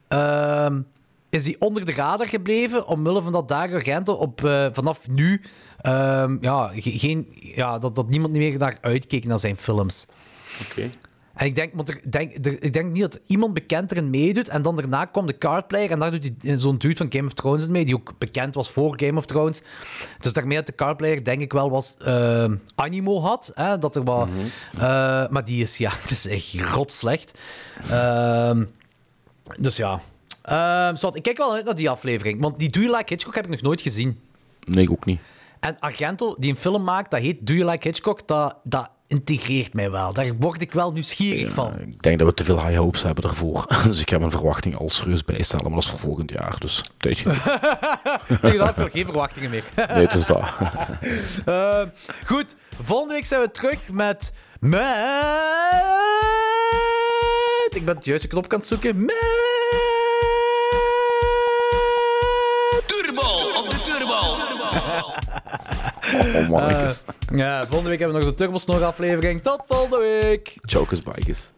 ehm, is die onder de radar gebleven omwille van dat Dario Argento op eh, vanaf nu ehm, ja, ge- geen, ja, dat, dat niemand meer naar uitkeek naar zijn films. Oké. En ik denk, want er, denk, er, ik denk niet dat iemand bekend erin meedoet. En dan daarna kwam de cardplayer. En daar doet hij zo'n dude van Game of Thrones mee. Die ook bekend was voor Game of Thrones. Dus daarmee dat de cardplayer denk ik wel was eh, animo had. Hè, dat er wat, eh, maar die is, ja, het is echt rot slecht. Ehm, dus ja. Ehm, zwart, ik kijk wel uit naar die aflevering. Want die Do You Like Hitchcock heb ik nog nooit gezien. Nee, ik ook niet. En Argento, die een film maakt, dat heet Do You Like Hitchcock, dat, dat integreert mij wel. Daar word ik wel nieuwsgierig van. Ik denk dat we te veel high hopes hebben ervoor. Dus ik ga mijn verwachting al serieus bijstellen. Maar dat is voor volgend jaar. Dus genoeg. Tegen dat heb ik geen verwachtingen meer. Nee, het is dat. Eh, goed, volgende week zijn we terug met... Met... Ik ben het juiste knop aan het zoeken. Met... Oh, mannetjes. Eh, ja, volgende week hebben we nog de Turbosnor aflevering. Tot volgende week. Chokers, bikers.